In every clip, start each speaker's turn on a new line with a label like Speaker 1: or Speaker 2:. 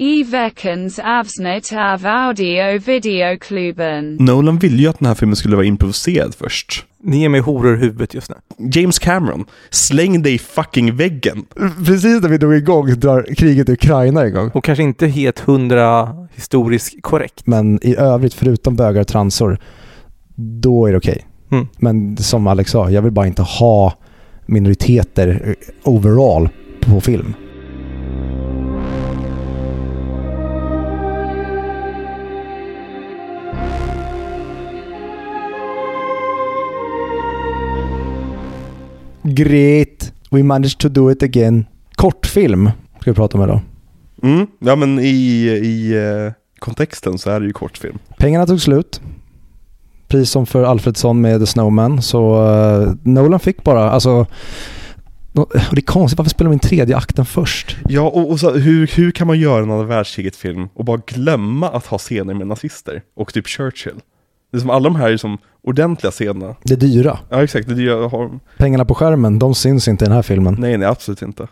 Speaker 1: I veckans avsnitt av audio videoklubben.
Speaker 2: Nolan ville ju att den här filmen skulle vara improviserad först.
Speaker 3: Ni ger mig horor i huvudet just nu.
Speaker 2: James Cameron, släng dig i fucking väggen.
Speaker 4: Precis när vi drog igång drar kriget i Ukraina igång.
Speaker 3: Och kanske inte helt hundra historiskt korrekt.
Speaker 4: Men i övrigt, förutom bögar och transor, då är det okej.
Speaker 3: Mm.
Speaker 4: Men som Alex sa, jag vill bara inte ha minoriteter eh, overall på film. Great! We managed to do it again. Kortfilm ska vi prata om idag.
Speaker 2: Mm, ja men i, i eh, kontexten så är det ju kortfilm.
Speaker 4: Pengarna tog slut. Precis som för Alfredsson med The Snowman. Så eh, Nolan fick bara, alltså... och det är konstigt, varför spelar de in tredje akten först?
Speaker 2: Ja, och, och så, hur, hur kan man göra en andra världskriget-film och bara glömma att ha scener med nazister och typ Churchill? Det är som alla de här är som ordentliga scenerna.
Speaker 4: Det är dyra.
Speaker 2: Ja, exakt. Det jag har,
Speaker 4: Pengarna på skärmen, de syns inte i den här filmen.
Speaker 2: nej, nej, absolut inte.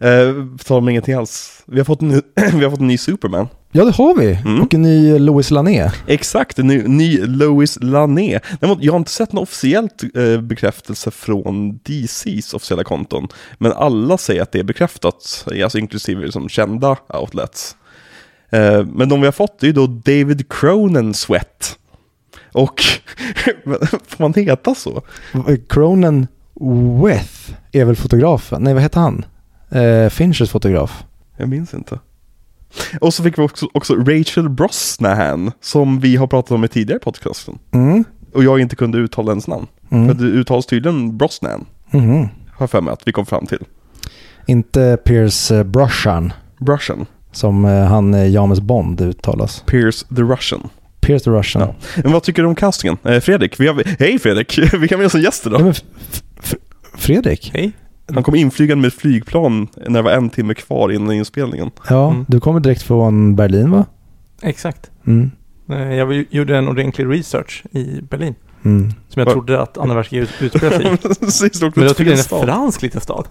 Speaker 2: Eh, tal om ingenting alls. Vi har fått en ny, vi har fått en ny Superman.
Speaker 4: Ja, det har vi.
Speaker 2: Mm.
Speaker 4: Och en ny Louis Lané.
Speaker 2: Exakt, en ny, ny Lois Lané. Jag har inte sett någon officiellt eh, bekräftelse från DCs officiella konton. Men alla säger att det är bekräftat, alltså inklusive liksom kända outlets. Eh, men de vi har fått är ju då David Cronen Sweat. Och, får man heta så?
Speaker 4: Cronen Weth är väl fotografen? Nej, vad heter han? Eh, Finchers fotograf.
Speaker 2: Jag minns inte. Och så fick vi också, också Rachel Brosnahan, som vi har pratat om i tidigare podcasten.
Speaker 4: Mm.
Speaker 2: Och jag inte kunde uttala ens namn. För
Speaker 4: Mm.
Speaker 2: det uttalas tydligen Brosnan,
Speaker 4: Mhm.
Speaker 2: har jag för mig att vi kom fram till.
Speaker 4: Inte Pierce eh, Brosnan,
Speaker 2: Russian.
Speaker 4: som eh, han eh, James Bond uttalas.
Speaker 2: Pierce the Russian.
Speaker 4: Pierce the Russian.
Speaker 2: Ja. Men vad tycker du om castingen? Eh, Fredrik, vi har, hej Fredrik, vi kan med en gäst
Speaker 4: Ja,
Speaker 2: idag.
Speaker 4: F- Fredrik?
Speaker 3: Hej.
Speaker 2: Han kom inflygande med flygplan när det var en timme kvar innan inspelningen.
Speaker 4: Ja,
Speaker 3: Mm.
Speaker 4: du kommer direkt från Berlin va?
Speaker 3: Exakt.
Speaker 4: Mm.
Speaker 3: Eh, Jag gjorde en ordentlig research i Berlin.
Speaker 4: Mm.
Speaker 3: Som jag trodde att andra världskriget utspelade sig i. Men jag tycker det är en fransk liten stad.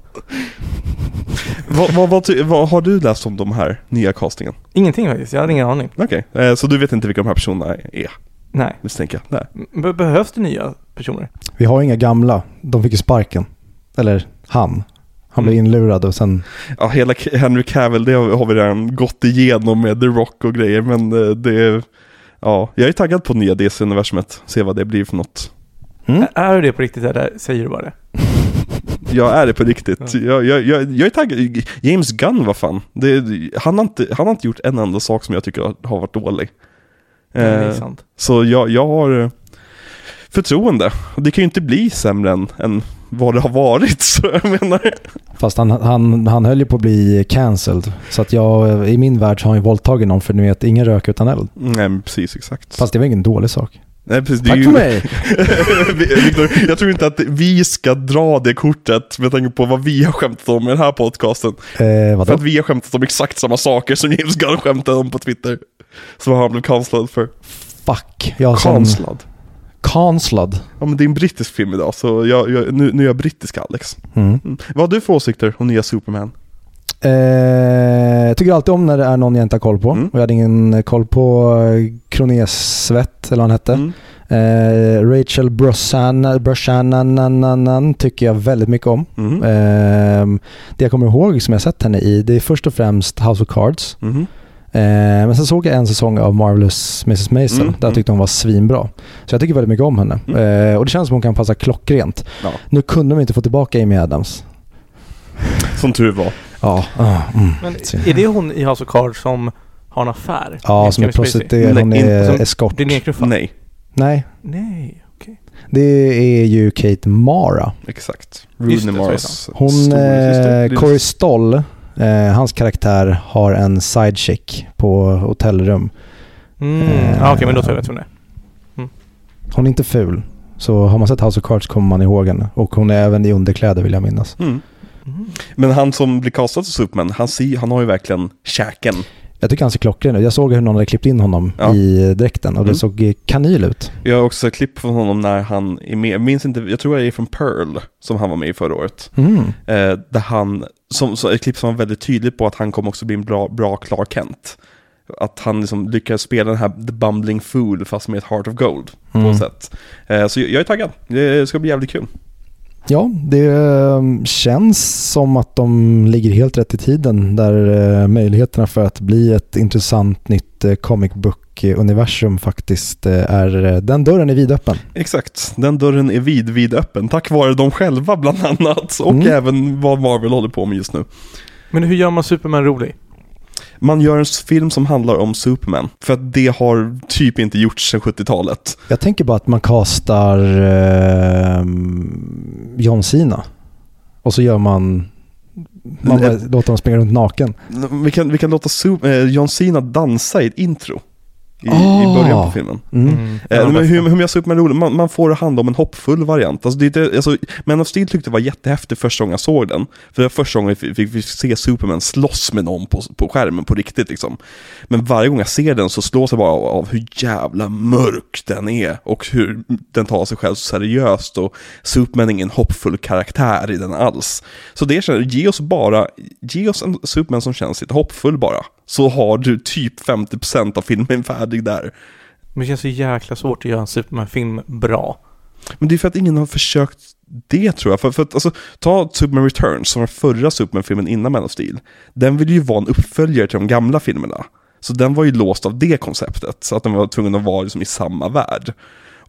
Speaker 2: Vad, vad, vad, har du läst om de här nya castingen?
Speaker 3: Ingenting faktiskt, jag hade ingen aning.
Speaker 2: Okej, eh, så du vet inte vilka de här personerna är?
Speaker 3: Nej.
Speaker 2: Misstänker jag. Nej.
Speaker 3: Be- behövs det nya personer?
Speaker 4: Vi har inga gamla. De fick ju sparken. Eller han. Han blev
Speaker 3: Mm.
Speaker 4: inlurad och sen...
Speaker 2: Ja, hela Henry Cavill, det har vi redan gått igenom med The Rock och grejer, men eh, det. Ja, jag är taggad på nya DC-universumet, se vad det blir för något.
Speaker 4: Mm.
Speaker 3: Är du det på riktigt eller säger du bara det?
Speaker 2: Jag är det på riktigt.
Speaker 3: Ja.
Speaker 2: Jag, jag, jag, jag är taggad. James Gunn, vad fan. Det, han, har inte, han har inte gjort en enda sak som jag tycker har, varit dålig. Eh,
Speaker 3: sant.
Speaker 2: så jag, jag har eh, förtroende. Det kan ju inte bli sämre än, än vad det har varit, så jag menar...
Speaker 4: Fast han, han, han höll ju på att bli cancelled. Så att jag, i min värld så har han ju våldtagit någon för ni vet, ingen rök utan eld.
Speaker 2: Nej, precis, exakt.
Speaker 4: Fast det var ingen dålig sak.
Speaker 2: Nej, precis,
Speaker 4: Tack
Speaker 2: ju-
Speaker 4: för mig!
Speaker 2: Victor, jag tror inte att vi ska dra det kortet med tanke på vad vi har skämtat om i den här podcasten.
Speaker 4: Eh,
Speaker 2: För att vi har skämtat om exakt samma saker som James Gunn skämtade om på Twitter. Som han blev cancellad för.
Speaker 4: Fuck. Jag.
Speaker 2: Cancellad?
Speaker 4: Cancelled.
Speaker 2: Ja men det är en brittisk film idag, så jag, jag, nu, nu är jag brittisk Alex.
Speaker 4: Mm.
Speaker 2: Mm. Vad har du för åsikter om nya Superman?
Speaker 4: Eh, tycker alltid om när det är någon jag inte har koll på.
Speaker 2: Mm.
Speaker 4: Och jag hade ingen koll på eh, Kronesvett, eller vad han hette.
Speaker 2: Mm.
Speaker 4: Eh, Rachel Brosnan tycker jag väldigt mycket om.
Speaker 2: Mhm.
Speaker 4: Eh, det jag kommer ihåg som jag sett henne i, det är först och främst House of Cards.
Speaker 2: Mhm.
Speaker 4: Eh, men sen såg jag en säsong av Marvelous Mrs Maisel,
Speaker 2: Mm,
Speaker 4: där jag
Speaker 2: mm.
Speaker 4: tyckte hon var svinbra. Så jag tycker väldigt mycket om henne.
Speaker 2: Mm.
Speaker 4: Eh, och det känns som hon kan passa klockrent.
Speaker 2: Ja.
Speaker 4: Nu kunde de inte få tillbaka Amy Adams.
Speaker 2: Som tur var.
Speaker 4: Ja, ah, mm.
Speaker 3: Men är det hon i House of Cards som har en affär?
Speaker 4: Ja, som är prostituerad. Hon är eskort.
Speaker 3: Blir nedknuffad?
Speaker 2: Nej,
Speaker 4: Nej,
Speaker 3: Nej, okej.
Speaker 4: det är ju Kate Mara.
Speaker 2: exakt.
Speaker 3: Det,
Speaker 2: Rooney
Speaker 3: är
Speaker 2: Maras
Speaker 4: Hon, eh, Corey Stoll, eh, hans karaktär har en sidechick på hotellrum.
Speaker 3: Mm.
Speaker 4: Eh,
Speaker 3: Ja, okej, men då tror jag vet vem det är.
Speaker 4: Hon är inte ful. Så har man sett House of Cards kommer man ihåg henne. Och hon är även i underkläder vill jag minnas.
Speaker 2: Mm.
Speaker 3: Mm.
Speaker 2: Men han som blir castad som Superman, han, ser, han har ju verkligen käken.
Speaker 4: Jag tycker han ser klockren ut. Jag såg hur någon hade klippt in honom
Speaker 2: Ja.
Speaker 4: i dräkten och det
Speaker 2: Mm.
Speaker 4: såg eh, kanyl ut.
Speaker 2: Jag har också sett klipp från honom när han är med, jag minns inte, jag tror det är från Pearl som han var med i förra året.
Speaker 4: Mm.
Speaker 2: Eh, där han, som, så ett klipp som var väldigt tydligt på att han kommer också bli en bra, bra Clark Kent. Att han liksom lyckades spela den här The Bumbling Fool fast med ett Heart of Gold på
Speaker 4: Mm.
Speaker 2: något sätt. Eh, så jag jag är taggad, det ska bli jävligt kul.
Speaker 4: Ja, det eh, känns som att de ligger helt rätt i tiden där eh, möjligheterna för att bli ett intressant nytt eh, comic book-universum faktiskt är, den dörren är vidöppen.
Speaker 2: Exakt, den dörren är vid, vid öppen tack vare dem själva bland annat och
Speaker 4: Mm.
Speaker 2: även vad Marvel håller på med just nu.
Speaker 3: Men hur gör man Superman rolig?
Speaker 2: Man gör en film som handlar om Superman, för att det har typ inte gjorts sedan 70-talet.
Speaker 4: Jag tänker bara att man castar eh, John Cena och så gör man, man bara låter dem springa runt naken.
Speaker 2: Vi kan, vi kan låta Su- eh, John Cena dansa i ett intro. I, i
Speaker 4: Ah.
Speaker 2: början på filmen.
Speaker 4: Mm.
Speaker 3: En
Speaker 2: Eh, men hur, hur man gör Superman rolig? Man, man får hand om en hoppfull variant. Alltså, det, är inte- alltså, Man of Steel tyckte det var jättehäftigt första gången jag såg den. För det var första gången vi fick, fick se Superman slåss med någon på, på skärmen på riktigt liksom. Men varje gång jag ser den så slås jag bara av, av hur jävla mörk den är. Och hur den tar sig själv så seriöst. Och Superman är ingen hoppfull karaktär i den alls. Så det känner, ge oss bara, ge oss en Superman som känns lite hoppfull bara. Så har du typ 50% av filmen färdig där.
Speaker 3: Men det känns så jäkla svårt att göra en Superman-film bra.
Speaker 2: Men det är för att ingen har försökt det tror jag. För, för att, alltså, ta Superman Returns, som var förra Superman-filmen innan Man of Steel. Den ville ju vara en uppföljare till de gamla filmerna. Så den var ju låst av det konceptet, så att den var tvungen att vara liksom i samma värld.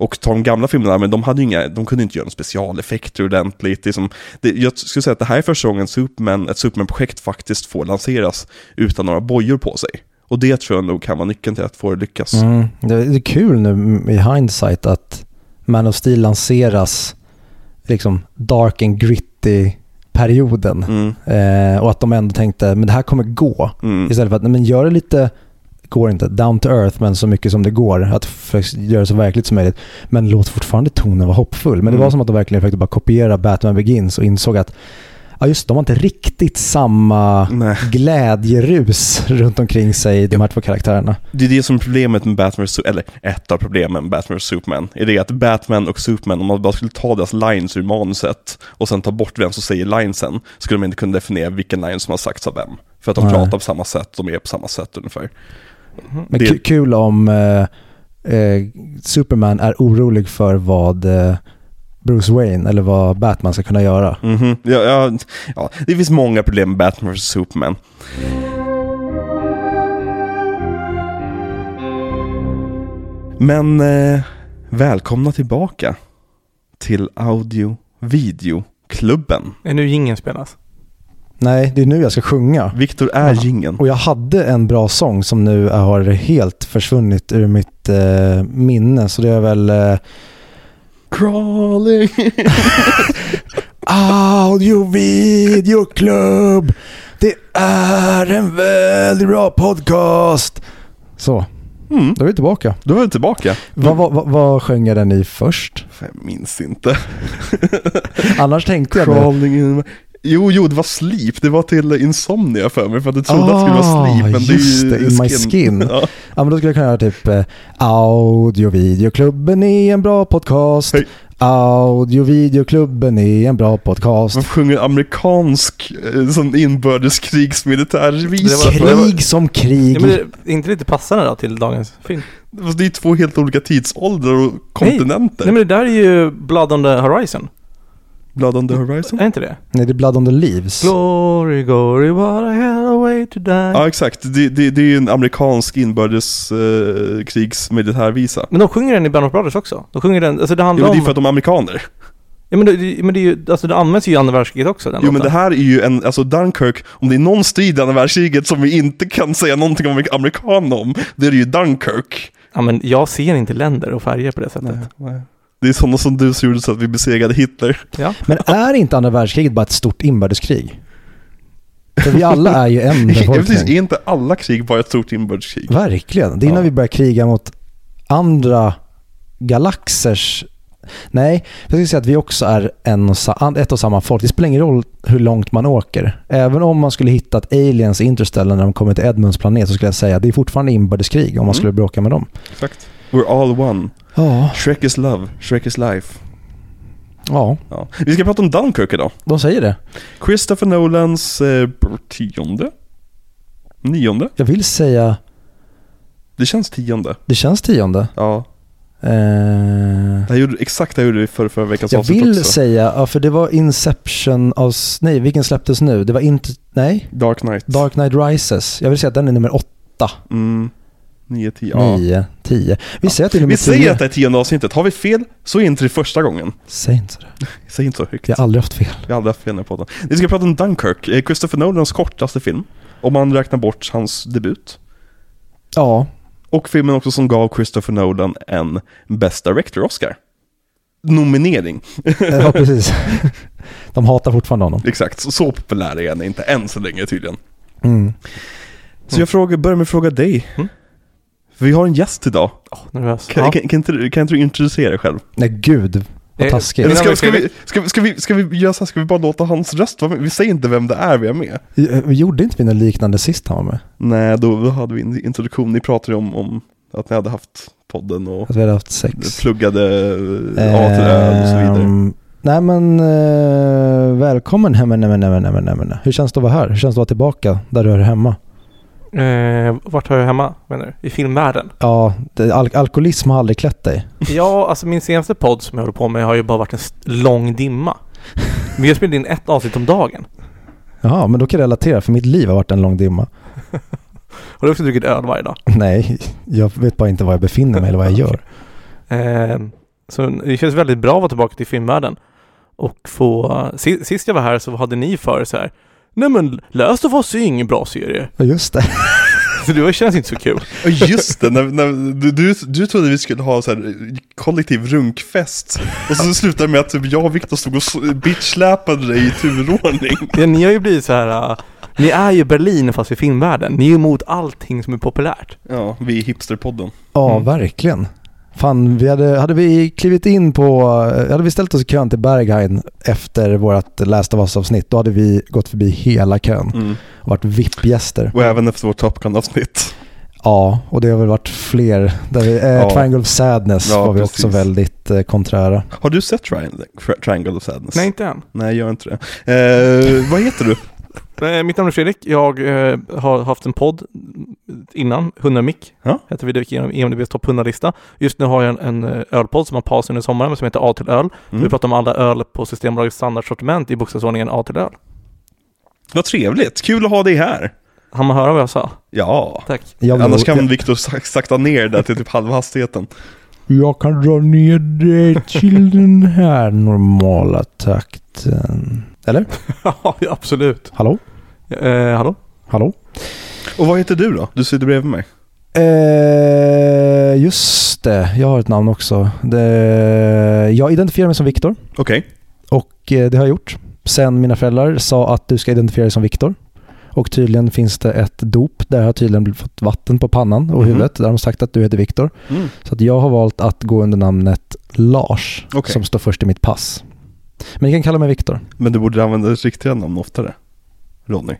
Speaker 2: Och ta de gamla filmerna, men de, hade ju inga, de kunde inte göra några specialeffekter ordentligt. Det är som, det, jag skulle säga att det här är första gången Superman, ett Superman-projekt faktiskt får lanseras utan några bojor på sig. Och det tror jag nog kan vara nyckeln till att få det lyckas.
Speaker 4: Mm. Det är kul nu i hindsight att Man of Steel lanseras liksom dark and gritty perioden
Speaker 2: Mm,
Speaker 4: eh, och att de ändå tänkte men det här kommer gå.
Speaker 2: mm.
Speaker 4: Istället för att men gör det lite, går inte, down to earth men så mycket som det går. Att göra det så verkligt som möjligt. Men låt fortfarande tonen vara hoppfull. Men det
Speaker 2: Mm.
Speaker 4: var som att de verkligen försökte bara kopiera Batman Begins och insåg att ja just de har inte riktigt samma
Speaker 2: Nej.
Speaker 4: glädjerus runt omkring sig, de här två karaktärerna.
Speaker 2: Det är det som är problemet med Batman eller ett av problemen med Batman vs. Superman, är det att Batman och Superman, om man bara skulle ta deras lines ur manuset och sen ta bort vem som säger linesen, skulle man inte kunna definiera vilken line som har sagts av vem. För att de
Speaker 4: Nej.
Speaker 2: pratar på samma sätt, de är på samma sätt ungefär.
Speaker 4: Men
Speaker 2: Det-
Speaker 4: ku- kul om eh, eh, Superman är orolig för vad eh, Bruce Wayne eller vad Batman ska kunna göra.
Speaker 2: Mhm. Ja, ja, ja, det finns många problem med Batman vs. Superman. Men eh, välkomna tillbaka till Audio Video-klubben.
Speaker 3: Är nu ingen spelas?
Speaker 4: Nej, det är nu jag ska sjunga.
Speaker 2: Viktor är
Speaker 3: Jaha.
Speaker 2: gingen.
Speaker 4: Och jag hade en bra sång som nu har helt försvunnit ur mitt eh, minne. Så det är väl eh,
Speaker 2: Crawling.
Speaker 4: Audio Video Club. Det är en väldigt bra podcast. Så,
Speaker 2: Mm,
Speaker 4: då är vi tillbaka.
Speaker 2: då är vi tillbaka.
Speaker 4: Vad, vad, vad, vad sjöng jag den i först?
Speaker 2: Jag minns inte.
Speaker 4: Annars tänkte jag
Speaker 2: Crawling in... Jo, jo, det var Sleep. Det var till Insomnia för mig, för att jag trodde att det skulle vara Sleep. Men
Speaker 4: Ah, just
Speaker 2: ju
Speaker 4: det, In My Skin.
Speaker 2: Ja.
Speaker 4: Ja men då skulle jag kunna göra typ eh, Audio Videoklubben är en bra podcast.
Speaker 2: Hej.
Speaker 4: Audio Videoklubben är en bra podcast.
Speaker 2: Man sjunger amerikansk eh, sån inbördeskrigsmilitärvisa.
Speaker 4: Krig som krig.
Speaker 3: Ja, men det, är inte lite passande då till dagens film?
Speaker 2: Fast det är två helt olika tidsåldrar och kontinenter.
Speaker 3: Nej men det där är ju Blood on the Horizon.
Speaker 2: Blood on the Horizon?
Speaker 3: Är inte det?
Speaker 4: Nej, det är Blood on the Leaves.
Speaker 3: Glory, glory, what a hell a way to die.
Speaker 2: Ja, exakt. Det, det, det är ju en amerikansk inbördeskrigsmilitärvisa.
Speaker 3: Men de sjunger den i Band of Brothers också. De sjunger den, alltså det
Speaker 2: Jo,
Speaker 3: handlar
Speaker 2: men det är
Speaker 3: om...
Speaker 2: för att de är amerikaner.
Speaker 3: Ja men det, men det är ju, alltså det används ju i andra världskriget också den
Speaker 2: Jo men
Speaker 3: låten.
Speaker 2: det här är ju en, alltså Dunkirk, om det är någon strid i andra världskriget som vi inte kan säga någonting om amerikan om, det är det ju Dunkirk.
Speaker 3: Ja men jag ser inte länder och färger på det sättet.
Speaker 2: nej. Det är sådana som du som gjorde så att vi besegrade Hitler.
Speaker 3: Ja.
Speaker 4: Men är inte andra världskriget bara ett stort inbördeskrig? För vi alla är ju en befolkning.
Speaker 2: är inte alla krig bara ett stort inbördeskrig?
Speaker 4: Verkligen. Det är
Speaker 2: Ja.
Speaker 4: när vi börjar kriga mot andra galaxers Nej, jag skulle säga att vi också är en och ett och samma folk. Det spelar ingen roll hur långt man åker. Även om man skulle hittat aliens i Interstellar när de kommer till Edmunds planet så skulle jag säga att det är fortfarande inbördeskrig om man
Speaker 2: Mm.
Speaker 4: skulle bråka med dem.
Speaker 2: Exakt. We're all one.
Speaker 4: Ja,
Speaker 2: Shrek is love, Shrek is life.
Speaker 4: ja,
Speaker 2: Ja. Vi ska prata om Dunkirk idag.
Speaker 4: de säger det.
Speaker 2: Christopher Nolans eh, tionde? Nionde?
Speaker 4: Jag vill säga,
Speaker 2: Det känns tionde.
Speaker 4: det känns tionde.
Speaker 2: Ja.
Speaker 4: Eh,
Speaker 2: Det här gjorde, exakt det här gjorde vi för förra veckans
Speaker 4: jag
Speaker 2: avsnitt
Speaker 4: vill
Speaker 2: också.
Speaker 4: säga, ja, för det var Inception av, nej vilken släpptes nu? Det var inte, nej,
Speaker 2: Dark Knight.
Speaker 4: Dark Knight Rises. Jag vill säga att den är nummer åtta,
Speaker 2: Mm. Nio, tio. Ja.
Speaker 4: nio, tio. Vi säger att det är nummer
Speaker 2: Vi säger
Speaker 4: tio.
Speaker 2: att det är tionde avsnittet. Har vi fel så är inte det första gången.
Speaker 4: Säg inte så.
Speaker 2: Säg inte så högt.
Speaker 4: Jag har aldrig haft fel.
Speaker 2: Jag har aldrig haft fel när jag pratar. Vi ska prata om Dunkirk, eh, Christopher Nolans kortaste film. Om man räknar bort hans debut.
Speaker 4: Ja,
Speaker 2: Och filmen också som gav Christopher Nolan en Best Director-Oscar. Nominering.
Speaker 4: ja precis. De hatar fortfarande honom.
Speaker 2: Exakt, så, så populär är han inte än så länge tydligen.
Speaker 4: Mm.
Speaker 2: Så jag frågar, börjar med att fråga dig.
Speaker 3: Mm.
Speaker 2: För vi har en gäst idag.
Speaker 3: Åh, nervös.
Speaker 2: Kan,
Speaker 3: Ja.
Speaker 2: kan, kan, inte, du- kan inte du introducera dig själv?
Speaker 4: Nej gud, vad
Speaker 3: Eh,
Speaker 4: taskigt.
Speaker 2: Eller ska,
Speaker 3: vi-
Speaker 2: ska, vi, ska, vi, ska, vi, ska vi göra så här, ska vi bara låta hans röst vara med? Vi säger inte vem det är vi har med.
Speaker 4: Vi gjorde inte vi något liknande sist han var med?
Speaker 2: Nej, då, då hade vi en introduktion. Ni pratade ju om, om att ni hade haft podden och
Speaker 4: Att vi hade haft sex?
Speaker 2: pluggade eh, A till Ö och så vidare.
Speaker 4: Ehm, Nej men eh, välkommen hem, nej, nej, nej, men, nej, men. Hur känns det att vara här? Hur känns det att vara tillbaka där du är hemma?
Speaker 3: Eh, vart hör jag hemma, menar du? I filmvärlden?
Speaker 4: Ja, det, al- alkoholism har aldrig klätt dig.
Speaker 3: Ja, alltså min senaste podd som jag håller på med har ju bara varit en lång dimma. Vi har spelat in ett avsnitt om dagen.
Speaker 4: Jaha, men då kan jag relatera för mitt liv har varit en lång dimma.
Speaker 3: Har du också druckit öl varje dag?
Speaker 4: Nej, jag vet bara inte var jag befinner mig eller vad jag gör.
Speaker 3: Eh, så det känns väldigt bra att vara tillbaka till filmvärlden. Och få... si- Sist jag var här så hade ni för så här. Nej men Last of Us är ingen bra serie.
Speaker 4: Ja, just det.
Speaker 3: Så det känns inte så kul.
Speaker 2: Ja just det, när, när, du, du, du trodde vi skulle ha så här kollektiv runkfest Och så slutade det med att typ jag och Viktor stod och bitchsläpade dig i turordning
Speaker 3: Ja, ni har ju blivit så här. äh, ni är ju Berlin fast i filmvärlden. Ni är emot allting som är populärt.
Speaker 2: Ja, vi är hipsterpodden
Speaker 4: Ja,
Speaker 3: Mm.
Speaker 4: verkligen. Fan, vi hade, hade vi klivit in på, eh, hade vi ställt oss i kön till Berghain efter vårt Last of Us-avsnitt, då hade vi gått förbi hela kön
Speaker 2: mm.
Speaker 4: och varit VIP-gäster.
Speaker 2: Och även efter vårt Top Gun-avsnitt
Speaker 4: Ja, och det har väl varit fler. Där vi, eh,
Speaker 2: Ja.
Speaker 4: Triangle of Sadness
Speaker 2: Ja,
Speaker 4: var vi
Speaker 2: precis.
Speaker 4: också väldigt eh, konträra.
Speaker 2: Har du sett Triangle, Triangle of Sadness?
Speaker 3: Nej, inte än.
Speaker 2: Nej, gör inte det eh, Vad heter du?
Speaker 3: Eh, Mitt namn är Fredrik. Jag eh, har haft en podd innan, 100 mick.
Speaker 2: Ja.
Speaker 3: Heter vi. Det gick igenom EMDBs topp 100-lista. Just nu har jag en, en eh, ölpodd som har paus under sommaren som heter A till öl.
Speaker 2: Mm.
Speaker 3: Vi pratar om alla öl på Systembolagets standardsortiment i bokstavsordningen A till öl.
Speaker 2: Vad trevligt, kul att ha dig här
Speaker 3: Har man höra vad jag sa?
Speaker 2: Ja,
Speaker 3: Tack.
Speaker 4: Jag vill-
Speaker 2: annars kan Viktor sak- sakta ner där till typ halva hastigheten
Speaker 4: jag kan dra ner det till den här normala takten. Eller?
Speaker 3: ja, absolut.
Speaker 4: Hallå?
Speaker 3: Eh, hallå?
Speaker 4: Hallå?
Speaker 2: Och vad heter du då? Du sitter bredvid mig
Speaker 4: Eh, just det, jag har ett namn också. Det, jag identifierar mig som Viktor
Speaker 2: Okej,
Speaker 4: och eh, det har jag gjort. Sen mina föräldrar sa att du ska identifiera dig som Viktor. Och tydligen finns det ett dop där jag har tydligen fått vatten på pannan och
Speaker 2: Mhm.
Speaker 4: huvudet. Där de har sagt att du heter Viktor.
Speaker 2: mm.
Speaker 4: Så att jag har valt att gå under namnet Lars
Speaker 2: Okej.
Speaker 4: som står först i mitt pass. Men ni kan kalla mig Viktor.
Speaker 2: men du borde använda ditt riktiga namn oftare Ronny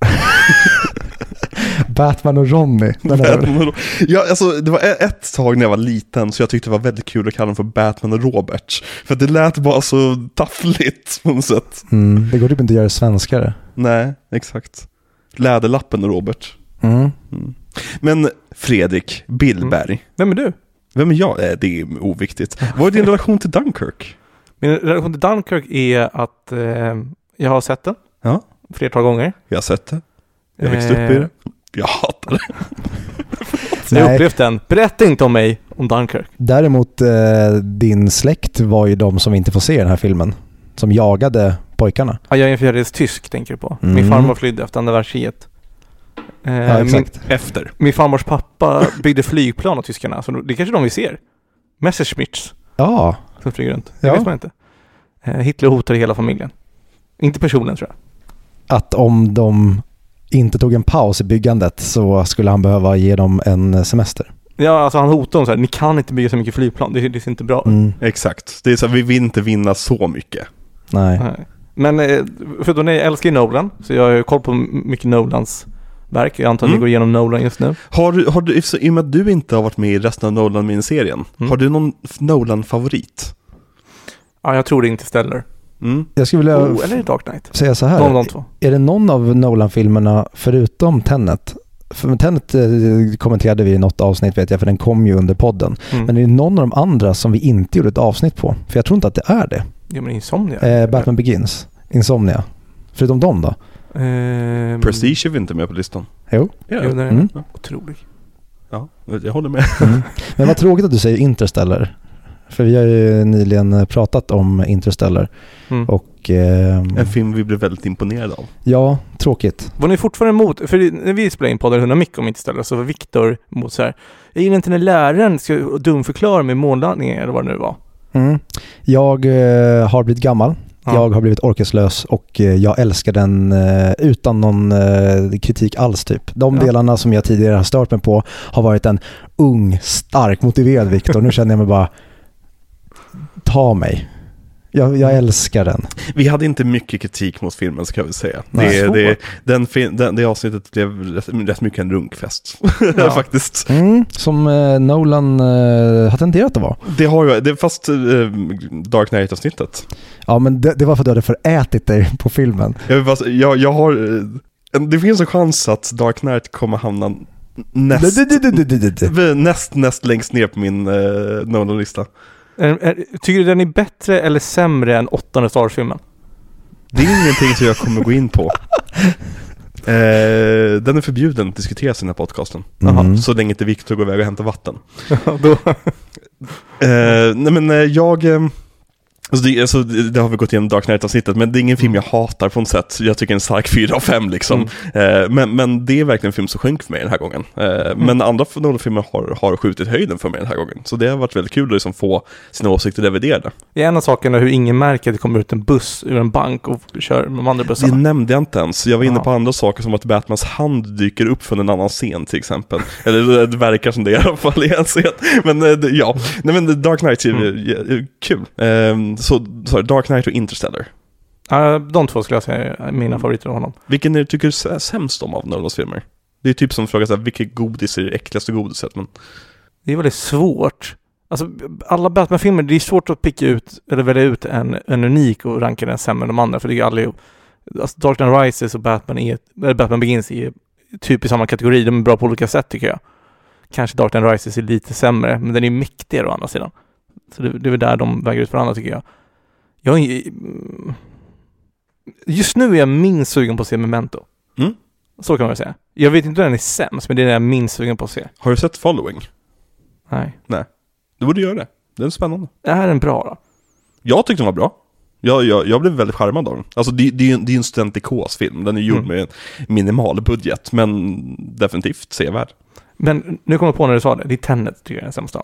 Speaker 4: Batman och Ronny.
Speaker 2: Batman och, ja, alltså, det var ett tag när jag var liten så jag tyckte det var väldigt kul att kalla dem för Batman och Robert. För det lät bara så taffligt på något sätt.
Speaker 4: Mm, det går typ inte att göra det svenskare.
Speaker 2: Nej, exakt. Läderlappen och Robert.
Speaker 4: Mm.
Speaker 2: Mm. Men Fredrik Billberg,
Speaker 3: Vem är du?
Speaker 2: vem är jag? Eh, det är oviktigt. Vad är din relation till Dunkirk?
Speaker 3: Min relation till Dunkirk är att eh, jag har sett den.
Speaker 2: Ja.
Speaker 3: Flertal gånger.
Speaker 2: Jag har sett det. Jag växte upp i
Speaker 3: Eh,
Speaker 2: det. Jag hatar det.
Speaker 3: Jag har
Speaker 4: Nej.
Speaker 3: upplevt den. Berätta inte om mig om Dunkirk.
Speaker 4: Däremot eh, din släkt var ju de som inte får se den här filmen. Som jagade pojkarna.
Speaker 3: Ja, jag är en fjärdedels tysk tänker du på. Min
Speaker 4: Mm.
Speaker 3: farmor flydde efter andra världskriget. Eh,
Speaker 4: Ja,
Speaker 3: min,
Speaker 4: exakt.
Speaker 2: Efter.
Speaker 3: min farmors pappa byggde flygplan åt tyskarna, så det är kanske de vi ser. Messerschmitts
Speaker 4: Ja,
Speaker 3: som flyger runt. Det
Speaker 4: Ja.
Speaker 3: vet man inte. Eh, Hitler hotade hela familjen. Inte personen tror jag.
Speaker 4: Att om de inte tog en paus i byggandet så skulle han behöva ge dem en semester.
Speaker 3: Ja, alltså han hotar dem så här, ni kan inte bygga så mycket flygplan, det, det ser inte bra ut.
Speaker 4: Mm,
Speaker 2: Exakt. Det är så här, vi vill inte vinna så mycket.
Speaker 4: nej.
Speaker 3: Nej. Men eh, förutom det, jag älskar ju Nolan, så jag har koll på mycket Nolans verk. Jag antar att ni
Speaker 2: Mm.
Speaker 3: går igenom Nolan just nu.
Speaker 2: Har, du- har du, i och med att du inte har varit med i resten av Nolan-miniserien,
Speaker 3: Mm.
Speaker 2: har du någon Nolan-favorit?
Speaker 3: Ja, jag tror det inte Stellar.
Speaker 2: Mm.
Speaker 4: Jag skulle vilja
Speaker 3: Oh, eller Dark Knight?
Speaker 4: säga så här.
Speaker 3: De två.
Speaker 4: Är det någon av Nolan-filmerna förutom Tenet? För Tenet eh, kommenterade vi i något avsnitt vet jag, för den kom ju under podden.
Speaker 3: Mm.
Speaker 4: Men är det någon av de andra som vi inte gjorde ett avsnitt på? För jag tror inte att det är det.
Speaker 3: Ja, men Insomnia.
Speaker 4: Eh, Batman Begins, Insomnia. Förutom dem då?
Speaker 3: Ehm,
Speaker 2: Prestige är vi inte med på listan.
Speaker 4: Jo.
Speaker 2: Ja,
Speaker 3: Jo, den är
Speaker 4: Mm.
Speaker 3: otrolig.
Speaker 2: ja jag håller med.
Speaker 4: Mm. Men vad tråkigt att du säger Interstellar. För vi har ju nyligen eh, pratat om Interstellar.
Speaker 3: Mm.
Speaker 4: Och ehm,
Speaker 2: En film vi blev väldigt imponerade av.
Speaker 4: ja, tråkigt.
Speaker 3: Var ni fortfarande emot, för när vi spelade in podden 100 mick om inte Stellar, så var Viktor emot så här. Är det inte när läraren ska dumförklara med månlandningen eller vad det nu var?
Speaker 4: Mm. Jag eh, har blivit gammal.
Speaker 3: Ja.
Speaker 4: Jag har blivit orkeslös och eh, jag älskar den eh, utan någon eh, kritik alls typ. De
Speaker 3: Ja.
Speaker 4: delarna som jag tidigare har stört mig på har varit en ung, stark, motiverad Viktor. Nu känner jag mig bara, ta mig. Jag, jag älskar den.
Speaker 2: Vi hade inte mycket kritik mot filmen ska vi säga.
Speaker 4: Nej.
Speaker 2: Det, det, den, den, det avsnittet blev rätt, rätt mycket en runkfest.
Speaker 3: Ja.
Speaker 2: Faktiskt.
Speaker 4: Mm, som eh, Nolan eh, har tenderat att vara.
Speaker 2: Det har ju, det, fast eh, Dark Knight-avsnittet.
Speaker 4: Ja men det, det var för att du hade förätit dig på filmen.
Speaker 2: Jag, säga, jag, jag har, eh, det finns en chans att Dark Knight kommer hamna näst, näst, näst längst ner på min uh, Nolan-lista.
Speaker 3: Är, är, tycker du den är bättre eller sämre än åttonde Star Wars-filmen?
Speaker 2: Det är ingenting som jag kommer gå in på. Eh, den är förbjuden att diskuteras i den här podcasten.
Speaker 4: Mm.
Speaker 2: Så länge inte Viktor går iväg och hämtar vatten. Eh, nej men eh, jag... Eh, alltså det, alltså det, det har vi gått igenom Dark Knight-avsnittet, men det är ingen film jag hatar på något sätt. Jag tycker en stark 4 av 5 liksom. Eh, men, men det är verkligen en film som sjönk för mig den här gången. Eh, Men andra Nolan-filmer har, har skjutit höjden för mig den här gången. Så det har varit väldigt kul att liksom få sina åsikter reviderade.
Speaker 3: det är en av sakerna hur ingen märker att det kommer ut en buss ur en bank och kör de andra
Speaker 2: Det
Speaker 3: bussarna.
Speaker 2: nämnde jag inte ens. Jag var inne på andra saker som att Batmans hand dyker upp från en annan scen till exempel. Eller det verkar som det i alla fall i en scen. Men eh, det- ja, nej men Dark Knight är
Speaker 3: Mm.
Speaker 2: kul. Eh, Så, sorry, Dark Knight och Interstellar.
Speaker 3: Ja, de två skulle jag säga är mina
Speaker 2: Mm.
Speaker 3: favoriter av honom.
Speaker 2: Vilken är du tycker är sämst om av Nolans filmer? Det är typ som fråga så här, vilket godis är det äckligaste godiset? Men
Speaker 3: Det är väldigt svårt. Alltså, alla Batman-filmer, det är svårt att picka ut, eller välja ut en, en unik och ranka den sämre än de andra, för det är allihop. Alltså Dark Knight Rises och Batman, är, eller Batman Begins är typ i samma kategori. De är bra på olika sätt tycker jag. Kanske Dark Knight Rises är lite sämre, men den är mäktigare å andra sidan. Så det, det är väl där de väger ut varandra tycker jag. Jag är, mm, just nu är jag minst sugen på att se Memento.
Speaker 2: Mm.
Speaker 3: Så kan man väl säga. Jag vet inte om den är sämst, men det är den jag är minst sugen på att se.
Speaker 2: har du sett Following?
Speaker 3: Nej.
Speaker 2: Du borde göra det. Den är spännande.
Speaker 3: Är den bra då?
Speaker 2: Jag tyckte den var bra. Jag, jag, jag blev väldigt charmad av den. Alltså det, det är ju en- det är ju en studentikos-film. Den är gjord
Speaker 3: Mm.
Speaker 2: med en minimal budget, men definitivt sevärd.
Speaker 3: Men nu kommer jag på när du sa det, det är Tenet tycker jag är den sämsta.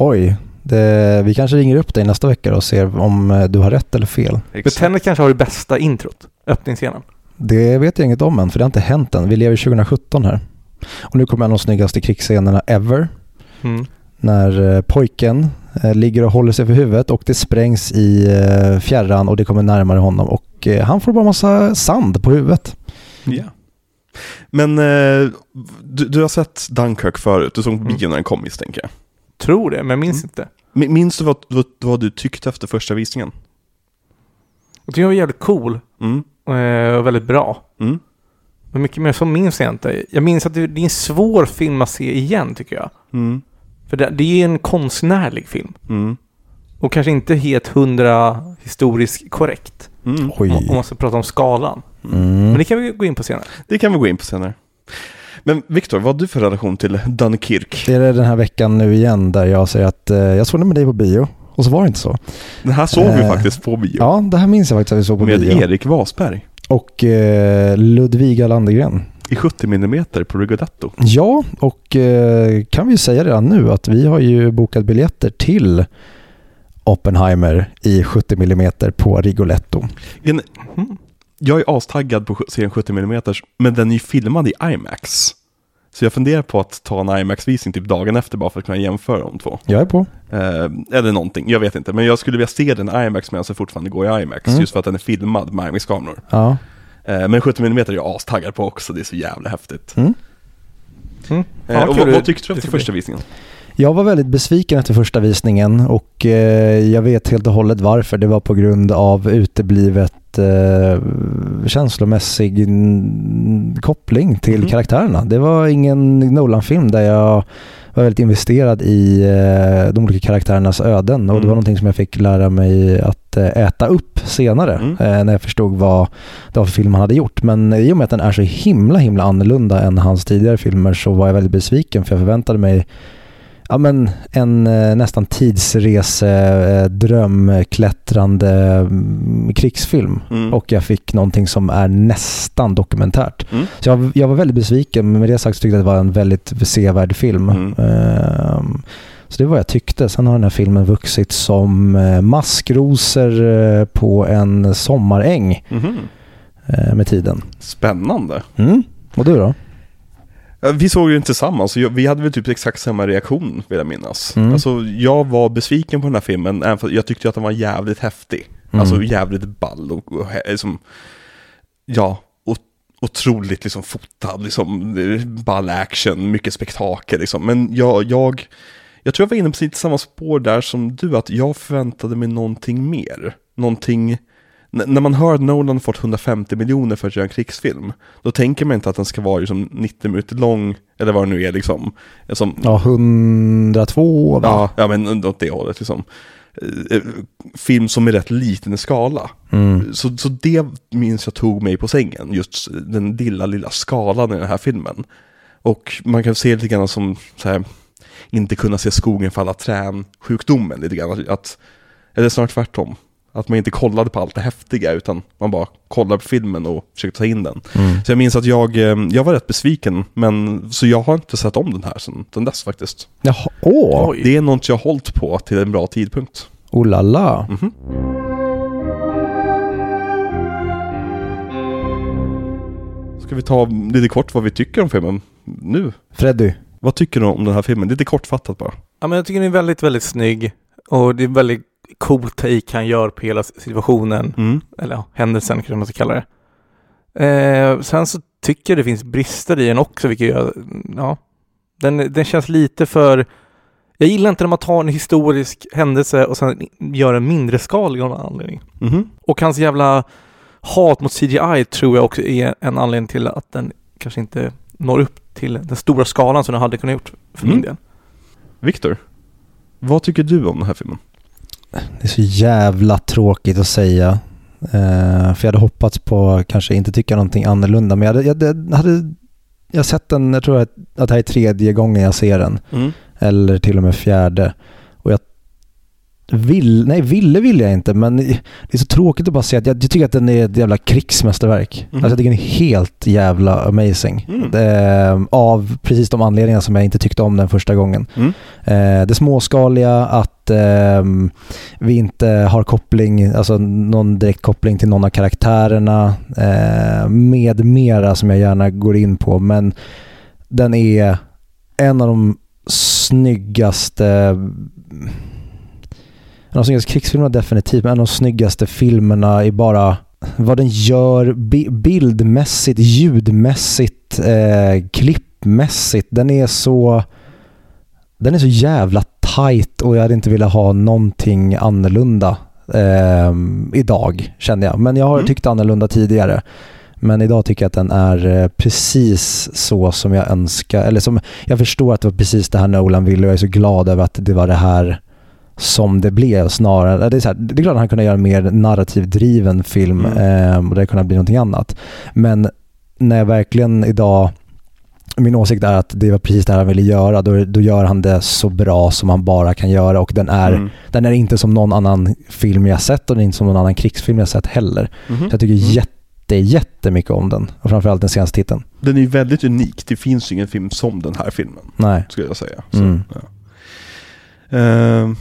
Speaker 4: Oj, det, vi kanske ringer upp dig nästa vecka och ser om eh, du har rätt eller fel.
Speaker 3: Tenet kanske har det bästa introt, öppningsscenen.
Speaker 4: Det vet jag inget om än, för det har inte hänt än. Vi lever i 2017 här. Och nu kommer en av de snyggaste krigsscenerna ever.
Speaker 3: Mm.
Speaker 4: När eh, pojken eh, ligger och håller sig för huvudet och det sprängs i fjärran och det kommer närmare honom och han får bara massa sand på huvudet.
Speaker 2: Ja. Men du, du har sett Dunkirk förut, du såg på
Speaker 3: Mm.
Speaker 2: bio när den kom misstänker jag.
Speaker 3: Tror det, men jag minns
Speaker 2: Mm.
Speaker 3: inte.
Speaker 2: Mi- Minns du vad, vad, vad du tyckte efter första visningen?
Speaker 3: Jag tycker den var jävligt cool
Speaker 2: Mm.
Speaker 3: eh, och väldigt bra.
Speaker 2: Mm.
Speaker 3: Men mycket mer så minns jag inte. Jag minns att det, det är en svår film att se igen tycker jag.
Speaker 2: Mm.
Speaker 3: För det, det är en konstnärlig film.
Speaker 2: Mm.
Speaker 3: Och kanske inte helt hundra historiskt korrekt.
Speaker 2: Mm.
Speaker 4: Oj.
Speaker 3: Om man ska prata om skalan. Men
Speaker 4: Mm.
Speaker 3: det kan vi gå in på senare.
Speaker 2: Det kan vi gå in på senare. Men Viktor, vad har du för relation till Dunkirk?
Speaker 4: Det är den här veckan nu igen där jag säger att eh, jag såg den med dig på bio och så var det inte så.
Speaker 2: Den här såg vi
Speaker 4: Eh,
Speaker 2: faktiskt på bio.
Speaker 4: Ja, det här minns jag faktiskt att vi såg på
Speaker 2: med
Speaker 4: bio.
Speaker 2: Erik Wasberg.
Speaker 4: Och eh, Ludviga Landegren.
Speaker 2: I 70 mm på Rigoletto.
Speaker 4: Ja, och eh, kan vi säga redan nu att vi har ju bokat biljetter till Oppenheimer i 70 mm på Rigoletto.
Speaker 2: En,
Speaker 3: Mm.
Speaker 2: jag är astaggad på serien 70 mm, men den är ju filmad i IMAX. Så jag funderar på att ta en IMAX-visning typ dagen efter bara för att kunna jämföra de två.
Speaker 4: Jag är på.
Speaker 2: Eh, eller någonting, jag vet inte. Men jag skulle vilja se den IMAX medan den fortfarande går i IMAX.
Speaker 4: Mm.
Speaker 2: Just för att den är filmad med IMAX-kameror.
Speaker 4: Ja.
Speaker 2: Eh, men 70 mm är jag astaggad på också, det är så jävla häftigt.
Speaker 4: Mm.
Speaker 3: Mm.
Speaker 2: Eh,
Speaker 3: Ja,
Speaker 2: och vad, vad tyckte du
Speaker 3: Det
Speaker 2: efter första visningen?
Speaker 4: Jag var väldigt besviken efter första visningen och eh, jag vet helt och hållet varför. Det var på grund av uteblivet eh, känslomässig mm, koppling till
Speaker 2: Mhm.
Speaker 4: karaktärerna. Det var ingen Nolan-film där jag var väldigt investerad i eh, de olika karaktärernas öden och det
Speaker 2: Mm.
Speaker 4: var någonting som jag fick lära mig att eh, äta upp senare
Speaker 2: Mm.
Speaker 4: eh, när jag förstod vad det var för film han hade gjort. Men i och med att den är så himla himla annorlunda än hans tidigare filmer så var jag väldigt besviken för jag förväntade mig Ja men en eh, nästan tidsrese, eh, mm, krigsfilm.
Speaker 2: Mm.
Speaker 4: Och jag fick någonting som är nästan dokumentärt.
Speaker 2: Mm.
Speaker 4: Så jag, jag var väldigt besviken, men med det sagt så tyckte jag att det var en väldigt sevärd film.
Speaker 2: Mm.
Speaker 4: Ehm, så det var vad jag tyckte. Sen har den här filmen vuxit som eh, maskrosor på en sommaräng eh, med tiden.
Speaker 2: Spännande.
Speaker 4: Mm. Och du då?
Speaker 2: Ja, Vi såg ju den tillsammans, och vi hade väl typ exakt samma reaktion vill jag minnas.
Speaker 4: Mm.
Speaker 2: Alltså jag var besviken på den här filmen, även för jag tyckte att den var jävligt häftig.
Speaker 4: Mm.
Speaker 2: Alltså jävligt ball och, och liksom, ja, otroligt liksom fotad, liksom ball action, mycket spektakel liksom. Men jag, jag, jag tror jag var inne på lite samma spår där som du, att jag förväntade mig någonting mer. Någonting, n- när man hör att Nolan fått 150 miljoner för att göra en krigsfilm, då tänker man inte att den ska vara liksom 90 minuter lång, eller vad det nu är liksom. Som,
Speaker 4: Ja, 102 va?
Speaker 2: Ja, ja men åt det hållet liksom. Eh, eh, Film som är rätt liten i skala.
Speaker 4: Mm.
Speaker 2: Så, så det minns jag tog mig på sängen, just den lilla, lilla skalan i den här filmen. Och man kan se lite grann som så här, inte kunna se skogen falla trän, sjukdomen lite grann. Att, eller snart tvärtom. Att man inte kollade på allt det häftiga utan man bara kollade på filmen och försökte ta in den.
Speaker 4: Mm.
Speaker 2: Så jag minns att jag, eh, jag var rätt besviken, men så jag har inte sett om den här sen, sen dess faktiskt.
Speaker 4: Jaha, åh!
Speaker 3: Oj.
Speaker 2: Det är något jag har hållit på till en bra tidpunkt.
Speaker 4: Oh la la.
Speaker 2: Mhm. Ska vi ta lite kort vad vi tycker om filmen nu?
Speaker 4: Freddy.
Speaker 2: Vad tycker du om den här filmen? Lite kortfattat bara.
Speaker 3: Ja, men jag tycker den är väldigt, väldigt snygg. Och det är väldigt cool take han gör på hela situationen.
Speaker 2: Mm.
Speaker 3: Eller ja, händelsen kanske man ska kalla det. Eh, sen så tycker jag det finns brister i den också, vilket jag, ja. Den, den känns lite för... Jag gillar inte när man tar en historisk händelse och sen gör en mindre skalig av någon anledning.
Speaker 2: Mhm.
Speaker 3: Och hans jävla hat mot CGI tror jag också är en anledning till att den kanske inte når upp till den stora skalan som den hade kunnat gjort för min
Speaker 2: Mm.
Speaker 3: del.
Speaker 2: Viktor, vad tycker du om den här filmen?
Speaker 4: Det är så jävla tråkigt att säga. Eh, för jag hade hoppats på kanske inte tycka någonting annorlunda. Men jag hade, jag hade, jag sett den, jag tror att, att det här är tredje gången jag ser den.
Speaker 2: Mm.
Speaker 4: Eller till och med fjärde. Vill, nej ville vill jag inte men det är så tråkigt att bara säga att jag, jag tycker att den är ett jävla krigsmästerverk.
Speaker 2: Mhm.
Speaker 4: Alltså jag tycker den är helt jävla amazing.
Speaker 2: Mm.
Speaker 4: Det, av precis de anledningar som jag inte tyckte om den första gången.
Speaker 2: Mm.
Speaker 4: Eh, det småskaliga, att ehm, vi inte har koppling, alltså någon direkt koppling till någon av karaktärerna eh, med mera som jag gärna går in på. Men den är en av de snyggaste en av de snyggaste krigsfilmerna definitivt, men en av de snyggaste filmerna i bara vad den gör bi- bildmässigt, ljudmässigt, eh, klippmässigt. Den är så den är så jävla tight och jag hade inte velat ha någonting annorlunda eh, idag känner jag. Men jag har
Speaker 2: Mm.
Speaker 4: tyckt annorlunda tidigare. Men idag tycker jag att den är eh, precis så som jag önskar. Eller som jag förstår att det var precis det här Nolan ville och jag är så glad över att det var det här som det blev snarare. Det är, så här, det är klart att han kunde göra en mer narrativdriven film
Speaker 2: Mm.
Speaker 4: eh, och det kunde bli någonting annat. Men när jag verkligen idag min åsikt är att det var precis det här han ville göra. Då, då gör han det så bra som han bara kan göra och den är,
Speaker 2: Mm.
Speaker 4: den är inte som någon annan film jag sett och den är inte som någon annan krigsfilm jag sett heller.
Speaker 2: Mhm.
Speaker 4: Så jag tycker
Speaker 2: Mm.
Speaker 4: jätte, jättemycket om den. Och framförallt den senaste titeln.
Speaker 2: Den är ju väldigt unik. Det finns ju ingen film som den här filmen,
Speaker 4: Nej.
Speaker 2: skulle jag säga. Så,
Speaker 4: Mm.
Speaker 2: ja. Uh,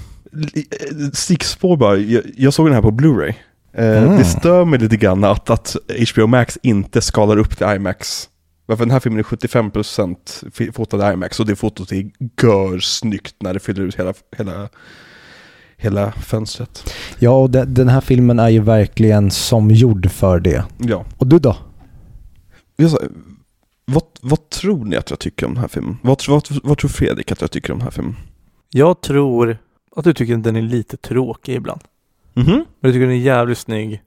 Speaker 2: stickspår bara, jag, jag såg den här på Blu-ray. Eh,
Speaker 4: Mm.
Speaker 2: Det stör mig lite grann att, att HBO Max inte skalar upp till IMAX Varför den här filmen är 75% fi- fotad IMAX och det fotot är görsnyggt när det fyller ut hela, hela, hela fönstret.
Speaker 4: Ja, och de, den här filmen är ju verkligen som gjord för det.
Speaker 2: Ja.
Speaker 4: Och du då?
Speaker 2: Jag sa, vad, vad tror ni att jag tycker om den här filmen? Vad, vad, vad tror Fredrik att jag tycker om den här filmen?
Speaker 3: Jag tror att du tycker att den är lite tråkig ibland.
Speaker 2: Mhm.
Speaker 3: Men du tycker den är jävligt snygg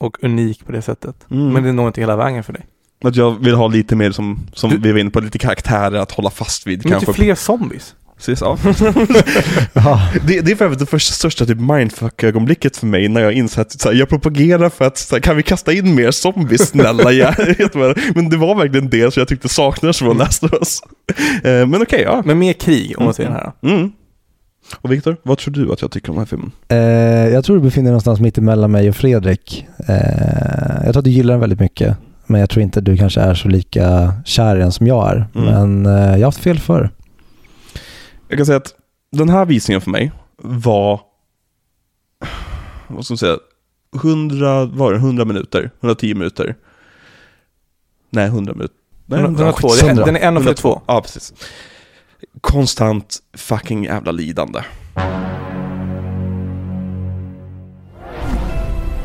Speaker 3: och unik på det sättet.
Speaker 2: Mm.
Speaker 3: Men det når inte hela vägen för dig.
Speaker 2: Att jag vill ha lite mer som, som
Speaker 3: Du-
Speaker 2: vi var inne på, lite karaktärer att hålla fast vid.
Speaker 3: Men
Speaker 2: kanske.
Speaker 3: inte fler zombies.
Speaker 2: Precis, ja. Det, det är för övrigt det första, största typ mindfuck-ögonblicket för mig när jag inser att här, jag propagerar för att här, kan vi kasta in mer zombies snälla ja. Men det var verkligen det som jag tyckte saknades från Last of Us. Eh, Men okej, ja.
Speaker 3: Men mer krig om man säger det här.
Speaker 2: Mm. Och Viktor, vad tror du att jag tycker om den här filmen?
Speaker 4: eh, jag tror du befinner dig någonstans mitt emellan mig och Fredrik. Eh, jag tror att du gillar den väldigt mycket. Men jag tror inte du kanske är så lika kär i den som jag är.
Speaker 2: Mm.
Speaker 4: Men eh, jag har haft fel förr.
Speaker 2: Jag kan säga att den här visningen för mig var, vad ska man säga, 100, var det 100 minuter? 110 minuter? Nej, 100 minuter. Nej,
Speaker 3: Den, den, har två. Det är- den är 1.42.
Speaker 2: Ja, precis. Konstant fucking jävla lidande.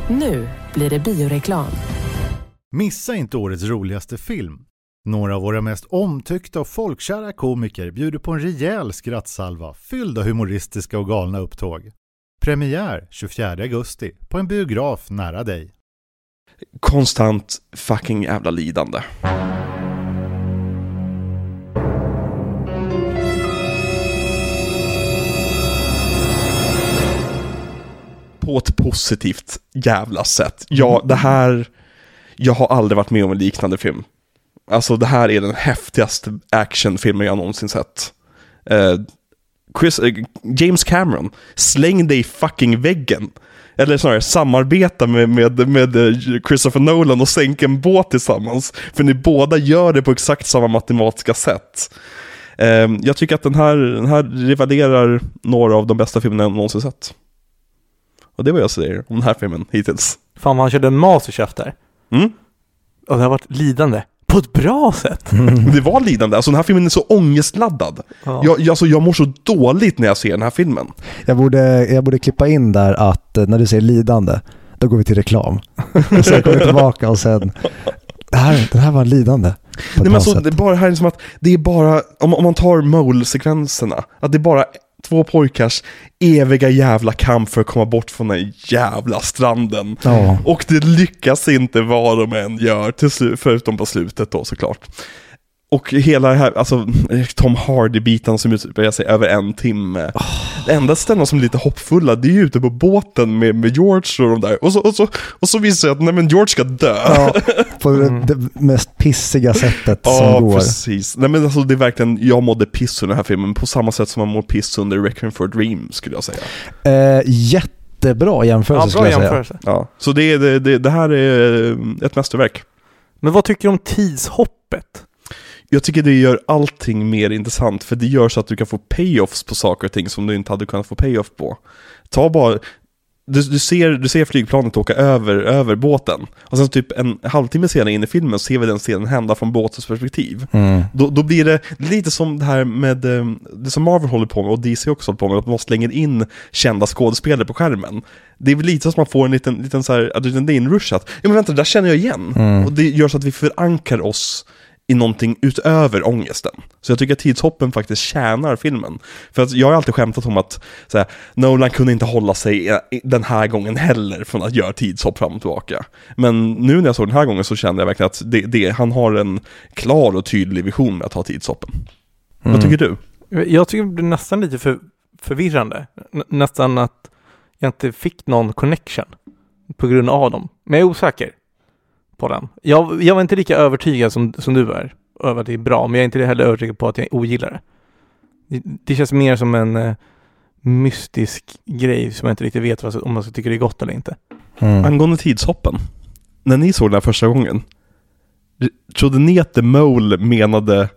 Speaker 5: Nu blir det bioreklam.
Speaker 6: Missa inte årets roligaste film. Några av våra mest omtyckta och folkkära komiker bjuder på en rejäl skrattsalva fylld av humoristiska och galna upptåg. Premiär 24 augusti på en biograf nära dig.
Speaker 2: Konstant fucking jävla lidande. På ett positivt jävla sätt. Ja, det här... Jag har aldrig varit med om en liknande film. Alltså det här är den häftigaste actionfilmen jag någonsin sett. Eh, Chris, eh, James Cameron, släng dig i fucking väggen. Eller snarare samarbeta med, med, med eh, Christopher Nolan och sänk en båt tillsammans. För ni båda gör det på exakt samma matematiska sätt. Eh, jag tycker att den här, den här rivalerar några av de bästa filmerna jag någonsin sett. Och det var jag säger om den här filmen hittills.
Speaker 3: Fan vad han körde en masterchef där.
Speaker 2: Mm.
Speaker 3: Och det har varit lidande. På ett bra sätt.
Speaker 2: Det var lidande, alltså den här filmen är så ångestladdad.
Speaker 3: Ja.
Speaker 2: Jag, jag, alltså, jag mår så dåligt när jag ser den här filmen.
Speaker 4: Jag borde, jag borde klippa in där att eh, när du säger lidande, då går vi till reklam. sen kommer vi tillbaka och sen, det här, den här var lidande.
Speaker 2: Nej, men alltså, det är bara här är som att det är bara, om, om man tar mole-sekvenserna, att det är bara två pojkars eviga jävla kamp för att komma bort från den jävla stranden.
Speaker 4: Ja.
Speaker 2: Och det lyckas inte vad de än gör, till slut, förutom på slutet då såklart. Och hela det här, alltså Tom Hardy-biten som utspelar sig över en timme. Det enda ställen som är lite hoppfulla, det är ju ute på båten med, med George och de där. Och så, och så, och så visar det att nej men George ska dö.
Speaker 4: ja, på det, det mest pissiga sättet
Speaker 2: Ja,
Speaker 4: som går.
Speaker 2: precis. Nej men alltså det är verkligen, jag mådde piss under den här filmen på samma sätt som man mår piss under Requiem for a Dream skulle jag säga.
Speaker 4: Eh, jättebra jämförelse
Speaker 3: Ja,
Speaker 4: skulle jag säga.
Speaker 3: jämförelse.
Speaker 2: Ja. Så det, är- det, det, det här är eh, ett mästerverk.
Speaker 3: Men vad tycker du om tidshoppet?
Speaker 2: Jag tycker det gör allting mer intressant, för det gör så att du kan få payoffs på saker och ting som du inte hade kunnat få payoff på. Ta bara, du, du, ser, du ser flygplanet åka över, över båten, och sen typ en halvtimme senare in i filmen ser vi den scenen hända från båtens perspektiv.
Speaker 4: Mm.
Speaker 2: Då, då blir det lite som det här med, eh, det som Marvel håller på med och DC också håller på med, att man slänger in kända skådespelare på skärmen. Det är väl lite som att man får en liten, liten så här adrenalinrush att, ja men vänta, det där känner jag igen.
Speaker 4: Mm.
Speaker 2: Och det gör så att vi förankrar oss i någonting utöver ångesten. Så jag tycker att tidshoppen faktiskt tjänar filmen. För att jag har alltid skämtat om att så här, Nolan kunde inte hålla sig den här gången heller från att göra tidshopp fram och tillbaka. Men nu när jag såg den här gången så kände jag verkligen att det, det, han har en klar och tydlig vision med att ha tidshoppen.
Speaker 4: Mm.
Speaker 2: Vad tycker du?
Speaker 3: Jag tycker det blir nästan lite för förvirrande. N- nästan att jag inte fick någon connection på grund av dem. Men jag är osäker på den. Jag, jag var inte lika övertygad som, som du är över att det är bra, men jag är inte heller övertygad på att jag ogillar det. Det, det känns mer som en eh, mystisk grej som jag inte riktigt vet vad, om man ska tycka det är gott eller inte.
Speaker 4: Mm.
Speaker 2: Angående tidshoppen. När ni såg den här första gången, trodde ni att The Mole menade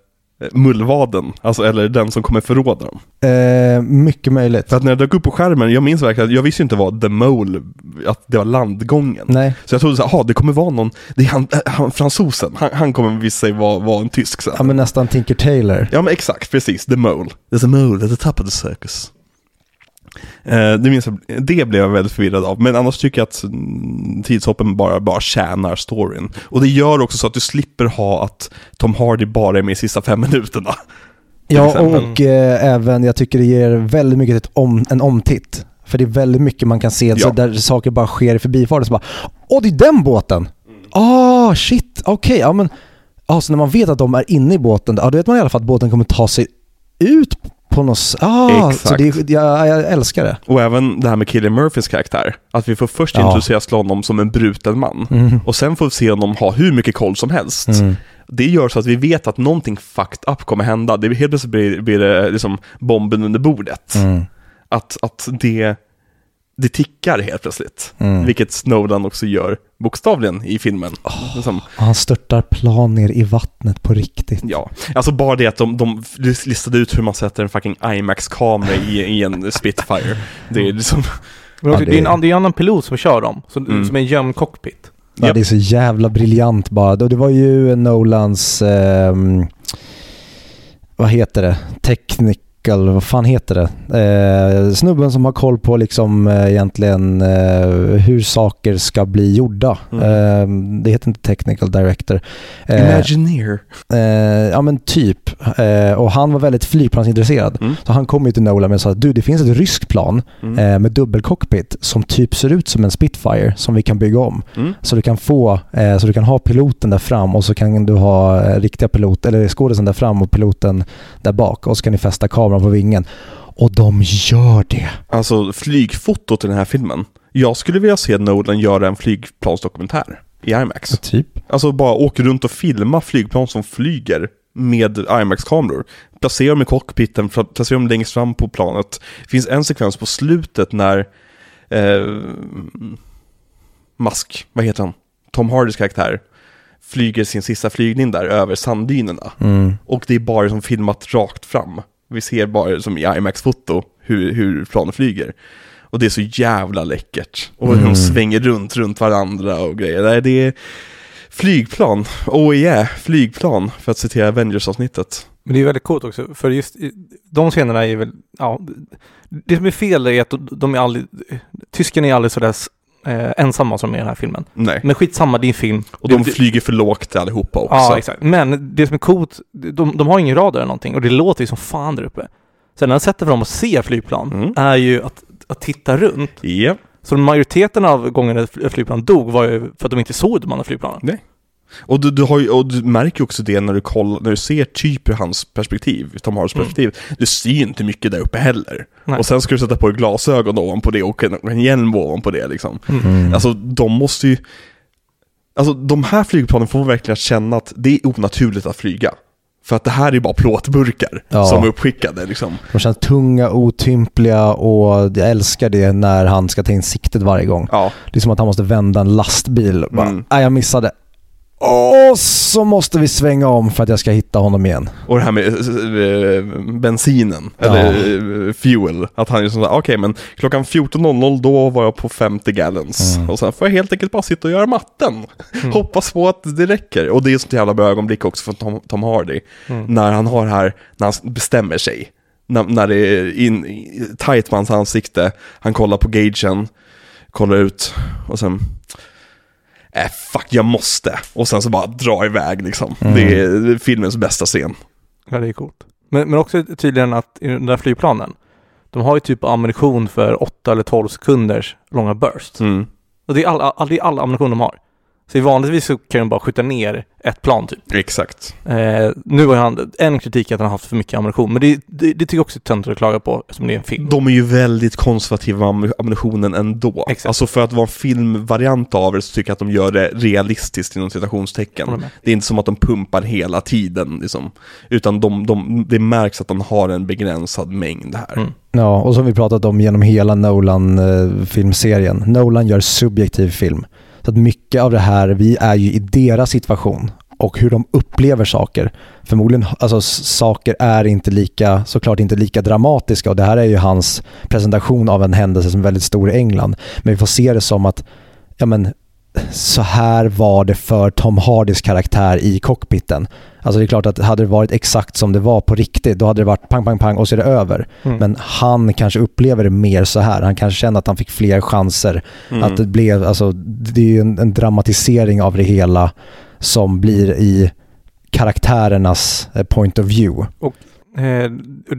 Speaker 2: mullvaden, alltså eller den som kommer förråda dem.
Speaker 4: Eh, mycket möjligt.
Speaker 2: För att när det dök upp på skärmen, jag minns verkligen att jag visste inte vad The Mole, att det var landgången.
Speaker 4: Nej.
Speaker 2: Så jag trodde så här, det kommer vara någon, det är han, äh, han fransosen, han, han kommer visa sig vara, vara en tysk sen.
Speaker 4: Ja men nästan Tinker Taylor.
Speaker 2: Ja men exakt, precis, The Mole. There's a mole at the top of the circus. Eh, det, minns jag, det blev jag väldigt förvirrad av, men annars tycker jag att mm, tidshoppen bara, bara tjänar storyn. Och det gör också så att du slipper ha att Tom Hardy bara är med i sista fem minuterna.
Speaker 4: Ja och eh, även, jag tycker det ger väldigt mycket ett om, en omtitt. För det är väldigt mycket man kan se så
Speaker 2: Ja.
Speaker 4: där saker bara sker i förbifarten. Så bara, åh det är den båten! Ah shit, okej, ja men. Ja, så när man vet att de är inne i båten, ja då vet man i alla fall att båten kommer ta sig ut på något Ah, så det, jag, jag älskar det.
Speaker 2: Och även det här med Killian Murphys karaktär. Att vi får först
Speaker 4: Ja.
Speaker 2: introduceras till honom som en bruten man.
Speaker 4: Mm.
Speaker 2: Och sen får vi se honom ha hur mycket koll som helst.
Speaker 4: Mm.
Speaker 2: Det gör så att vi vet att någonting fucked up kommer hända. Det helt plötsligt blir, blir det liksom bomben under bordet.
Speaker 4: Mm.
Speaker 2: Att, att det, det tickar helt plötsligt.
Speaker 4: Mm.
Speaker 2: Vilket Snowden också gör bokstavligen i filmen. Liksom,
Speaker 4: Och han störtar plan ner i vattnet på riktigt.
Speaker 2: ja. Alltså bara det att de, de listade ut hur man sätter en fucking IMAX-kamera i, i en Spitfire. Det är liksom,
Speaker 3: Men också,
Speaker 4: Ja, det-
Speaker 3: det... är en, det är en annan pilot som kör dem, så,
Speaker 2: Mm.
Speaker 3: som är en gömd cockpit.
Speaker 4: Ja,
Speaker 2: Japp.
Speaker 4: det är så jävla briljant bara. Det var ju Nolans, ehm, vad heter det, technical, vad fan heter det? Eh, snubben som har koll på liksom eh, egentligen eh, hur saker ska bli gjorda.
Speaker 2: Mm.
Speaker 4: Eh, det heter inte technical director. Eh,
Speaker 2: Imagineer.
Speaker 4: Eh, ja men typ. Och han var väldigt flygplansintresserad.
Speaker 2: Mm.
Speaker 4: Så han kom ju till Nolan och sa att du det finns ett ryskt plan
Speaker 2: Mm.
Speaker 4: med dubbelcockpit som typ ser ut som en Spitfire som vi kan bygga om.
Speaker 2: Mm.
Speaker 4: Så du kan få, så du kan ha piloten där fram och så kan du ha riktiga pilot, eller skådisen där fram och piloten där bak och så kan ni fästa kameran på vingen. Och de gör det.
Speaker 2: Alltså flygfotot i den här filmen. Jag skulle vilja se Nolan göra en flygplansdokumentär i IMAX.
Speaker 4: Typ.
Speaker 2: Alltså bara åka runt och filma flygplan som flyger med IMAX-kameror. Placera dem i cockpiten, placera dem längst fram på planet. Det finns en sekvens på slutet när eh, Musk, vad heter han? Tom Hardys karaktär flyger sin sista flygning där över sanddynerna.
Speaker 4: Mm.
Speaker 2: Och det är bara som filmat rakt fram. Vi ser bara som i IMAX-foto hur, hur planen flyger. Och det är så jävla läckert. Och hur
Speaker 4: Mm.
Speaker 2: de svänger runt, runt varandra och grejer. Nej, det är flygplan. Oh yeah, flygplan. För att citera Avengers-avsnittet.
Speaker 3: Men det är väldigt coolt också, för just de scenerna är väl, ja, det som är fel är att de- är aldrig, tyskarna är aldrig sådär eh, ensamma som i den här filmen.
Speaker 2: Nej.
Speaker 3: Men skitsamma, det är en film.
Speaker 2: Och de
Speaker 3: det,
Speaker 2: flyger för lågt allihopa också.
Speaker 3: Ja, exakt. Men det som är coolt, de, de har ingen radar eller någonting och det låter ju som fan där uppe. Så den sättet för dem att se flygplan
Speaker 2: Mm.
Speaker 3: är ju att, att titta runt.
Speaker 2: Ja.
Speaker 3: Så majoriteten av gångerna flygplan dog var ju för att de inte såg de andra flygplanen.
Speaker 2: Och du, du, har ju, och du märker ju också det när du, kollar, när du ser typ ur hans perspektiv, Tom Hardys
Speaker 3: Mm.
Speaker 2: perspektiv. Du ser ju inte mycket där uppe heller.
Speaker 3: Nej.
Speaker 2: Och sen ska du sätta på dig glasögon ovanpå det och en, en hjälm ovanpå det liksom.
Speaker 4: Mm.
Speaker 2: Alltså de måste ju... Alltså de här flygplanen får verkligen känna att det är onaturligt att flyga. För att det här är bara plåtburkar
Speaker 4: Ja.
Speaker 2: som är uppskickade liksom.
Speaker 4: De känns tunga, otympliga och jag älskar det när han ska ta in siktet varje gång.
Speaker 2: Ja,
Speaker 4: Det är som att han måste vända en lastbil. Bara,
Speaker 2: Mm.
Speaker 4: Nej, jag missade. Och så måste vi svänga om för att jag ska hitta honom igen.
Speaker 2: och det här med äh, bensinen,
Speaker 4: Ja.
Speaker 2: eller äh, fuel. Att han är sån okej men klockan 14.00 då var jag på 50 gallons.
Speaker 4: Mm.
Speaker 2: Och sen får jag helt enkelt bara sitta och göra matten.
Speaker 3: Mm.
Speaker 2: Hoppas på att det räcker. Och det är ett sånt jävla bra ögonblick också för Tom, Tom Hardy.
Speaker 3: Mm.
Speaker 2: När han har det här, när han bestämmer sig. När, när det är in, tight på hans ansikte. Han kollar på gagen, kollar ut och sen... Äh, fuck, jag måste. Och sen så bara dra iväg liksom.
Speaker 4: Mm.
Speaker 2: Det är filmens bästa scen.
Speaker 3: Ja, det är coolt. Men, men också tydligen att i den där flygplanen, de har ju typ ammunition för 8 eller 12 sekunders långa burst.
Speaker 2: Mm.
Speaker 3: Och det är all, all, det är all ammunition de har. Så vanligtvis så kan de bara skjuta ner ett plan typ.
Speaker 2: Exakt.
Speaker 3: Eh, nu har han, en kritik är att han har haft för mycket ammunition, men det, det, det tycker jag också är töntigt att klaga på eftersom det är en film.
Speaker 2: De är ju väldigt konservativa med ammu- ammunitionen ändå.
Speaker 3: Exakt.
Speaker 2: Alltså för att vara en filmvariant av det så tycker jag att de gör det realistiskt inom citationstecken.
Speaker 3: Med.
Speaker 2: Det är inte som att de pumpar hela tiden liksom. Utan de, de, det märks att de har en begränsad mängd här.
Speaker 3: Mm.
Speaker 4: Ja, och som vi pratat om genom hela Nolan-filmserien. Nolan gör subjektiv film. Så att mycket av det här, vi är ju i deras situation. och hur de upplever saker. Förmodligen, alltså saker är inte lika, såklart inte lika dramatiska och det här är ju hans presentation av en händelse som är väldigt stor i England. Men vi får se det som att, ja men, så här var det för Tom Hardys karaktär i cockpiten. Alltså det är klart att hade det varit exakt som det var på riktigt, då hade det varit pang, pang, pang och så är det över.
Speaker 3: Mm.
Speaker 4: Men han kanske upplever det mer så här. Han kanske känner att han fick fler chanser.
Speaker 2: Mm.
Speaker 4: Att det blev, alltså det är ju en, en dramatisering av det hela som blir i karaktärernas eh, point of view.
Speaker 3: Eh,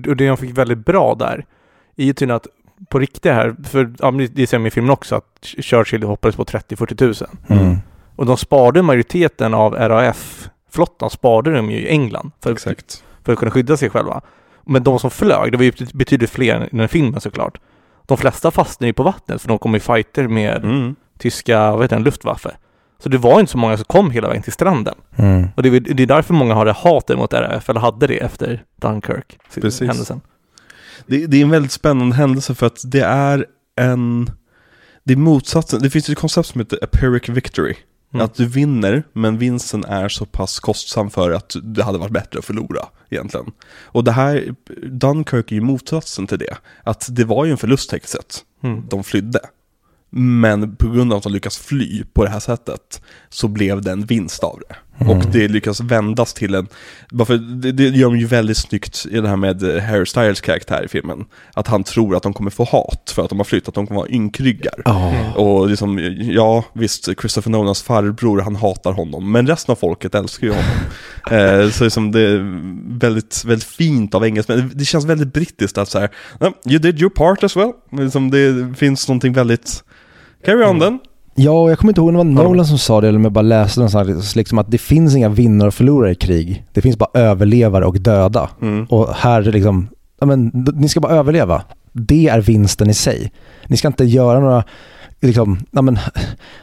Speaker 3: och det de fick väldigt bra där är ju tydligen att på riktigt här, för ja, det ser man i filmen också, att Churchill hoppades på 30-40 tusen.
Speaker 4: Mm.
Speaker 3: Och de sparade majoriteten av RAF-flottan sparade de ju i England för,
Speaker 2: Exakt.
Speaker 3: för att kunna skydda sig själva. Men de som flög, det var ju betydligt fler än i den filmen såklart. De flesta fastnade ju på vattnet för de kom i fighter med
Speaker 2: Mm.
Speaker 3: tyska, vad heter den, Luftwaffe. Så det var inte så många som kom hela vägen till stranden.
Speaker 4: Mm.
Speaker 3: Och det är, det är därför många har det hatet mot RAF, eller hade det efter Dunkirk,
Speaker 2: Precis.
Speaker 3: händelsen.
Speaker 2: Det, det är en väldigt spännande händelse för att det är en... Det är motsatsen. Det finns ett koncept som heter Empiric Victory.
Speaker 3: Mm.
Speaker 2: Att du vinner, men vinsten är så pass kostsam för att det hade varit bättre att förlora egentligen. Och det här, Dunkirk är ju motsatsen till det. Att det var ju en förlust tekniskt sett.
Speaker 3: Mm.
Speaker 2: De flydde. Men på grund av att de lyckas fly på det här sättet så blev det en vinst av det.
Speaker 4: Mm.
Speaker 2: Och det lyckas vändas till en, bara för det, det gör de ju väldigt snyggt i det här med eh, Harry Styles karaktär i filmen. Att han tror att de kommer få hat för att de har flytt, att de kommer vara ynkryggar.
Speaker 4: Ja.
Speaker 2: Och liksom, ja visst, Christopher Nolans farbror, han hatar honom, men resten av folket älskar ju honom. eh, så liksom det är väldigt, väldigt fint av engelsmän. Det känns väldigt brittiskt att så här, "No, you did your part as well. Liksom det finns någonting väldigt, carry on then.
Speaker 4: Ja, jag kommer inte ihåg om det var Nolan som sa det eller om jag bara läste någonstans liksom att det finns inga vinnare och förlorare i krig. Det finns bara överlevare och döda.
Speaker 2: Mm.
Speaker 4: Och här är liksom, ja men ni ska bara överleva. Det är vinsten i sig. Ni ska inte göra några, liksom, ja men,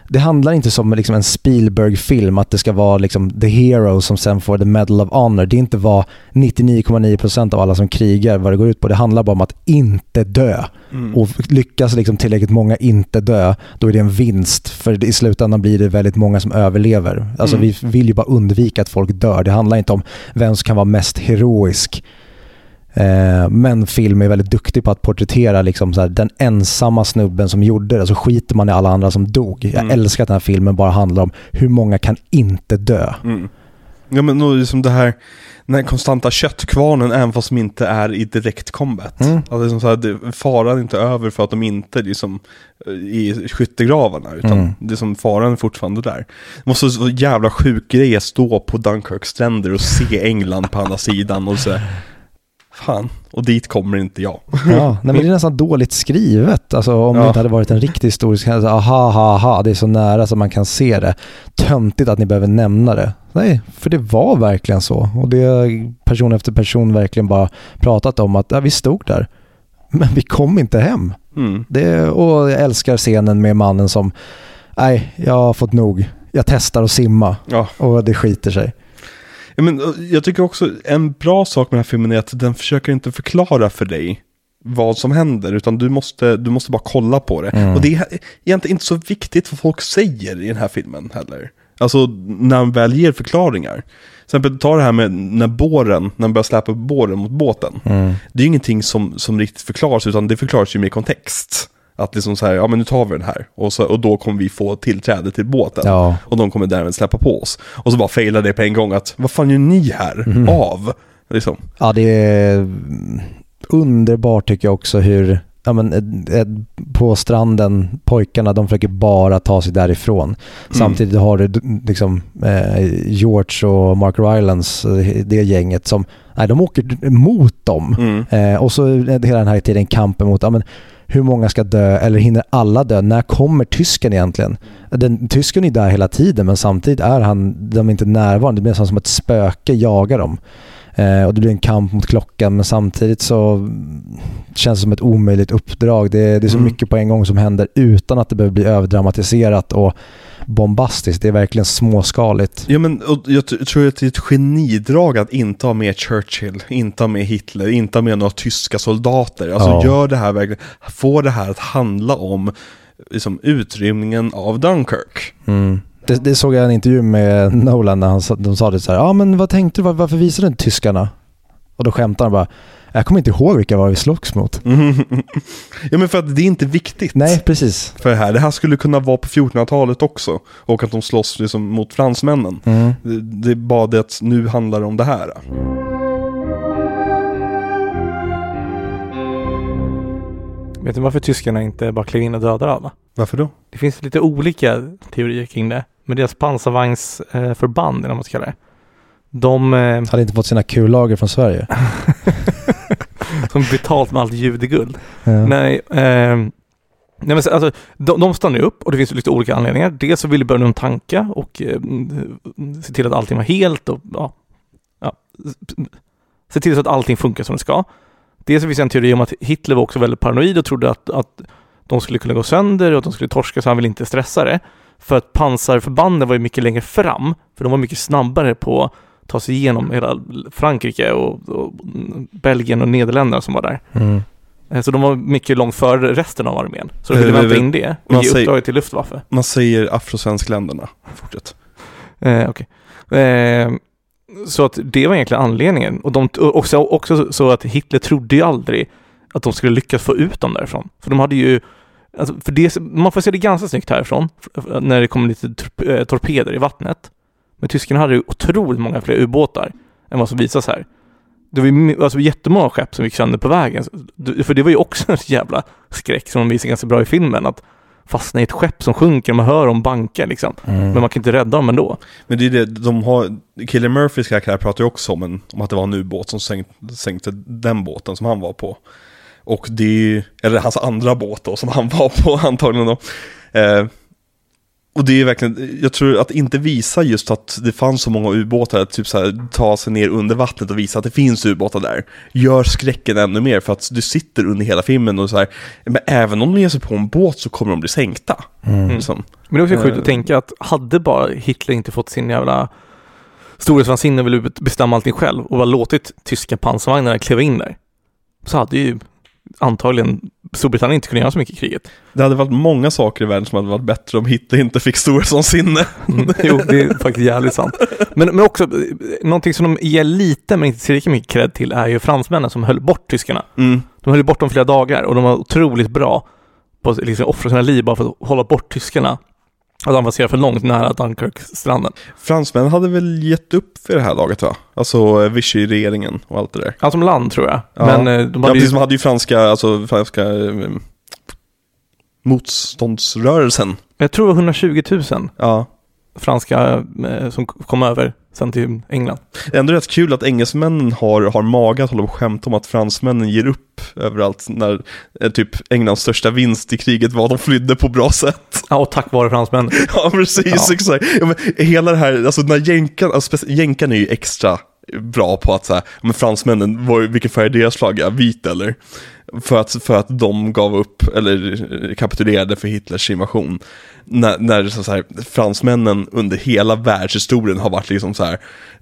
Speaker 4: det handlar inte som liksom en Spielberg-film att det ska vara liksom the hero som sen får the medal of honor. Det är inte vad 99,9% av alla som krigar vad det går ut på. Det handlar bara om att inte dö.
Speaker 2: Mm.
Speaker 4: Och lyckas liksom tillräckligt många inte dö, då är det en vinst. För i slutändan blir det väldigt många som överlever. Alltså
Speaker 2: Mm.
Speaker 4: vi vill ju bara undvika att folk dör. Det handlar inte om vem som kan vara mest heroisk. Eh, men film är väldigt duktig på att porträttera liksom så här, den ensamma snubben som gjorde det. Så skiter man i alla andra som dog. Jag
Speaker 2: Mm.
Speaker 4: älskar att den här filmen bara handlar om hur många kan inte dö.
Speaker 2: Mm. Ja men nog liksom det här, den här konstanta köttkvarnen även fast de inte är i direkt combat.
Speaker 4: Mm.
Speaker 2: Alltså liksom så här, det, faran är inte över för att de inte liksom eh, i skyttegravarna utan
Speaker 4: Mm.
Speaker 2: det som faran är fortfarande där. Det måste så jävla sjuk grej att stå på Dunkirks stränder och se England på andra sidan och så Fan, och dit kommer inte jag.
Speaker 4: Ja, nej, men det är nästan dåligt skrivet. Alltså om det
Speaker 2: Ja.
Speaker 4: inte hade varit en riktig historisk händelse. Aha, aha, aha, det är så nära så man kan se det. Töntigt att ni behöver nämna det. Nej, för det var verkligen så. Och det har person efter person verkligen bara pratat om att ja, vi stod där. Men vi kom inte hem.
Speaker 2: Mm.
Speaker 4: Det, och jag älskar scenen med mannen som, nej, jag har fått nog. Jag testar att simma
Speaker 2: Ja.
Speaker 4: och det skiter sig.
Speaker 2: Ja, men, eh, jag tycker också en bra sak med den här filmen är att den försöker inte förklara för dig vad som händer, utan du måste, du måste bara kolla på det.
Speaker 4: Mm.
Speaker 2: Och det är egentligen inte så viktigt vad folk säger i den här filmen heller. Alltså när man väl ger förklaringar. Till exempel ta det här med när båren, när man börjar släpa båren mot båten.
Speaker 4: Mm.
Speaker 2: Det är ju ingenting som, som riktigt förklaras, utan det förklaras ju med kontext. Att liksom så här, ja men nu tar vi den här. Och, så, och då kommer vi få tillträde till båten.
Speaker 4: Ja.
Speaker 2: Och de kommer därmed släppa på oss. Och så bara failar det på en gång att, vad fan gör ni här?
Speaker 4: Mhm.
Speaker 2: Av? Liksom.
Speaker 4: Ja, det är underbart tycker jag också hur ja, men, eh, eh, på stranden, pojkarna de försöker bara ta sig därifrån. Samtidigt har du liksom eh, George och Mark Rylance, eh, det gänget som, nej de åker mot dem.
Speaker 2: Mm.
Speaker 4: Eh, och så hela den här tiden kampen mot, ja, men, hur många ska dö eller hinner alla dö? När kommer tysken egentligen? Den, tysken är där hela tiden men samtidigt är han, de är inte närvarande. Det blir nästan som ett spöke jagar dem. Eh, och det blir en kamp mot klockan men samtidigt så känns det som ett omöjligt uppdrag. Det, det är så
Speaker 2: Mm.
Speaker 4: mycket på en gång som händer utan att det behöver bli överdramatiserat och bombastiskt. Det är verkligen småskaligt.
Speaker 2: Ja men jag tror att det är ett genidrag att inte ha med Churchill, inte ha med Hitler, inte ha med några tyska soldater. Alltså
Speaker 4: Ja.
Speaker 2: gör det här verkligen, få det här att handla om liksom, utrymningen av Dunkirk.
Speaker 4: Mm. Det, det såg jag i en intervju med Nolan när han, sa- de sa det så här, ja men vad tänkte du, Var- varför visade du inte tyskarna? Och då skämtade han bara, jag kommer inte ihåg vilka var vi slogs mot.
Speaker 2: ja men för att det är inte viktigt.
Speaker 4: Nej, precis.
Speaker 2: För det här, det här skulle kunna vara på 1400-talet också. Och att de slåss liksom mot fransmännen.
Speaker 4: Mm.
Speaker 2: Det, det är bara det att nu handlar det om det här.
Speaker 3: Vet du varför tyskarna inte bara klev in och dödade alla?
Speaker 2: Varför då?
Speaker 3: Det finns lite olika teorier kring det. Men deras pansarvagnsförband, eller vad man ska kalla det. De eh,
Speaker 4: Hade inte fått sina kullager från Sverige.
Speaker 3: som betalt med allt judeguld.
Speaker 4: Ja.
Speaker 3: Nej, ehm, nej men så, alltså, de, de stannar upp och det finns lite olika anledningar. Dels så ville Börnum tanka och eh, mm, se till att allting var helt och ja, ja, se till så att allting funkar som det ska. Dels så finns en teori om att Hitler var också väldigt paranoid och trodde att, att de skulle kunna gå sönder och att de skulle torska så han ville inte stressa det. För att pansarförbanden var ju mycket längre fram, för de var mycket snabbare på att ta sig igenom hela Frankrike och, och Belgien och Nederländerna som var där.
Speaker 4: Mm.
Speaker 3: Eh, Så de var mycket långt före resten av armén. Så de ville
Speaker 2: Eh,
Speaker 3: vänta
Speaker 2: eh,
Speaker 3: in det och
Speaker 2: man
Speaker 3: ge
Speaker 2: säger-
Speaker 3: uppdraget till Luftwaffe.
Speaker 2: Man säger afrosvenskländerna. Fortsätt.
Speaker 3: Eh, okej. Eh, så att det var egentligen anledningen. Och de, också, också så att Hitler trodde ju aldrig att de skulle lyckas få ut dem därifrån. För de hade ju, alltså, för det, man får se det ganska snyggt härifrån, när det kommer lite eh, torpeder i vattnet. Men tyskarna hade ju otroligt många fler ubåtar än vad som visas här. Det var alltså, jättemånga skepp som gick sönder på vägen. För det var ju också en jävla skräck som de visar ganska bra i filmen. Att fastna i ett skepp som sjunker, man hör om bankar liksom.
Speaker 4: Mm.
Speaker 3: Men man kan inte rädda dem ändå.
Speaker 2: Men det är det, de har, Killer Murphys karaktär pratar ju också om, en, om att det var en ubåt som sänk, sänkte den båten som han var på. Och det eller hans andra båt då, som han var på antagligen då. Eh, och det är verkligen, jag tror att inte visa just att det fanns så många ubåtar, typ så här, ta sig ner under vattnet och visa att det finns ubåtar där. Gör skräcken ännu mer för att du sitter under hela filmen och så här, men även om de ger sig på en båt så kommer de bli sänkta.
Speaker 4: Mm.
Speaker 2: Liksom.
Speaker 3: Men det är också sjukt
Speaker 2: Eh.
Speaker 3: att tänka att hade bara Hitler inte fått sin jävla storhetsvansinne och ville bestämma allting själv och bara låtit tyska pansarvagnarna kliva in där så hade ju antagligen Storbritannien inte kunnat göra så mycket i kriget.
Speaker 2: Det hade varit många saker i världen som hade varit bättre om Hitler inte fick storhetsvansinne.
Speaker 3: Mm. jo, det är faktiskt jävligt sant. Men, men också, någonting som de ger lite men inte lika mycket cred till är ju fransmännen som höll bort tyskarna.
Speaker 2: Mm.
Speaker 3: De höll bort dem flera dagar och de var otroligt bra på att liksom offra sina liv bara för att hålla bort tyskarna. Att avancera för långt nära Dunkirk-stranden.
Speaker 2: Fransmännen hade väl gett upp för det här laget va? Alltså eh, Vichy-regeringen och allt det där.
Speaker 3: Ja, som land tror jag.
Speaker 2: Ja.
Speaker 3: Men eh, de
Speaker 2: Ja,
Speaker 3: hade
Speaker 2: precis,
Speaker 3: ju...
Speaker 2: de hade ju franska, alltså franska eh, motståndsrörelsen.
Speaker 3: Jag tror det var 120 000
Speaker 2: Ja.
Speaker 3: Franska eh, som kom över sen till England.
Speaker 2: Det är ändå rätt kul att engelsmännen har, har mage att hålla på och skämta om att fransmännen ger upp överallt när eh, typ Englands största vinst i kriget var att de flydde på bra sätt.
Speaker 3: Ja, och tack vare fransmännen.
Speaker 2: Ja, precis,
Speaker 3: Ja.
Speaker 2: exakt. Ja, men hela det här, alltså när jänkarna, alltså, jänkarna är ju extra bra på att säga, men fransmännen, vilken färg är deras flagga? Vit eller? För att, för att de gav upp, eller eh, kapitulerade för Hitlers invasion. När, när så här, fransmännen under hela världshistorien har varit liksom så här,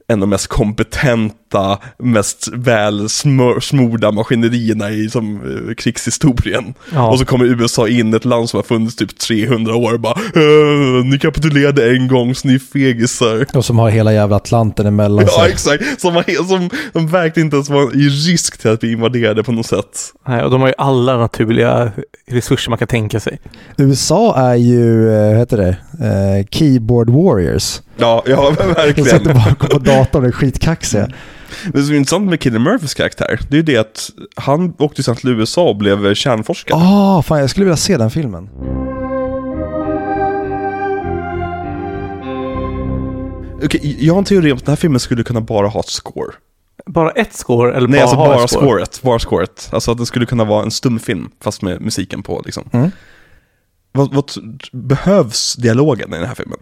Speaker 2: en av de mest kompetenta, mest välsmorda maskinerierna i som, eh, krigshistorien.
Speaker 3: Ja.
Speaker 2: Och så kommer USA in, ett land som har funnits typ 300 år och bara "Äh, Ni kapitulerade en gång så ni är fegisar.
Speaker 4: Och som har hela jävla Atlanten emellan
Speaker 2: Ja
Speaker 4: sig.
Speaker 2: exakt, som, som, som verkligen inte ens var i risk till att bli invaderade på något sätt.
Speaker 3: Nej, och de har ju alla naturliga resurser man kan tänka sig.
Speaker 4: USA är ju, eh, vad heter det, eh, keyboard warriors.
Speaker 2: Ja, ja men
Speaker 4: De
Speaker 2: verkligen.
Speaker 4: sitter bakom på datorn och är skitkaxiga.
Speaker 2: Det som är intressant med Killer Murphys karaktär, det är ju det att han åkte sen till USA och blev kärnforskare.
Speaker 4: Ah, fan jag skulle vilja se den filmen.
Speaker 2: Okej, jag har en teori om att den här filmen skulle kunna bara ha ett score.
Speaker 3: Bara ett score eller
Speaker 2: Nej,
Speaker 3: bara
Speaker 2: alltså bara
Speaker 3: score?
Speaker 2: scoret. Bara scoret. Alltså att det skulle kunna vara en stumfilm, fast med musiken på liksom.
Speaker 4: Mm.
Speaker 2: Vad, vad behövs dialogen i den här filmen?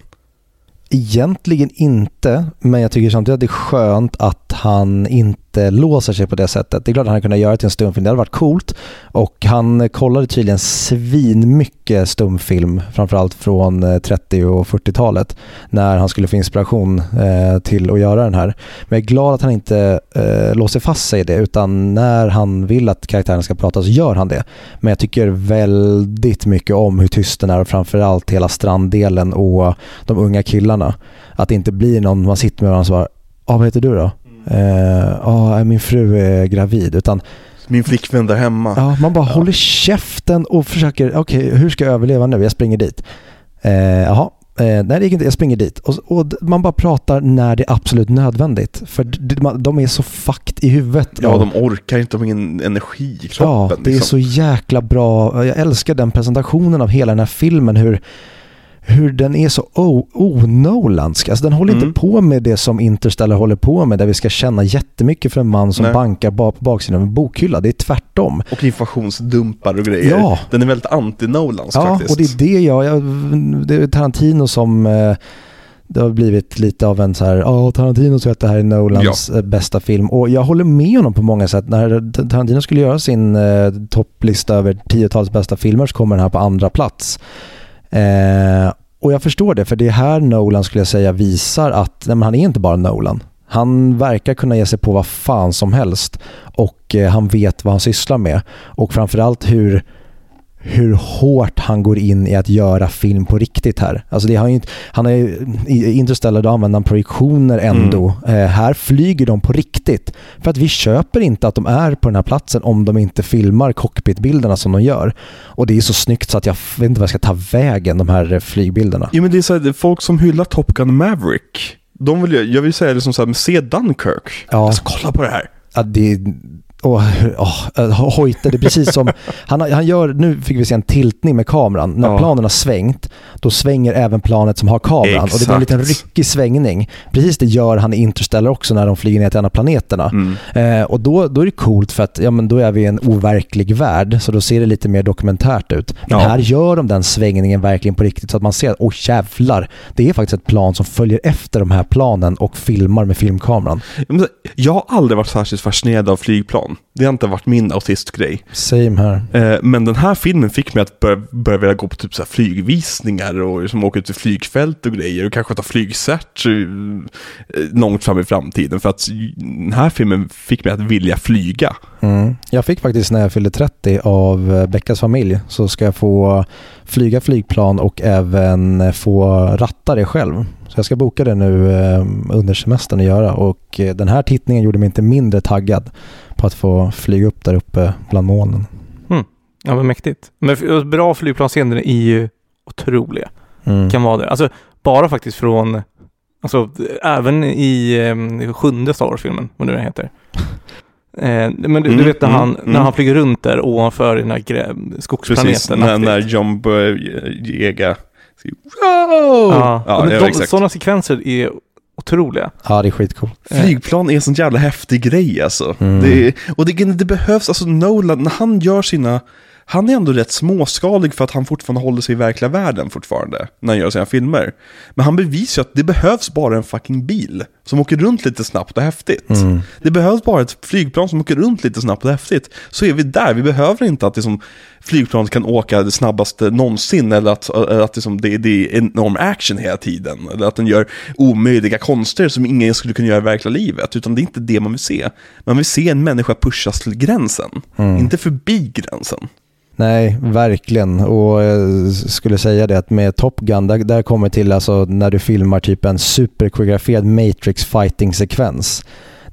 Speaker 4: Egentligen inte, men jag tycker samtidigt att det är skönt att han inte inte låser sig på det sättet. Det är klart att han kunde göra det till en stumfilm, det hade varit coolt. Och han kollade tydligen svinmycket stumfilm, framförallt från eh, 30 och 40-talet, när han skulle få inspiration eh, till att göra den här. Men jag är glad att han inte eh, låser fast sig i det, utan när han vill att karaktären ska prata så gör han det. Men jag tycker väldigt mycket om hur tyst den är och framförallt hela stranddelen och de unga killarna. Att det inte blir någon man sitter med varandra och svarar Ja, vad heter du då? Ja, ah, min fru är gravid. Utan
Speaker 2: Min flickvän där hemma.
Speaker 4: ja, man bara håller käften och försöker, okej, hur ska jag överleva nu? Jag springer dit. Eh, jaha, eh, nej det gick inte, jag springer dit. Och, och man bara pratar när det är absolut nödvändigt. För de är så fucked i huvudet.
Speaker 2: Ja, de orkar inte, de har ingen energi i
Speaker 4: Ja,
Speaker 2: kroppen.
Speaker 4: det är
Speaker 2: liksom.
Speaker 4: så jäkla bra. Jag älskar den presentationen av hela den här filmen. Hur, hur den är så o-Nolandsk. Alltså den håller
Speaker 2: Mm.
Speaker 4: inte på med det som Interstellar håller på med. Där vi ska känna jättemycket för en man som
Speaker 2: Nej.
Speaker 4: bankar bak på baksidan av en bokhylla. Det är tvärtom.
Speaker 2: Och informationsdumpar och grejer.
Speaker 4: Ja.
Speaker 2: Den är väldigt anti-Nolans
Speaker 4: Ja,
Speaker 2: faktiskt.
Speaker 4: och det är det jag... jag det är Tarantino som... eh, Det har blivit lite av en så här, ja Tarantino säger att det här är Nolans eh, bästa film och jag håller med honom på många sätt. När Tarantino skulle göra sin eh, topplista över tiotals bästa filmer så kommer den här på andra plats. Eh, och jag förstår det, för det är här Nolan skulle jag säga visar att nej, men han är inte bara Nolan. Han verkar kunna ge sig på vad fan som helst och eh, han vet vad han sysslar med. Och framförallt hur, hur hårt han går in i att göra film på riktigt här. Alltså det har ju inte, han är ju, i Interstellar då använder han projektioner ändå. Eh, här flyger de på riktigt. För att vi köper inte att de är på den här platsen om de inte filmar cockpitbilderna som de gör. Och det är så snyggt så att jag vet inte vad jag ska ta vägen, de här eh, flygbilderna.
Speaker 2: Ja men det är så här, folk som hyllar Top Gun Maverick. De vill, jag vill säga liksom så här, se Dunkirk.
Speaker 4: Ja.
Speaker 2: Alltså kolla på det här.
Speaker 4: Ja, det Hoyte, det är precis som, han, han gör, nu fick vi se en tiltning med kameran. När
Speaker 2: Ja.
Speaker 4: planen har svängt, då svänger även planet som har kameran. Och det blir en liten
Speaker 2: Exakt.
Speaker 4: ryckig svängning. Precis det gör han i Interstellar också när de flyger ner till en av planeterna.
Speaker 2: Mm.
Speaker 4: Eh, och då, då är det coolt för att ja, men då är vi i en overklig värld, så då ser det lite mer dokumentärt ut. Men
Speaker 2: Ja.
Speaker 4: här gör de den svängningen verkligen på riktigt så att man ser att åh jävlar, det är faktiskt ett plan som följer efter de här planen och filmar med filmkameran.
Speaker 2: Jag har aldrig varit särskilt fascinerad av flygplan. Det har inte varit min autistgrej.
Speaker 4: Same här.
Speaker 2: Eh, Men den här filmen fick mig att börja, börja vilja gå på typ så flygvisningar och liksom åka ut till flygfält och grejer och kanske ta flygcert eh, långt fram i framtiden. För att den här filmen fick mig att vilja flyga.
Speaker 4: Mm. Jag fick faktiskt när jag fyllde 30 av eh, Beckas familj så ska jag få flyga flygplan och även få ratta det själv. Så jag ska boka det nu eh, under semestern att göra och eh, den här tittningen gjorde mig inte mindre taggad på att få flyga upp där uppe bland molnen.
Speaker 3: Ja, men mäktigt. Men bra flygplansscener är ju otroliga.
Speaker 4: Mm.
Speaker 3: Kan vara det. Alltså, bara faktiskt från, alltså, även i eh, sjunde Star Wars-filmen, vad nu den heter. Eh, men du, du
Speaker 2: Mm,
Speaker 3: vet när
Speaker 2: mm,
Speaker 3: han,
Speaker 2: mm.
Speaker 3: när han flyger runt där ovanför den här skogsplaneten.
Speaker 2: Precis, när, när John Boyega... Wow!
Speaker 3: Ja,
Speaker 2: ja,
Speaker 3: men de,
Speaker 2: exakt.
Speaker 3: sådana sekvenser är otroliga.
Speaker 4: Ja, det är skitcoolt.
Speaker 2: Flygplan är en sån jävla häftig grej alltså.
Speaker 4: Mm.
Speaker 2: Det är, och det, det behövs, alltså Nolan, när han gör sina... Han är ändå rätt småskalig för att han fortfarande håller sig i verkliga världen fortfarande, när han gör sina filmer. Men han bevisar ju att det behövs bara en fucking bil som åker runt lite snabbt och häftigt.
Speaker 4: Mm.
Speaker 2: Det behövs bara ett flygplan som åker runt lite snabbt och häftigt. Så är vi där, vi behöver inte att liksom, flygplanet kan åka det snabbaste någonsin eller att, att liksom, det, det är enorm action hela tiden. Eller att den gör omöjliga konster som ingen skulle kunna göra i verkliga livet. Utan det är inte det man vill se. Man vill se en människa pushas till gränsen,
Speaker 4: Mm.
Speaker 2: inte förbi gränsen.
Speaker 4: Nej, verkligen. Och eh, jag skulle säga det att med Top Gun, där, där kommer till alltså när du filmar typ en superkoreograferad Matrix fighting-sekvens.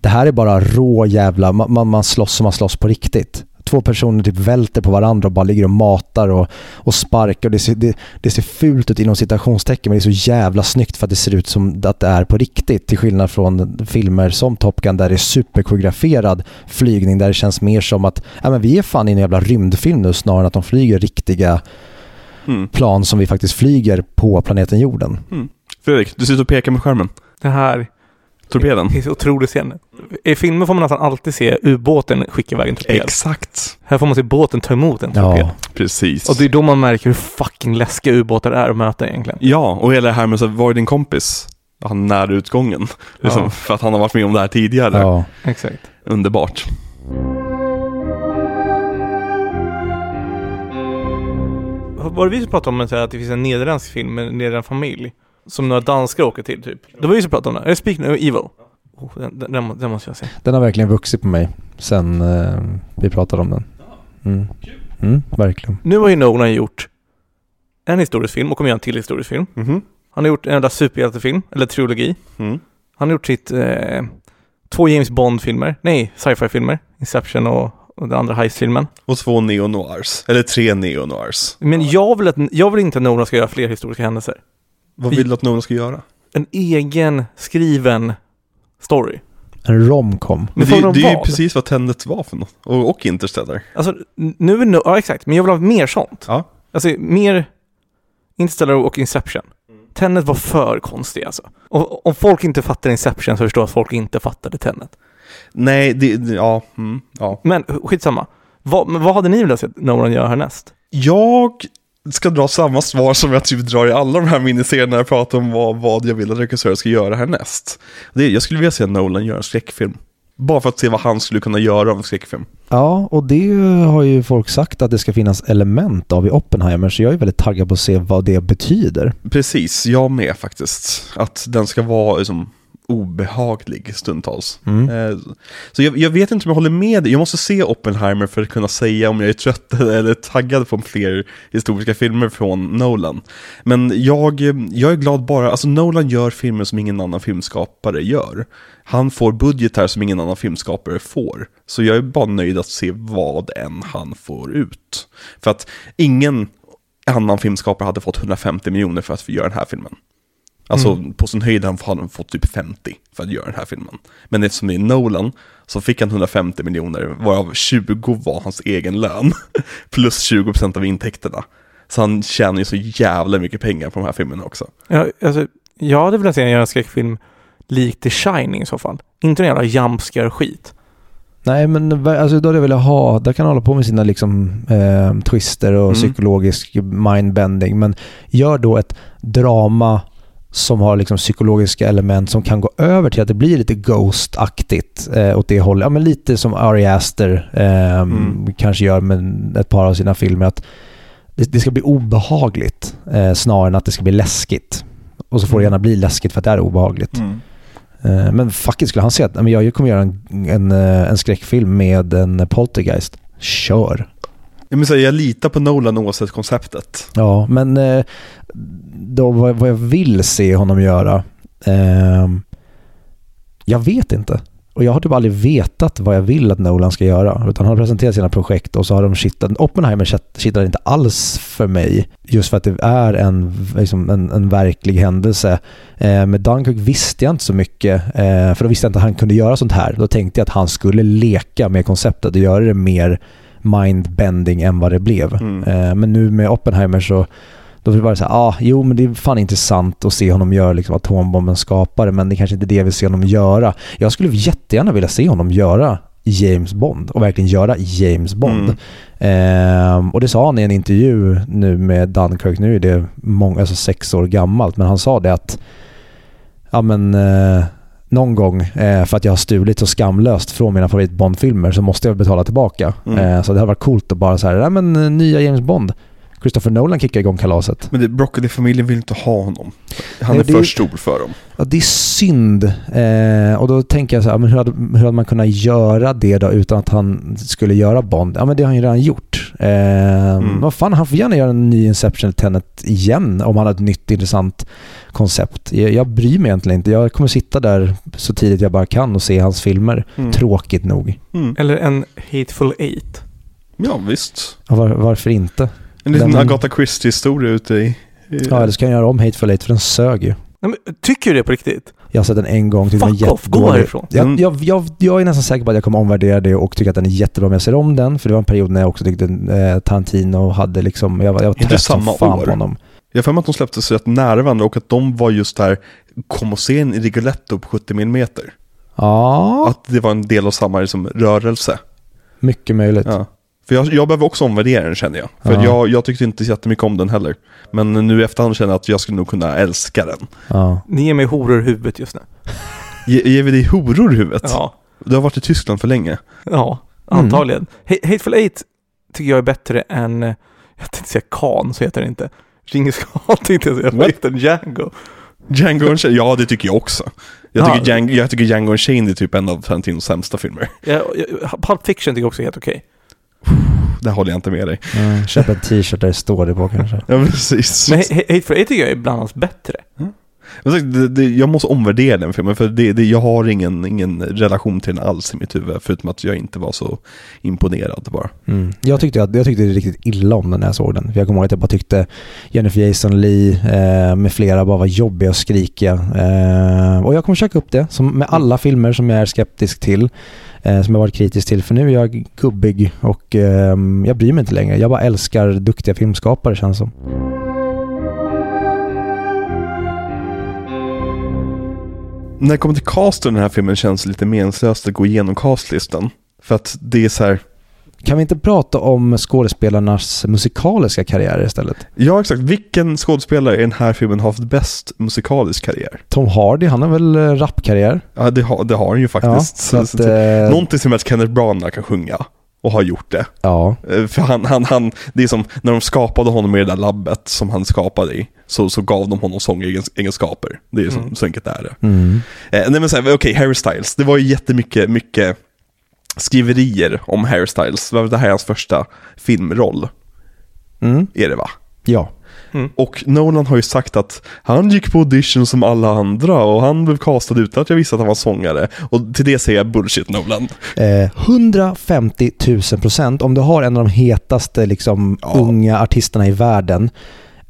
Speaker 4: Det här är bara rå jävla, man, man, slåss som man slåss på riktigt. Två personer typ välter på varandra och bara ligger och matar och, och sparkar. Och det, ser, det, det ser fult ut inom citationstecken men det är så jävla snyggt för att det ser ut som att det är på riktigt. Till skillnad från filmer som Top Gun där det är superkoreograferad flygning där det känns mer som att ja, men vi är fan i en jävla rymdfilm nu snarare än att de flyger riktiga
Speaker 2: Mm.
Speaker 4: plan som vi faktiskt flyger på planeten jorden.
Speaker 2: Fredrik, du sitter och pekar med skärmen.
Speaker 3: Det här
Speaker 2: Torpeden.
Speaker 3: är så otrolig scen. I filmer får man nästan alltid se ubåten skicka iväg en torped.
Speaker 2: Exakt.
Speaker 3: Här får man se båten ta emot en torped.
Speaker 4: Ja,
Speaker 2: Precis.
Speaker 3: Och det är då man märker hur fucking läskiga ubåtar är att möta egentligen.
Speaker 2: Ja, och hela det här med så här, var är din kompis? han nära utgången. Liksom,
Speaker 3: Ja.
Speaker 2: För att han har varit med om det här tidigare.
Speaker 4: Ja.
Speaker 3: Exakt.
Speaker 2: Underbart.
Speaker 3: Var det vi som pratade om att det finns en nederländsk film med en nederländsk familj? Som några danskar åker till typ. Det var vi som pratade om det. Är det Speak No Evil? Oh, den, den, den, må- den måste jag se.
Speaker 4: Den har verkligen vuxit på mig sen eh, vi pratade om den. Mm. Mm, verkligen.
Speaker 3: Nu har ju Nolan gjort en historisk film och kommer göra en till historisk film.
Speaker 2: Mhm.
Speaker 3: Han har gjort en enda superhjältefilm, eller trilogi.
Speaker 2: Mm.
Speaker 3: Han har gjort sitt, eh, två James Bond-filmer, nej, sci-fi-filmer. Inception och, och den andra Heist-filmen.
Speaker 2: Och två neo-noirs. Eller tre neo-noirs.
Speaker 3: Men jag vill, att, jag vill inte att Nolan ska göra fler historiska händelser.
Speaker 2: Vad
Speaker 3: Vi-
Speaker 2: vill du att någon ska göra?
Speaker 3: En egen skriven story.
Speaker 4: En romcom.
Speaker 3: Men
Speaker 2: det,
Speaker 3: om
Speaker 2: det är ju precis vad Tenet var för något. Och, och Interstellar.
Speaker 3: Alltså, nu är no, ja exakt, men jag vill ha mer sånt.
Speaker 2: Ja.
Speaker 3: Alltså mer Interstellar och Inception. Tenet var för konstig alltså. Och om folk inte fattar Inception så förstår jag att folk inte fattade Tenet.
Speaker 2: Nej, det, det ja, mm, ja.
Speaker 3: Men skitsamma. Vad, men vad hade ni velat se Nolan göra härnäst?
Speaker 2: Jag ska dra samma svar som jag typ drar i alla de här miniserierna när jag pratar om vad, vad jag vill att regissören ska göra härnäst. Det, är- jag skulle vilja se Nolan göra en skräckfilm. Bara för att se vad han skulle kunna göra av en skräckfilm.
Speaker 4: Ja, och det har ju folk sagt att det ska finnas element av i Oppenheimer, så jag är väldigt taggad på att se vad det betyder.
Speaker 2: Precis, jag med faktiskt. Att den ska vara liksom, obehaglig stundtals.
Speaker 4: Mm.
Speaker 2: Eh, Så jag, jag vet inte om jag håller med dig. Jag måste se Oppenheimer för att kunna säga om jag är trött eller taggad på fler historiska filmer från Nolan. Men jag, jag är glad bara, alltså Nolan gör filmer som ingen annan filmskapare gör. Han får budgetar som ingen annan filmskapare får. Så jag är bara nöjd att se vad än han får ut. För att ingen annan filmskapare hade fått 150 miljoner för att göra den här filmen. Alltså på sin höjd hade han fått typ 50 för att göra den här filmen. Men eftersom det är Nolan så fick han 150 miljoner, varav 20 var hans egen lön. Plus 20% av intäkterna. Så han tjänar ju så jävla mycket pengar på de här filmerna också.
Speaker 3: Ja, alltså, jag hade velat se honom göra en skräckfilm lik The Shining i så fall. Inte en jävla jumpscare-skit.
Speaker 4: Nej, men alltså, då hade jag velat ha, där kan hålla på med sina liksom, eh, twister och
Speaker 2: Mm.
Speaker 4: psykologisk mindbending, men gör då ett drama som har liksom psykologiska element som kan gå över till att det blir lite Ghost-aktigt eh, åt det hållet. Ja, men lite som Ari Aster eh,
Speaker 2: Mm.
Speaker 4: kanske gör med ett par av sina filmer. Att det, det ska bli obehagligt eh, snarare än att det ska bli läskigt. Och så får det gärna bli läskigt för att det är obehagligt. Eh, Men it, skulle han säga att "Nej, men jag kommer göra en, en, eh, en skräckfilm med en poltergeist. Kör.
Speaker 2: Jag, menar, jag litar på Nolan oavsett konceptet.
Speaker 4: Ja, men eh, då vad, vad jag vill se honom göra. ehm, jag vet inte. Och jag har typ aldrig vetat vad jag vill att Nolan ska göra. Utan han har presenterat sina projekt och så har de kittat. Oppenheimer kit- kittlar inte alls för mig. Just för att det är en, liksom en, en verklig händelse. Eh, med Dunkirk visste jag inte så mycket. Eh, för då visste jag inte att han kunde göra sånt här. Då tänkte jag att han skulle leka med konceptet och göra det mer mindbending än vad det blev.
Speaker 2: Mm.
Speaker 4: Eh, men nu med Oppenheimer så då vill jag bara säga, ah, jo men det är fan intressant att se honom göra liksom atombomben skapare, men det är kanske inte det jag vill se honom göra. Jag skulle jättegärna vilja se honom göra James Bond och verkligen göra James Bond. Ehm, och det sa han i en intervju nu med Dunkirk, nu är det många, alltså sex år gammalt, men han sa det att ja men eh, någon gång eh, för att jag har stulit så skamlöst från mina favorit Bond-filmer så måste jag betala tillbaka.
Speaker 2: Mm.
Speaker 4: Eh, så det hade varit coolt att bara så här, nej men eh, nya James Bond. Christopher Nolan kickar igång kalaset.
Speaker 2: Men det- Broccoli-familjen vill inte ha honom. Han
Speaker 4: Nej,
Speaker 2: är för stor för dem.
Speaker 4: Ja, det är synd. Eh, och då tänker jag så här, men hur hade, hur hade man kunnat göra det då utan att han skulle göra Bond? Ja, men det har han ju redan gjort. Eh,
Speaker 2: Mm.
Speaker 4: Vad fan, han får gärna göra en ny Inception Tenet igen om han har ett nytt intressant koncept. Jag, jag bryr mig egentligen inte. Jag kommer sitta där så tidigt jag bara kan och se hans filmer.
Speaker 2: Mm.
Speaker 4: Tråkigt nog.
Speaker 2: Mm.
Speaker 3: Eller en Hateful Eight.
Speaker 2: Ja, visst.
Speaker 4: Ja, Var, varför inte?
Speaker 2: En liten
Speaker 4: Den-
Speaker 2: Agatha Christie-historia ute i...
Speaker 4: Ja, eller så kan jag göra om Hateful Eight för den sög ju.
Speaker 3: Nej, men, tycker du det på riktigt?
Speaker 4: Jag har sett den en gång. tyckte den var
Speaker 3: Fuck off, gå härifrån.
Speaker 2: Mm.
Speaker 4: Jag, jag, jag, jag är nästan säker på att jag kommer omvärdera det och tycka att den är jättebra om jag ser om den. För det var en period när jag också tyckte eh, Tarantino hade liksom, jag, var- jag var trött som
Speaker 2: samma
Speaker 4: fan
Speaker 2: år.
Speaker 4: på honom.
Speaker 2: Jag har att de släpptes rätt nära varandra och att de var just där, kom och se en i Rigoletto på 70 mm.
Speaker 4: Ja,
Speaker 2: Att det var en del av samma liksom, rörelse.
Speaker 4: mycket möjligt.
Speaker 2: Ja. För jag, jag behöver också omvärdera den känner jag. För
Speaker 4: Ja.
Speaker 2: jag, jag tyckte inte så jättemycket om den heller. Men nu i efterhand känner jag att jag skulle nog kunna älska den.
Speaker 4: Ja.
Speaker 3: Ni ger mig horor i huvudet just nu.
Speaker 2: Ge, ger vi dig horor i huvudet?
Speaker 3: Ja.
Speaker 2: Du har varit i Tyskland för länge.
Speaker 3: Ja, antagligen. Ha- Hateful Eight tycker jag är bättre än, eh, jag tänkte säga Khan, så heter det inte. Djingis Khan tänkte jag säga, vad heter den? Django.
Speaker 2: Django Unchained, ja det tycker jag också. Jag
Speaker 3: Ja.
Speaker 2: tycker, Django, jag tycker Django Unchained är typ en av Tarantinos sämsta filmer.
Speaker 3: Jag, Pulp Fiction tycker jag också är helt okej.
Speaker 2: Där håller jag inte med dig.
Speaker 4: Ja, köp en t-shirt där det står det på kanske.
Speaker 2: Ja precis.
Speaker 3: Men Ha- Ha- Hateful Eight tycker jag är bland annat bättre.
Speaker 2: Det, det, jag måste omvärdera den filmen för det, det, jag har ingen, ingen relation till den alls i mitt huvud. Förutom att jag inte var så imponerad bara.
Speaker 4: Mm. Jag, tyckte att, jag tyckte riktigt illa om den när jag såg den. För jag kommer ihåg att jag bara tyckte Jennifer Jason Lee eh, med flera bara var jobbiga och skrikiga. Eh, och jag kommer käka upp det, som med alla filmer som jag är skeptisk till. Eh, som jag varit kritisk till. För nu är jag gubbig och eh, jag bryr mig inte längre. Jag bara älskar duktiga filmskapare känns som.
Speaker 2: När det kommer till casten i den här filmen känns det lite meningslöst att gå igenom castlistan. För att det är så här,
Speaker 4: kan vi inte prata om skådespelarnas musikaliska karriärer istället?
Speaker 2: ja exakt, vilken skådespelare i den här filmen har haft bäst musikalisk karriär?
Speaker 4: Tom Hardy, han har väl eh, rapkarriär?
Speaker 2: Ja det har, det har han ju
Speaker 4: Ja,
Speaker 2: faktiskt.
Speaker 4: så att, eh,
Speaker 2: Någonting som att Kenneth Branagh kan sjunga. Och har gjort det.
Speaker 4: ja.
Speaker 2: Eh, För han, han, han, det är som när de skapade honom i det där labbet som han skapade i. Så, så gav de honom sångegenskaper. Det är som,
Speaker 3: Mm.
Speaker 2: så enkelt är det.
Speaker 4: Mm.
Speaker 2: Eh, nej men okej, Harry Styles. Det var ju jättemycket mycket skriverier om Harry Styles. Det här är hans första filmroll,
Speaker 4: Mm.
Speaker 2: är det va?
Speaker 4: Ja.
Speaker 2: Och Nolan har ju sagt att han gick på audition som alla andra och han blev castad utan att jag visste att han var sångare. Och till det säger jag bullshit Nolan.
Speaker 4: Eh, 150 000 procent. Om du har en av de hetaste liksom,
Speaker 2: Ja.
Speaker 4: unga artisterna i världen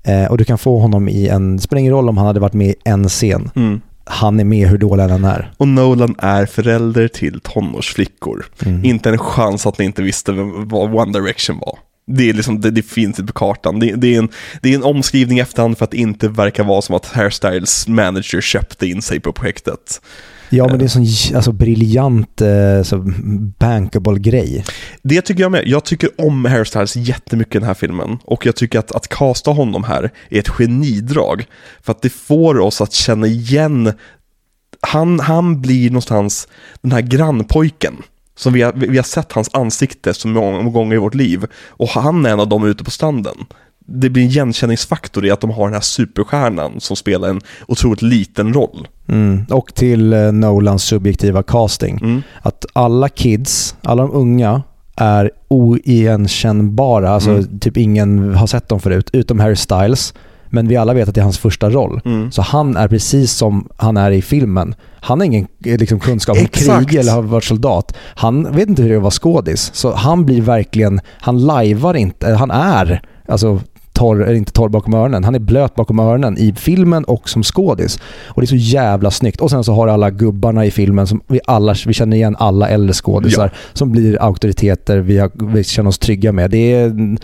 Speaker 4: eh, och du kan få honom i en, det spelar ingen roll om han hade varit med i en scen.
Speaker 2: Mm.
Speaker 4: Han är med hur dålig han är.
Speaker 2: Och Nolan är förälder till tonårsflickor.
Speaker 4: Mm.
Speaker 2: Inte en chans att ni inte visste vad One Direction var. Det, är liksom, det, det finns inte på kartan. Det, det, är en, det är en omskrivning i efterhand för att det inte verkar vara som att Hairstyles manager köpte in sig på projektet.
Speaker 4: Ja, men det är en sån alltså, briljant eh, så bankable grej.
Speaker 2: Det tycker jag med. Jag tycker om Harry Styles jättemycket i den här filmen. Och jag tycker att, att casta honom här är ett genidrag. För att det får oss att känna igen, han, han blir någonstans den här grannpojken. Som vi har, vi har sett hans ansikte så många gånger i vårt liv. Och han är en av dem ute på stranden. Det blir en igenkänningsfaktor i att de har den här superstjärnan som spelar en otroligt liten roll.
Speaker 4: Mm. Och till eh, Nolans subjektiva casting.
Speaker 2: Mm.
Speaker 4: Att alla kids, alla de unga, är oigenkännbara. Alltså
Speaker 2: Mm.
Speaker 4: typ ingen har sett dem förut, utom Harry Styles. Men vi alla vet att det är hans första roll.
Speaker 2: Mm.
Speaker 4: Så han är precis som han är i filmen. Han har ingen eh, liksom, kunskap om
Speaker 2: Exakt.
Speaker 4: krig eller har varit soldat. Han vet inte hur det är att vara skådis. Så han blir verkligen, han lajvar inte, eh, han är alltså torr, eller inte torr bakom öronen. Han är blöt bakom öronen i filmen och som skådis. Och det är så jävla snyggt. Och sen så har alla gubbarna i filmen som vi alla, vi känner igen alla äldre skådisar som blir auktoriteter vi, har, vi känner oss trygga med. Det är,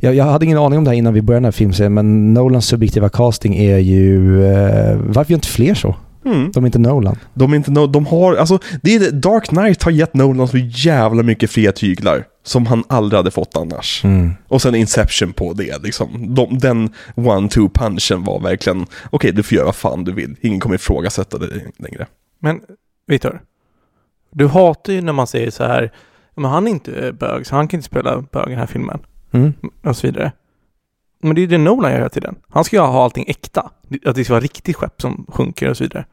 Speaker 4: jag, jag hade ingen aning om det här innan vi började den här filmserien men Nolans subjektiva casting är ju... Eh, varför gör inte fler så?
Speaker 2: Mm.
Speaker 4: De är inte Nolan.
Speaker 2: De, är inte, no- de har, alltså, det är, Dark Knight har gett Nolan så jävla mycket fria tyglar. Som han aldrig hade fått annars. Och sen Inception på det liksom. De, den one-two punchen var verkligen, okej du får göra vad fan du vill. Ingen kommer ifrågasätta det längre.
Speaker 3: Men Viktor, du hatar ju när man säger så här, men han är inte bög, så han kan inte spela bög i den här filmen.
Speaker 4: Mm.
Speaker 3: Och så vidare. Men det är ju det Nolan gör hela tiden. Han ska ju ha allting äkta. Att det ska vara riktigt skepp som sjunker och så vidare.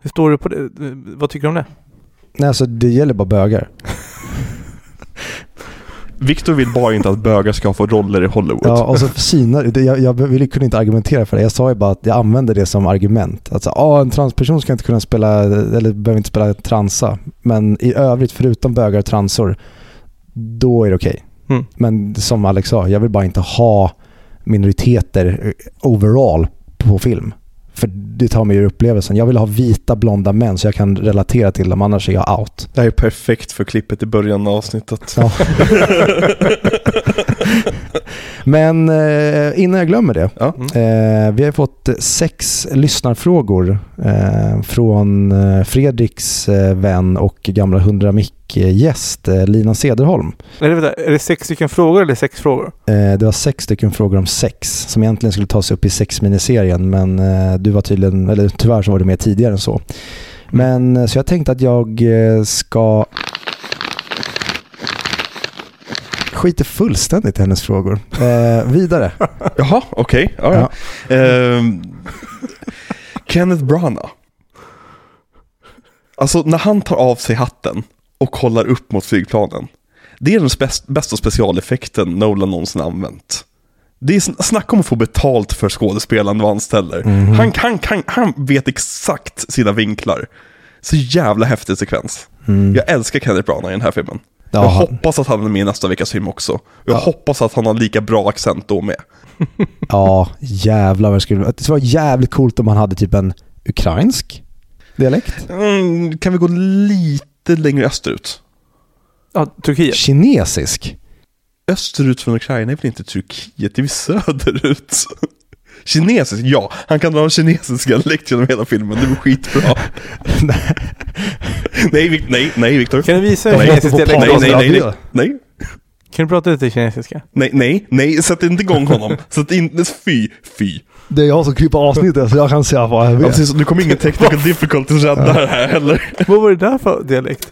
Speaker 3: Hur står du på det? Vad tycker du om det?
Speaker 4: Nej, alltså det gäller bara bögar.
Speaker 2: Victor vill bara inte att bögar ska få roller i Hollywood.
Speaker 4: Ja, och så synar, det- jag, jag ville kunde inte argumentera för det. Jag sa ju bara att jag använder det som argument. Att så, ah, en transperson ska inte kunna spela, eller behöver inte spela transa. Men i övrigt, förutom bögar och transor, då är det okej.
Speaker 3: Mm.
Speaker 4: Men som Alex sa, jag vill bara inte ha minoriteter overall på film. För det tar mig ur upplevelsen. Jag vill ha vita blonda män så jag kan relatera till dem, annars är jag out.
Speaker 2: Det här är perfekt för klippet i början av avsnittet.
Speaker 4: Ja. Men eh, innan jag glömmer det.
Speaker 2: Ja.
Speaker 4: Eh, vi har fått sex lyssnarfrågor eh, från Fredriks vän och gamla 100 mick-gäst Lina Sederholm.
Speaker 3: Eller vänta, är det sex stycken frågor eller sex frågor?
Speaker 4: Det var sex stycken frågor om sex som egentligen skulle tas upp i sexminiserien men du var tydligen, eller tyvärr så var du med tidigare än så. Men eh, så jag tänkte att jag ska skiter fullständigt i hennes frågor. Eh, vidare.
Speaker 2: Jaha, okej. Ja, ja. Ehm, Kenneth Branagh. Alltså när han tar av sig hatten och kollar upp mot flygplanen. Det är den bästa specialeffekten Nolan någonsin använt. Det är sn- snacka om att få betalt för skådespelaren du anställer.
Speaker 4: Mhm.
Speaker 2: Han, kan, kan, han vet exakt sina vinklar. Så jävla häftig sekvens.
Speaker 4: Mm.
Speaker 2: Jag älskar Kenneth Branagh i den här filmen.
Speaker 4: Ja,
Speaker 2: jag
Speaker 4: han-
Speaker 2: hoppas att han är med i nästa veckas film också. Jag
Speaker 4: Ja.
Speaker 2: hoppas att han har lika bra accent då med.
Speaker 4: Ja, jävlar vad det skulle Det skulle vara jävligt coolt om man hade typ en ukrainsk dialekt.
Speaker 2: Mm, kan vi gå lite längre österut?
Speaker 3: Ja, Turkiet.
Speaker 4: Kinesisk.
Speaker 2: Österut från Ukraina är väl inte Turkiet, det är väl söderut? Kinesisk, ja. Han kan dra en kinesisk dialekt genom hela filmen, det var skitbra. nej, Vic- nej, nej Viktor.
Speaker 3: Kan du visa en
Speaker 2: Nej,
Speaker 3: kinesisk dialekt?
Speaker 2: nej, nej, nej, nej, nej,
Speaker 3: Kan du prata lite kinesiska?
Speaker 2: nej, nej, nej, sätt inte igång honom. Sätt in, fy, fy.
Speaker 4: Det är jag som klipper avsnittet så jag kan säga vad jag
Speaker 2: Ja, precis, nu kommer ingen technical difficulties rädda det här heller.
Speaker 3: Vad var det där för dialekt?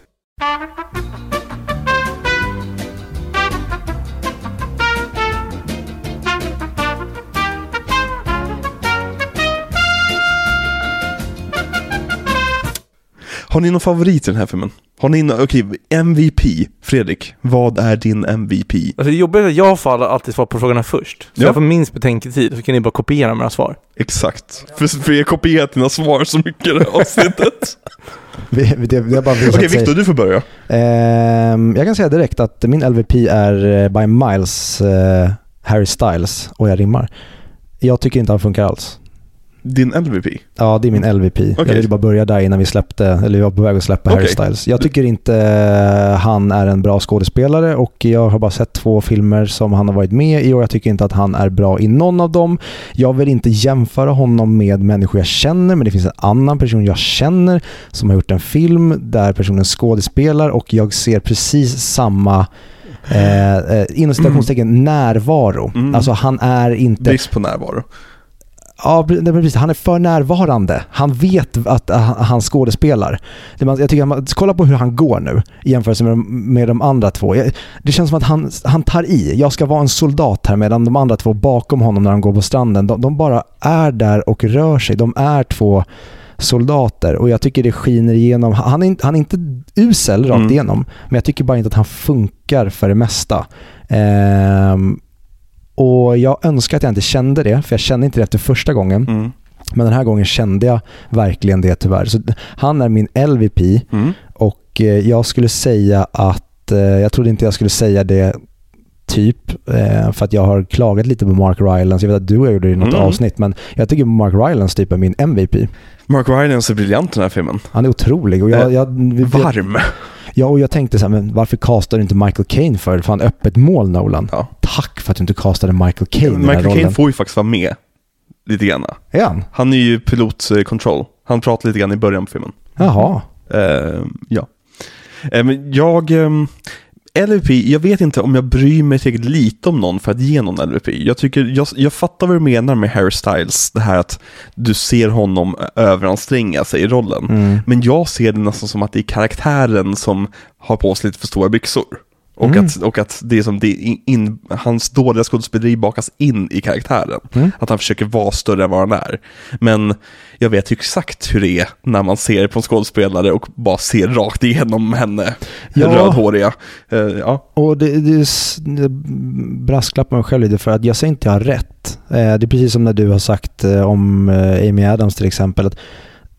Speaker 2: Har ni någon favorit i den här filmen? Har ni någon, okej, MVP, Fredrik, vad är din MVP?
Speaker 3: Alltså det jobbiga är att jag får alltid svara på frågorna först. Så
Speaker 2: Ja.
Speaker 3: jag får minst betänketid, så kan ni bara kopiera mina svar.
Speaker 2: Exakt. För, för jag har kopierat dina svar så mycket i det här avsnittet.
Speaker 4: Vi, vi, det, det har bara visat
Speaker 2: Okej,
Speaker 4: sig.
Speaker 2: Viktor, du får börja.
Speaker 4: Ehm, jag kan säga direkt att min LVP är eh, by miles eh, Harry Styles och jag rimmar. Jag tycker inte han funkar alls.
Speaker 2: Din MVP?
Speaker 4: Ja, det är min LVP. Jag
Speaker 2: Okej.
Speaker 4: ville bara börja där innan vi släppte, eller vi var på väg att släppa Harry
Speaker 2: Okej.
Speaker 4: Styles. Jag tycker inte eh, han är en bra skådespelare och jag har bara sett två filmer som han har varit med i och jag tycker inte att han är bra i någon av dem. Jag vill inte jämföra honom med människor jag känner, men det finns en annan person jag känner som har gjort en film där personen skådespelar och jag ser precis samma Eh, eh, inom citationstecken närvaro.
Speaker 2: Mm.
Speaker 4: Alltså han är inte...
Speaker 2: Brist på närvaro.
Speaker 4: Ja, precis. Han är för närvarande. Han vet att uh, han skådespelar. Jag tycker att man, kolla på hur han går nu i jämförelse med de, med de andra två. Det känns som att han, han tar i. Jag ska vara en soldat här medan de andra två bakom honom när han går på stranden, de, de bara är där och rör sig. De är två soldater och jag tycker det skiner igenom. Han är, inte- han är inte usel rakt
Speaker 2: Mm.
Speaker 4: igenom, men jag tycker bara inte att han funkar för det mesta. Ehm, och jag önskar att jag inte kände det, för jag kände inte det efter första gången.
Speaker 2: Mm.
Speaker 4: Men den här gången kände jag verkligen det tyvärr. Så han är min LVP
Speaker 2: Mm.
Speaker 4: och eh, jag skulle säga att, eh, jag trodde inte jag skulle säga det typ, eh, för att jag har klagat lite på Mark Rylance. Jag vet att du har gjort det i något
Speaker 2: Mm.
Speaker 4: avsnitt, men jag tycker Mark Rylance typ är min MVP.
Speaker 2: Mark Rylance är briljant i den här filmen.
Speaker 4: Han är otrolig och jag, jag, vi-
Speaker 2: Varm.
Speaker 4: Ja, och jag tänkte så här, men varför castar du inte Michael Caine för? Fan öppet mål Nolan.
Speaker 2: Ja.
Speaker 4: Tack för att du inte castade Michael Caine i den här
Speaker 2: Michael
Speaker 4: rollen.
Speaker 2: Caine får ju faktiskt vara med. Lite grann.
Speaker 4: Är han?
Speaker 2: Han är ju pilot eh, control. Han pratar lite grann i början på filmen.
Speaker 4: Jaha.
Speaker 2: Eh, ja. Eh, men jag... LVP, jag vet inte om jag bryr mig tillräckligt lite om någon för att ge någon LVP. Jag, tycker, jag, jag fattar vad du menar med Harry Styles, det här att du ser honom överanstränga sig i rollen.
Speaker 4: Mm.
Speaker 2: Men jag ser det nästan som att det är karaktären som har på sig lite för stora byxor. Och,
Speaker 4: Mm.
Speaker 2: att, och att det är som det in, in, hans dåliga skådespeleri bakas in i karaktären.
Speaker 4: Mm.
Speaker 2: Att han försöker vara större än vad han är. Men jag vet ju exakt hur det är när man ser på en skådespelare och bara ser rakt igenom henne.
Speaker 4: Ja.
Speaker 2: Rödhåriga. Eh, ja.
Speaker 4: Och det, det, det brasklappar mig själv lite för att jag säger inte jag har rätt. Eh, det är precis som när du har sagt eh, om Amy Adams till exempel. Att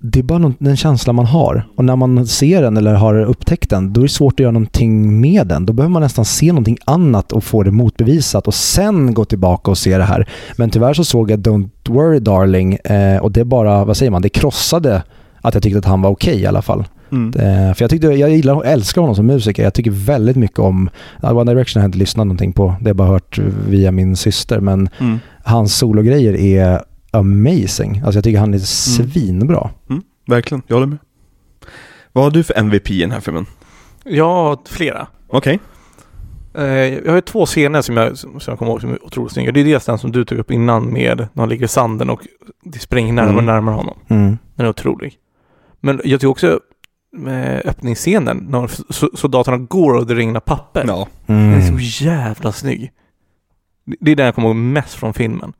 Speaker 4: det är bara någon, den känsla man har. Och när man ser den eller har upptäckt den, då är det svårt att göra någonting med den. Då behöver man nästan se någonting annat och få det motbevisat och sen gå tillbaka och se det här. Men tyvärr så såg jag Don't Worry Darling eh, och det bara, vad säger man, det krossade att jag tyckte att han var okej i alla fall.
Speaker 2: Mm.
Speaker 4: Eh, för jag tyckte, jag gillar, jag älskar honom som musiker. Jag tycker väldigt mycket om, One Direction har jag inte lyssnat någonting på. Det har jag bara hört via min syster. Men
Speaker 2: Mm.
Speaker 4: hans sologrejer är amazing. Alltså jag tycker han är svinbra.
Speaker 2: Mm. Verkligen, jag håller med. Vad har du för MVP i den här filmen?
Speaker 3: Jag har flera.
Speaker 2: Okej.
Speaker 3: Eh, jag har ju två scener som jag, som jag kommer ihåg som är otroligt snygga. Det är dels den som du tog upp innan med när han ligger i sanden och det springer närmare och
Speaker 2: Mm.
Speaker 3: närmare honom.
Speaker 4: Mm.
Speaker 3: Den är otrolig. Men jag tycker också med öppningsscenen när so- soldaterna går och det regnar papper.
Speaker 2: Ja.
Speaker 3: Den är
Speaker 4: Mm.
Speaker 3: så jävla snygg. Det- Det är den jag kommer ihåg mest från filmen.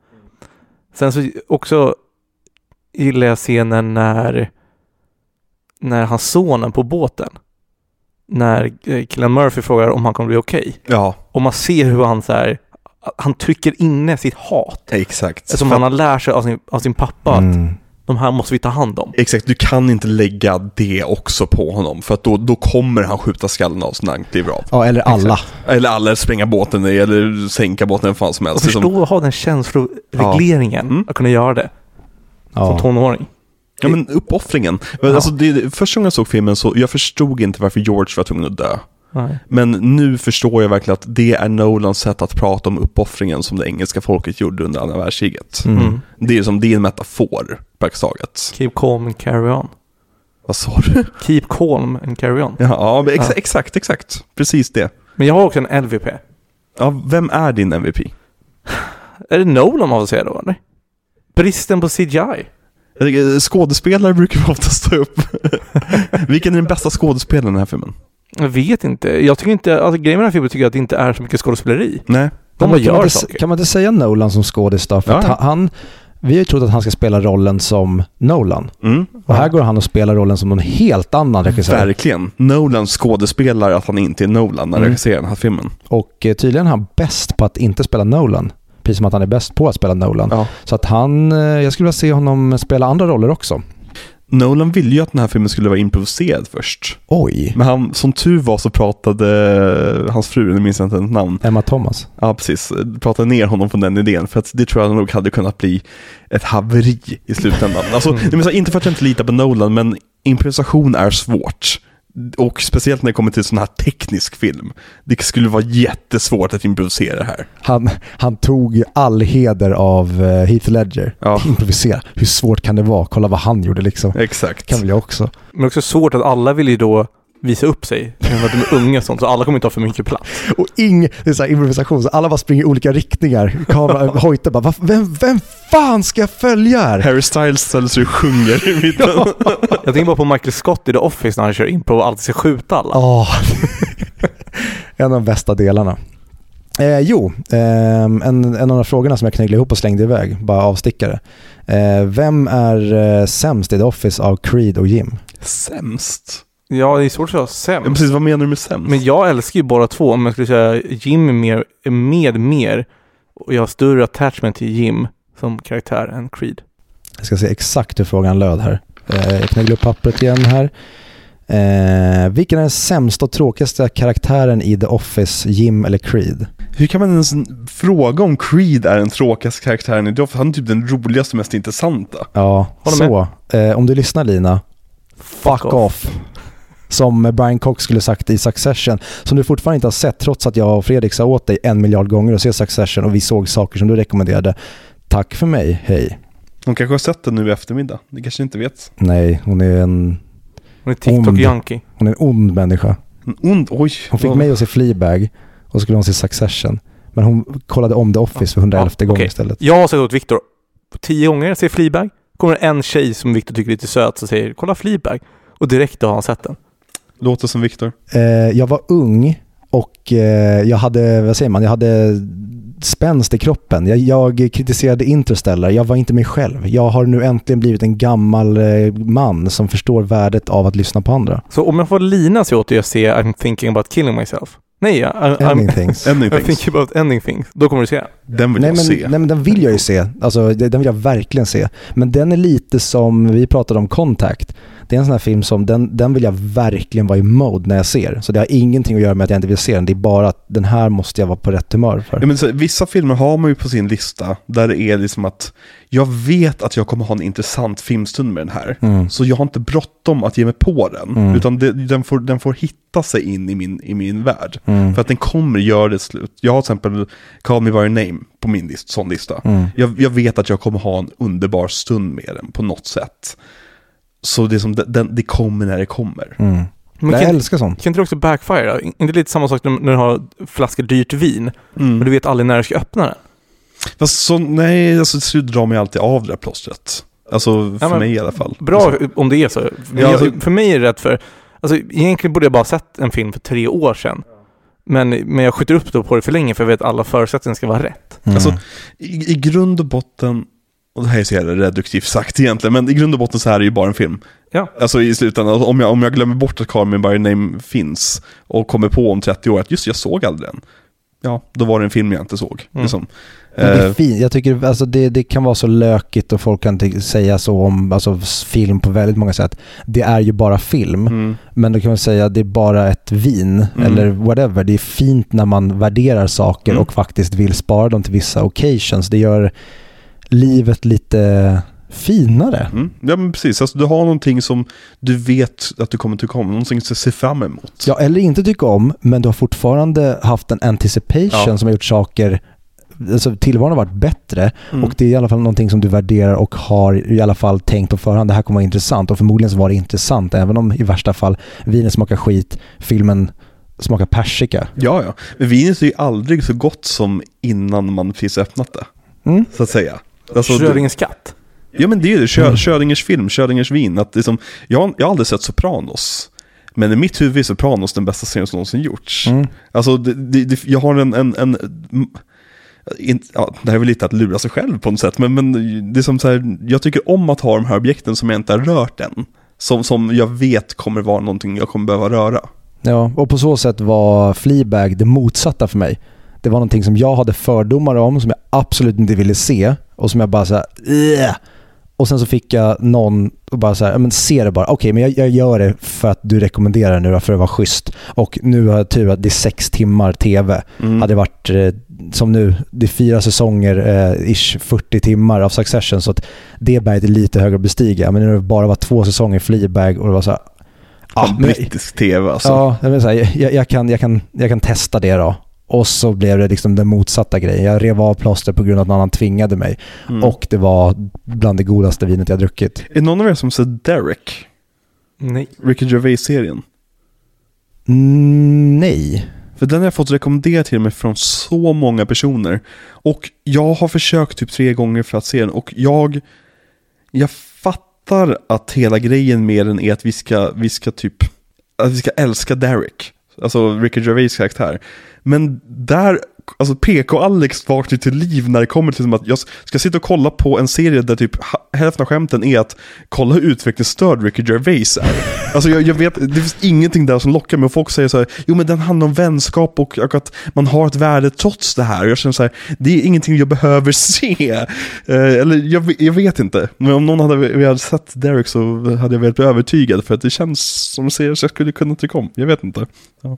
Speaker 3: Sen så också gillar jag scenen när när hans sonen på båten när eh, killen Murphy frågar om han kommer bli okej.
Speaker 2: Ja,
Speaker 3: Och man ser hur han så här han trycker inne sitt hat.
Speaker 2: exakt.
Speaker 3: Som
Speaker 2: För
Speaker 3: han har lärt sig av sin, av sin pappa att
Speaker 4: Mm.
Speaker 3: De här måste vi ta hand om.
Speaker 2: Exakt, du kan inte lägga det också på honom för att då, då kommer han skjuta skallen av sig när han kliver av.
Speaker 4: Ja, eller alla.
Speaker 2: Eller, eller spränga båten eller sänka båten, eller vad fan som helst. Liksom-
Speaker 3: förstå att ha den känsloregleringen,
Speaker 2: Mm.
Speaker 3: att kunna göra det som
Speaker 4: Ja.
Speaker 3: tonåring.
Speaker 2: Ja men uppoffringen. Alltså, det, första gången jag såg filmen så jag förstod inte varför George var tvungen att dö.
Speaker 3: Nej.
Speaker 2: Men nu förstår jag verkligen att det är Nolans sätt att prata om uppoffringen som det engelska folket gjorde under andra världskriget.
Speaker 4: Mm.
Speaker 3: Mm.
Speaker 2: Det är som det är en metafor, praktiskt taget.
Speaker 3: Keep calm and carry on.
Speaker 2: Vad sa du?
Speaker 3: Keep calm and carry on.
Speaker 2: Ja, ja ex-
Speaker 3: Ja.
Speaker 2: exakt, exakt. Precis det.
Speaker 3: Men jag har också en LVP.
Speaker 2: Ja, vem är din MVP?
Speaker 3: Är det Nolan man får säga då eller? Bristen på CGI.
Speaker 2: Tycker, Skådespelare brukar vi oftast ta upp. Vilken är den bästa skådespelaren i den här filmen?
Speaker 3: Jag vet inte. Jag tycker inte, alltså grejen med den här filmen tycker jag att det inte är så mycket skådespeleri.
Speaker 2: Nej.
Speaker 3: De
Speaker 4: Kan
Speaker 3: bara
Speaker 4: man, kan, man
Speaker 3: gör
Speaker 4: inte,
Speaker 3: saker.
Speaker 4: kan man inte säga Nolan som skådis då? För
Speaker 2: Ja,
Speaker 4: att
Speaker 2: ja.
Speaker 4: han, han, vi har ju trott att han ska spela rollen som Nolan.
Speaker 2: Mm.
Speaker 4: Och här går han och spelar rollen som någon helt annan regissör.
Speaker 2: Verkligen. Nolan skådespelar att han inte är Nolan när han
Speaker 4: Mm.
Speaker 2: regisserar den här filmen.
Speaker 4: Och eh, tydligen är han bäst på att inte spela Nolan. Precis som att han är bäst på att spela Nolan.
Speaker 2: Ja.
Speaker 4: Så att han, eh, jag skulle vilja se honom spela andra roller också.
Speaker 2: Nolan ville ju att den här filmen skulle vara improviserad först.
Speaker 4: Oj.
Speaker 2: Men han, som tur var så pratade hans fru, nu minns jag inte hennes namn,
Speaker 4: Emma Thomas.
Speaker 2: ja precis, pratade ner honom från den idén. För att det tror jag nog hade kunnat bli ett haveri i slutändan. Alltså,
Speaker 3: Mm.
Speaker 2: säga, inte för att jag inte litar på Nolan, men improvisation är svårt. Och speciellt när det kommer till sån här teknisk film. Det skulle vara jättesvårt att improvisera här.
Speaker 4: Han, han tog all heder av eh, Heath Ledger.
Speaker 2: Ja.
Speaker 4: Improvisera. Hur svårt kan det vara? Kolla vad han gjorde liksom.
Speaker 2: Exakt.
Speaker 4: kan väl jag också.
Speaker 3: Men också svårt att alla vill ju då visa upp sig. För att de är unga och sånt, så alla kommer inte ha för mycket plats.
Speaker 4: Och ing, det är så här improvisation, så alla bara springer i olika riktningar. Kamera, hojtar bara, "Va- vem, vem fan ska jag följa här?
Speaker 2: Harry Styles ställer sig och sjunger i mitten.
Speaker 3: Jag tänker bara på Michael Scott i The Office när han kör improv och alltid ska skjuta alla.
Speaker 4: Ja, en av de bästa delarna. Eh, jo, eh, en, en av de frågorna som jag knögglade ihop och slängde iväg, bara avstickare. Eh, vem är eh, sämst i The Office av Creed och Jim?
Speaker 2: Sämst?
Speaker 3: Ja, det är svårt att säga
Speaker 2: Ja,
Speaker 3: sämst.
Speaker 2: precis, vad menar du med sämst?
Speaker 3: Men jag älskar ju båda två. Om jag skulle säga Jim är mer, med mer och jag har större attachment till Jim som karaktär än Creed.
Speaker 4: Jag ska se exakt hur frågan löd här. Eh, jag knögglade upp pappret igen här. Eh, vilken är den sämsta och tråkigaste karaktären i The Office, Jim eller Creed?
Speaker 2: Hur kan man ens fråga om Creed är den tråkigaste karaktären i The Office? Han är typ den roligaste och mest intressanta.
Speaker 4: Ja, så. Eh, om du lyssnar Lina, fuck, off. Som Brian Cox skulle sagt i Succession, som du fortfarande inte har sett trots att jag och Fredrik sa åt dig en miljard gånger att se Succession och vi såg saker som du rekommenderade. Tack för mig, hej.
Speaker 2: Hon kanske har sett den nu i eftermiddag. Det kanske inte vet.
Speaker 4: Nej, hon är en,
Speaker 3: Hon är TikTok-junkie.
Speaker 4: hon är en ond människa.
Speaker 2: En ond, oj.
Speaker 4: Hon fick mig att se Fleabag och så skulle hon se Succession. Men hon kollade om The Office för 111
Speaker 3: Ja,
Speaker 4: gången
Speaker 3: okej.
Speaker 4: istället.
Speaker 3: Jag har sagt åt Viktor tio gånger, ser Fleabag. Kommer en tjej som Viktor tycker är lite söt så säger kolla Fleabag. Och direkt då har han sett den.
Speaker 2: Låter som Viktor.
Speaker 4: Eh, jag var ung och eh, jag hade, vad säger man, jag hade spänst i kroppen. Jag, jag kritiserade Interstellar, jag var inte mig själv. Jag har nu äntligen blivit en gammal eh, man som förstår värdet av att lyssna på andra.
Speaker 3: Så om jag får lina sig åt det jag ser I'm thinking about killing myself. Nej, I, I'm,
Speaker 4: Ending things.
Speaker 2: Ending
Speaker 3: I'm thinking about ending things. Då kommer du se den.
Speaker 2: Vill
Speaker 4: Nej
Speaker 2: jag
Speaker 4: men,
Speaker 2: se.
Speaker 4: nej men den vill jag ju se. Alltså den vill jag verkligen se. Men den är lite som, vi pratade om Contact. Det är en sån här film som, den, den vill jag verkligen vara i mode när jag ser. Så det har ingenting att göra med att jag inte vill se den. Det är bara att den här måste jag vara på rätt humör för.
Speaker 2: Ja, men så, vissa filmer har man ju på sin lista där det är liksom att jag vet att jag kommer ha en intressant filmstund med den här.
Speaker 4: Mm.
Speaker 2: Så jag har inte bråttom att ge mig på den.
Speaker 4: Mm.
Speaker 2: Utan det, den, får, den får hitta sig in i min, i min värld.
Speaker 4: Mm.
Speaker 2: För att den kommer göra det slut. Jag har till exempel Call Me By Your Name på min list, sån lista.
Speaker 4: Mm.
Speaker 2: Jag, jag vet att jag kommer ha en underbar stund med den på något sätt. Så det, är som, den, det kommer när det kommer.
Speaker 4: Mm.
Speaker 3: Men
Speaker 4: jag
Speaker 3: kan,
Speaker 4: älskar sånt.
Speaker 3: kan inte det också backfire? Inte lite samma sak när du har flaskor dyrt vin,
Speaker 2: Mm.
Speaker 3: men du vet aldrig när du ska öppna den?
Speaker 2: Fast så, nej, alltså till slut drar mig alltid av det där plåstret. Alltså för
Speaker 3: Ja, men
Speaker 2: mig i alla fall.
Speaker 3: Bra
Speaker 2: Alltså,
Speaker 3: om det är så. Men
Speaker 2: Ja, alltså-
Speaker 3: för mig är det rätt för, alltså egentligen borde jag bara sett en film för tre år sedan. Men, men jag skjuter upp då på det för länge för jag vet att alla förutsättningar ska vara rätt.
Speaker 4: Mm.
Speaker 2: Alltså, i, I grund och botten, och det här är så jävla reduktivt sagt egentligen, men i grund och botten så här är det ju bara en film.
Speaker 3: Ja.
Speaker 2: Alltså i slutändan, alltså, om jag, om jag glömmer bort att Carmen by Name finns och kommer på om 30 år att just jag såg aldrig den. Ja, då var det en film jag inte såg.
Speaker 3: Mm.
Speaker 2: Liksom.
Speaker 4: Men det är
Speaker 2: Eh,
Speaker 4: fint. Jag tycker alltså det, det kan vara så lökigt och folk kan säga så om alltså, film på väldigt många sätt. Det är ju bara film,
Speaker 2: mm.
Speaker 4: men då kan man säga att det är bara ett vin
Speaker 2: Mm.
Speaker 4: eller whatever. Det är fint när man värderar saker
Speaker 2: Mm.
Speaker 4: och faktiskt vill spara dem till vissa occasions. Det gör livet lite finare.
Speaker 2: Mm. Ja men precis, alltså, du har någonting som du vet att du kommer tycka om, någonting att se fram emot.
Speaker 4: Ja, eller inte tycka om, men du har fortfarande haft en anticipation
Speaker 2: Ja.
Speaker 4: som har gjort saker Alltså tillvaron har varit bättre
Speaker 2: Mm.
Speaker 4: och det är i alla fall någonting som du värderar och har i alla fall tänkt på förhand. Det här kommer vara intressant och förmodligen så var det intressant även om i värsta fall vinet smakar skit, filmen smakar persika.
Speaker 2: Ja, ja. Men vinet är ju aldrig så gott som innan man precis öppnat det,
Speaker 4: Mm.
Speaker 2: så att säga. Alltså,
Speaker 3: Schrödingers katt.
Speaker 2: Ja men det är ju det, Kö,
Speaker 4: Mm.
Speaker 2: Schrödingers film, Schrödingers vin. Att det är som, jag, har- jag har aldrig sett Sopranos. Men i mitt huvud är Sopranos den bästa serien som någonsin gjorts.
Speaker 4: Mm.
Speaker 2: Alltså, det, det, det, jag har en... en, en in, ja, det här är väl lite att lura sig själv på något sätt, men, men det är som så här, jag tycker om att ha de här objekten som jag inte har rört än. Som, som jag vet kommer vara någonting jag kommer behöva röra.
Speaker 4: Ja, och på så sätt var Fleabag det motsatta för mig. Det var någonting som jag hade fördomar om, som jag absolut inte ville se och som jag bara så här, "Ugh." Och sen så fick jag någon och bara så här, "Ja, men se det bara. Okej, men jag, jag gör det för att du rekommenderar det nu för att vara schysst. Och nu har jag tur att det är sex timmar TV.
Speaker 2: Mm.
Speaker 4: Hade varit eh, som nu, det är fyra säsonger, eh, ish 40 timmar av Succession så att det berget är lite högre att bestiga. Men när det bara var två säsonger Fleabag och det var så här,
Speaker 2: Ja,
Speaker 4: men-
Speaker 2: brittisk tv alltså.
Speaker 4: Ja, jag, jag, jag, kan, jag, kan, jag kan testa det då. Och så blev det liksom den motsatta grejen. Jag rev av plåster på grund av att någon annan tvingade mig.
Speaker 2: Mm.
Speaker 4: Och det var bland det godaste vinet jag druckit.
Speaker 2: Är någon av er som sett Derek?
Speaker 3: Nej.
Speaker 2: Ricky Gervais-serien?
Speaker 4: Mm, nej.
Speaker 2: För den har jag fått rekommendera till mig från så många personer. Och jag har försökt typ tre gånger för att se den. Och jag, jag fattar att hela grejen med den är att vi ska, vi ska typ, att vi ska älska Derek. Alltså Ricky Gervais karaktär. Men där, alltså PK-Alex vaknar till liv när det kommer till att jag ska sitta och kolla på en serie där typ hälften av skämten är att kolla hur utvecklingsstörd Ricky Gervais är. Alltså jag, jag vet, det finns ingenting där som lockar mig och folk säger så här, jo men den handlar om vänskap och, och att man har ett värde trots det här. Och jag känner så här, det är ingenting jag behöver se. Eh, eller jag, jag vet inte, men om någon hade velat sett Derek så hade jag velat bli övertygad för att det känns som en serie jag skulle kunna tycka om. Jag vet inte. Ja.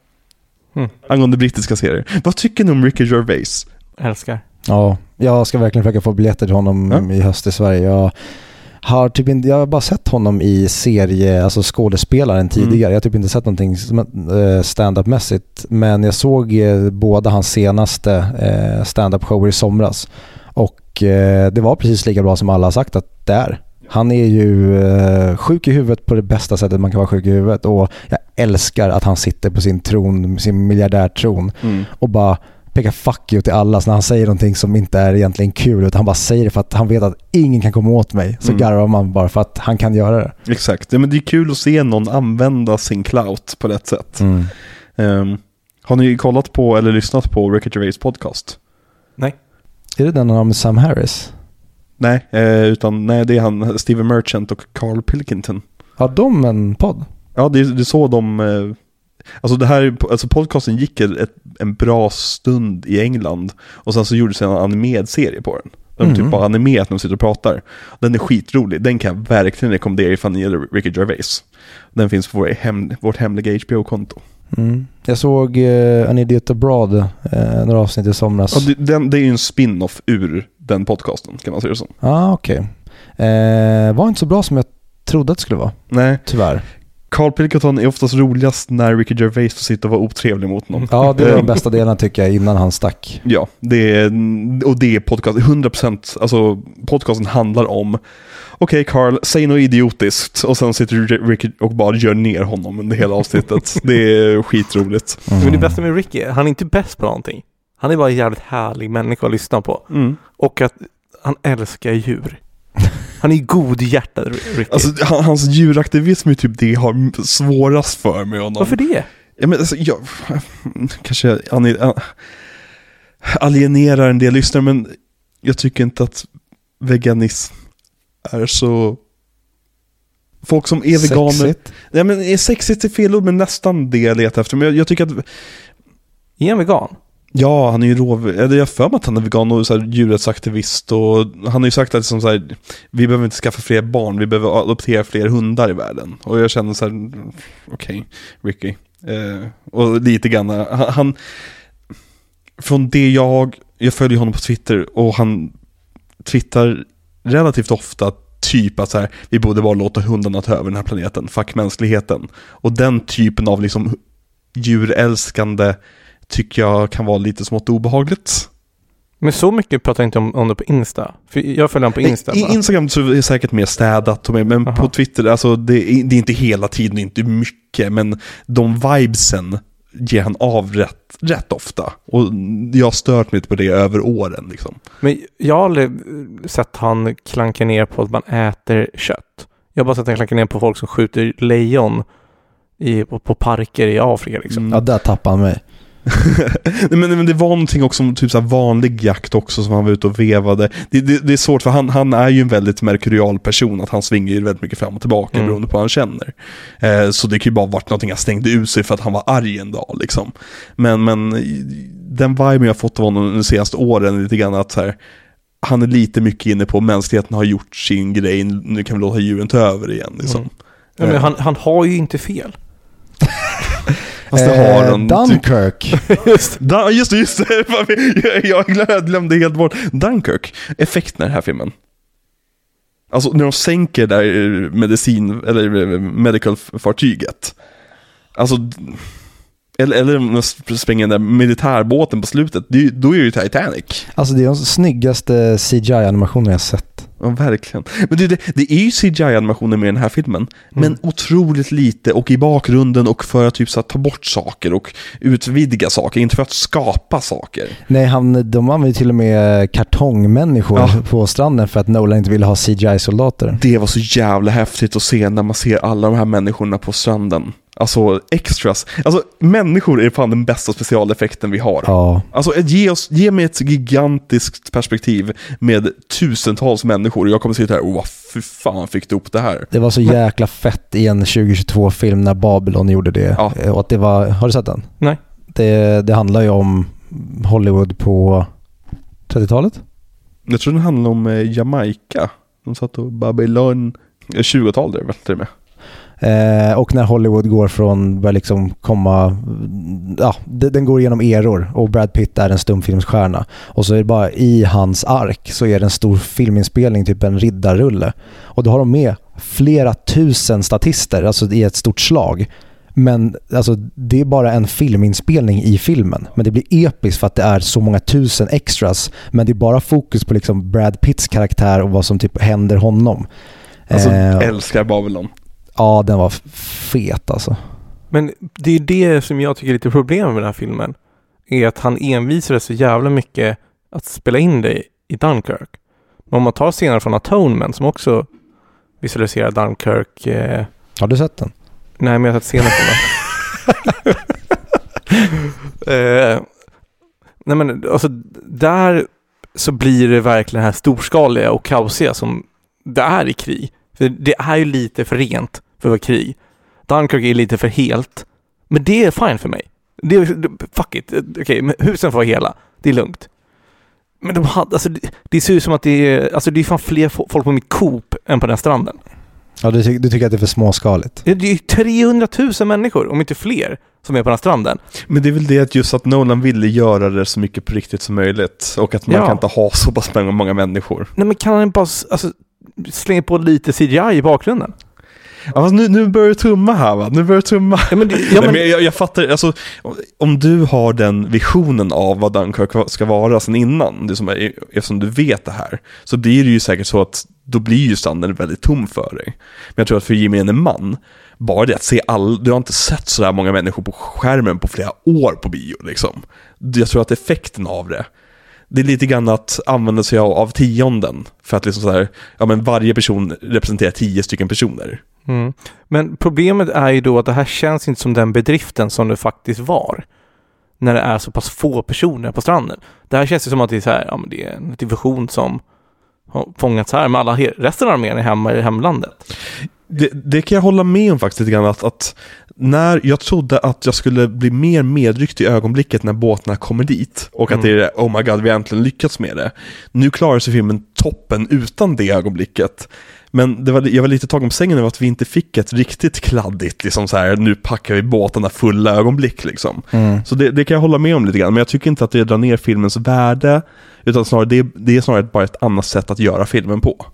Speaker 3: Mm.
Speaker 2: Angående brittiska serier. Vad tycker ni om Ricky Gervais?
Speaker 3: Älskar.
Speaker 4: Ja, jag ska verkligen försöka få biljetter till honom
Speaker 2: Ja.
Speaker 4: i höst i Sverige. Jag har, typ inte, jag har bara sett honom i serie, alltså skådespelaren tidigare. Jag har typ inte sett någonting som, eh, stand-up-mässigt. Men jag såg eh, båda hans senaste eh, stand-up-shower i somras. Och det var precis lika bra som alla har sagt att det är. Han är ju eh, sjuk i huvudet på det bästa sättet man kan vara sjuk i huvudet. Och jag älskar att han sitter på sin tron, sin miljardärtron och bara pekar fuck you till alla så när han säger någonting som inte är egentligen kul utan han bara säger det för att han vet att ingen kan komma åt mig. Så
Speaker 2: Mm.
Speaker 4: garvar man bara för att han kan göra det.
Speaker 2: Exakt, ja, men det är kul att se någon använda sin clout på rätt sätt. Ehm, har ni kollat på eller lyssnat på Ricky Gervais podcast?
Speaker 3: Nej.
Speaker 4: Är det den han har med Sam Harris?
Speaker 2: Nej, eh, utan nej, det är han, Steven Merchant och Carl Pilkington.
Speaker 4: Har de en podd?
Speaker 2: Ja, det det är så de... Eh, alltså det här, alltså podcasten gick ett, en bra stund i England. Och sen så gjordes en animerad serie på den. De
Speaker 4: Mhm.
Speaker 2: typ bara animerat när de sitter och pratar. Den är skitrolig, den kan jag verkligen rekommendera ifall ni gillar Ricky Gervais. Den finns på vår hem, vårt hemliga HBO-konto.
Speaker 4: Mm. Jag såg uh, An Idiot Abroad, uh, några avsnitt i somras.
Speaker 2: Ja, det, den, det är ju en spin-off ur den podcasten kan man säga det som.
Speaker 4: ah, okej. Eh, var inte så bra som jag trodde att det skulle vara,
Speaker 2: Nej,
Speaker 4: tyvärr.
Speaker 2: Carl Pilkington är oftast roligast när Ricky Gervais får sitta och vara otrevlig mot någon.
Speaker 4: Ja, det
Speaker 2: Eh,
Speaker 4: de bästa delarna tycker jag innan han stack.
Speaker 2: Ja, det är, och det är podcast, 100%, alltså podcasten handlar om Okej Carl, säg något idiotiskt och sen sitter Ricky och bara gör ner honom under hela avsnittet. det är skitroligt.
Speaker 4: Mm.
Speaker 3: Men det bästa med Ricky, är, han är inte bäst på någonting. Han är bara en jävligt härlig människa att lyssna på.
Speaker 2: Mm.
Speaker 3: Och att han älskar djur. Han är godhjärtad, Ricky.
Speaker 2: Alltså han- hans djuraktivism är typ det jag har svårast för med honom.
Speaker 3: Varför det?
Speaker 2: Ja, men alltså, jag kanske ane- alienerar en del lyssnare, men jag tycker inte att veganism är så... Folk som är veganer...
Speaker 4: Sexigt.
Speaker 2: Nej men är sexigt är fel ord, men nästan det jag letar efter. Men jag, jag tycker att,
Speaker 3: Är han vegan?
Speaker 2: Ja han är ju rov... Eller jag har för mig att han är vegan och så här, djurrättsaktivist och han har ju sagt att liksom så här, vi behöver inte skaffa fler barn, vi behöver adoptera fler hundar i världen. Och jag känner så här, okej, Ricky. Eh, och lite grann, han, han, från det jag, jag följer honom på Twitter och han twittrar relativt ofta typ att så här, vi borde bara låta hundarna ta över den här planeten, fuck mänskligheten. Och den typen av liksom djurälskande tycker jag kan vara lite smått obehagligt.
Speaker 3: Men så mycket pratar jag inte om, om det på Insta. För jag följer honom på Insta.
Speaker 2: I
Speaker 3: bara.
Speaker 2: Instagram så är det säkert mer städat, och mer, men
Speaker 3: Aha.
Speaker 2: på Twitter, alltså det är, det är inte hela tiden, inte mycket, men de vibesen ger han av rätt, rätt ofta. Och jag har stört mig lite på det över åren liksom.
Speaker 3: Men jag har aldrig sett han klanka ner på att man äter kött. Jag har bara sett han klanka ner på folk som skjuter lejon i, på, på parker i Afrika liksom.
Speaker 2: Mm.
Speaker 4: Ja, där tappade han mig.
Speaker 2: Men, men det var någonting också om typ så vanlig jakt också som han var ute och vevade. Det, det, det är svårt för han, han är ju en väldigt merkurial person, att han svingar ju väldigt mycket fram och tillbaka
Speaker 3: Mm.
Speaker 2: beroende på vad han känner. Eh, så det kan ju bara varit någonting han stängde ut sig för att han var arg en dag liksom. Men, men den viben jag fått av honom de senaste åren lite grann att så här, han är lite mycket inne på mänskligheten har gjort sin grej, nu kan vi låta djuren ta över igen liksom.
Speaker 3: Mm. Ja, men han, han har ju inte fel.
Speaker 2: Fast det har
Speaker 4: Eh,
Speaker 2: han. typ-
Speaker 4: Dunkirk.
Speaker 3: Just
Speaker 2: Da, just det, just det. Jag, jag glömde, helt bort. Dunkirk, effekterna i den här filmen. Alltså när de sänker där eh, medicin, eller eh, medical-fartyget. Alltså, eller, eller när de spränger den där militärbåten på slutet, det, då är det ju Titanic.
Speaker 4: Alltså det är de snyggaste CGI-animationer jag sett.
Speaker 2: Ja, verkligen. Men det, det, det är ju CGI-animationer med den här filmen, men otroligt lite och i bakgrunden och för att typ så att ta bort saker och utvidga saker, inte för att skapa saker.
Speaker 4: Nej, han, de använder ju till och med kartongmänniskor
Speaker 2: Ja.
Speaker 4: på stranden för att Nolan inte ville ha CGI-soldater.
Speaker 2: Det var så jävla häftigt att se när man ser alla de här människorna på stranden. Alltså extras. Alltså människor är fan den bästa specialeffekten vi har.
Speaker 4: Ja.
Speaker 2: Alltså ge, oss, ge mig ett gigantiskt perspektiv med tusentals människor och jag kommer sitta här och vad fy fan fick du upp det här?
Speaker 4: Det var så jäkla fett i en 2022-film när Babylon gjorde det.
Speaker 2: Ja.
Speaker 4: Och att det var, har du sett den?
Speaker 3: Nej.
Speaker 4: Det, det handlar ju om Hollywood på 30-talet.
Speaker 2: Jag tror den handlar om eh, Jamaica. De satt och Babylon, eh, 20-tal det är väl till och med.
Speaker 4: Eh, och när Hollywood går från, börjar liksom komma, ja, de- den går igenom eror och Brad Pitt är en stumfilmsstjärna. Och så är det bara i hans ark så är det en stor filminspelning, typ en riddarrulle. Och då har de med flera tusen statister, alltså i ett stort slag. Men alltså, det är bara en filminspelning i filmen. Men det blir episkt för att det är så många tusen extras. Men det är bara fokus på liksom Brad Pitts karaktär och vad som typ händer honom.
Speaker 2: Alltså
Speaker 4: Eh,
Speaker 2: älskar Babylon.
Speaker 4: Ja, den var fet alltså.
Speaker 3: Men det är det som jag tycker är lite problem med den här filmen. Är att han envisades så jävla mycket att spela in det i Dunkirk. Men om man tar scener från Atonement som också visualiserar Dunkirk. Eh,
Speaker 4: Har du sett den?
Speaker 3: nej, men jag har sett scener från den. eh, nej men alltså där så blir det verkligen det här storskaliga och kaosiga som det är i krig. För det är ju lite för rent för att vara krig. Dunkirk är lite för helt. Men det är fine för mig. Det, är- fuck it, okej, men husen får vara hela. Det är lugnt. Men de hade, alltså det, det ser ut som att det är, alltså det är fan fler fo- folk på mitt Coop än på den stranden.
Speaker 4: Ja, du, ty- du tycker att det är för småskaligt?
Speaker 3: Det är ju 300 000 människor, om inte fler, som är på den här stranden.
Speaker 2: Men det är väl det att just att Nolan ville göra det så mycket på riktigt som möjligt. Och att man
Speaker 3: Ja.
Speaker 2: kan inte ha så pass många, många människor.
Speaker 3: Nej men kan han bara, alltså, slänga på lite CGI i bakgrunden?
Speaker 2: Ja, fast nu, nu börjar det tumma här va? Nu börjar det tumma.
Speaker 3: Ja men, det- ja,
Speaker 2: Nej,
Speaker 3: men,
Speaker 2: men jag, jag fattar, alltså, om du har den visionen av vad Dunkirk ska vara sen innan, det som är, eftersom du vet det här, så blir det ju säkert så att då blir ju stranden väldigt tom för dig. Men jag tror att för gemene man, bara det att se all, du har inte sett sådär många människor på skärmen på flera år på bio liksom. Jag tror att effekten av det, det är lite grann att använda sig av, av tionden, för att liksom sådär, ja men varje person representerar tio stycken personer.
Speaker 3: mm. men problemet är ju då att det här känns inte som den bedriften som det faktiskt var. När det är så pass få personer på stranden. Det här känns ju som att det är så här, ja men det är en division som har fångats här, men alla resten av armén är hemma i hemlandet.
Speaker 2: Det, det kan jag hålla med om faktiskt lite grann att, att när jag trodde att jag skulle bli mer medryckt i ögonblicket när båtarna kommer dit och att
Speaker 3: Mm.
Speaker 2: det är oh my god, vi har äntligen lyckats med det. Nu klarar sig filmen toppen utan det ögonblicket. Men det var, jag var lite tagen på sängen över att vi inte fick ett riktigt kladdigt, liksom så här, nu packar vi båtarna fulla ögonblick liksom.
Speaker 4: Mm.
Speaker 2: Så det, det kan jag hålla med om lite grann, men jag tycker inte att det drar ner filmens värde, utan snarare det, det är snarare bara ett annat sätt att göra filmen på.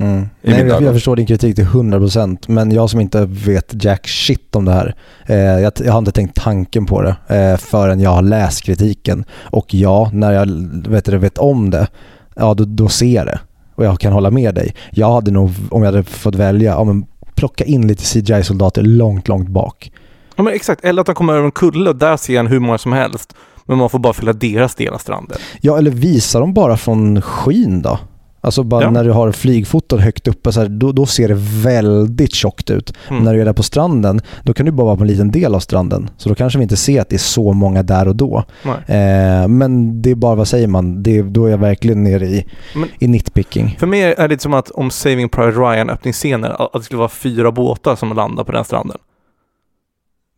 Speaker 4: Mm. Nej, jag, jag förstår din kritik till 100% men jag som inte vet jack shit om det här, eh, jag, jag har inte tänkt tanken på det eh, förrän jag har läst kritiken. Och ja, när jag vet, vet om det, ja då, då ser jag det. Och jag kan hålla med dig. Jag hade nog, om jag hade fått välja, ja, men plocka in lite CGI-soldater långt, långt bak.
Speaker 3: Ja men exakt, eller att de kommer över en kulle och där ser han hur många som helst. Men man får bara fylla deras del av stranden.
Speaker 4: Ja, eller visa dem bara från skyn då. Alltså bara
Speaker 3: Ja.
Speaker 4: när du har flygfoton högt uppe, så här, då, då ser det väldigt tjockt ut.
Speaker 3: Mm.
Speaker 4: När du är där på stranden, då kan du bara vara på en liten del av stranden. Så då kanske vi inte ser att det är så många där och då. Eh, men det är bara, vad säger man, det, då är jag verkligen nere i,
Speaker 3: Men-
Speaker 4: i nitpicking.
Speaker 3: För mig är det lite som att om Saving Private Ryan öppningsscenen, att det skulle vara fyra båtar som landar på den stranden.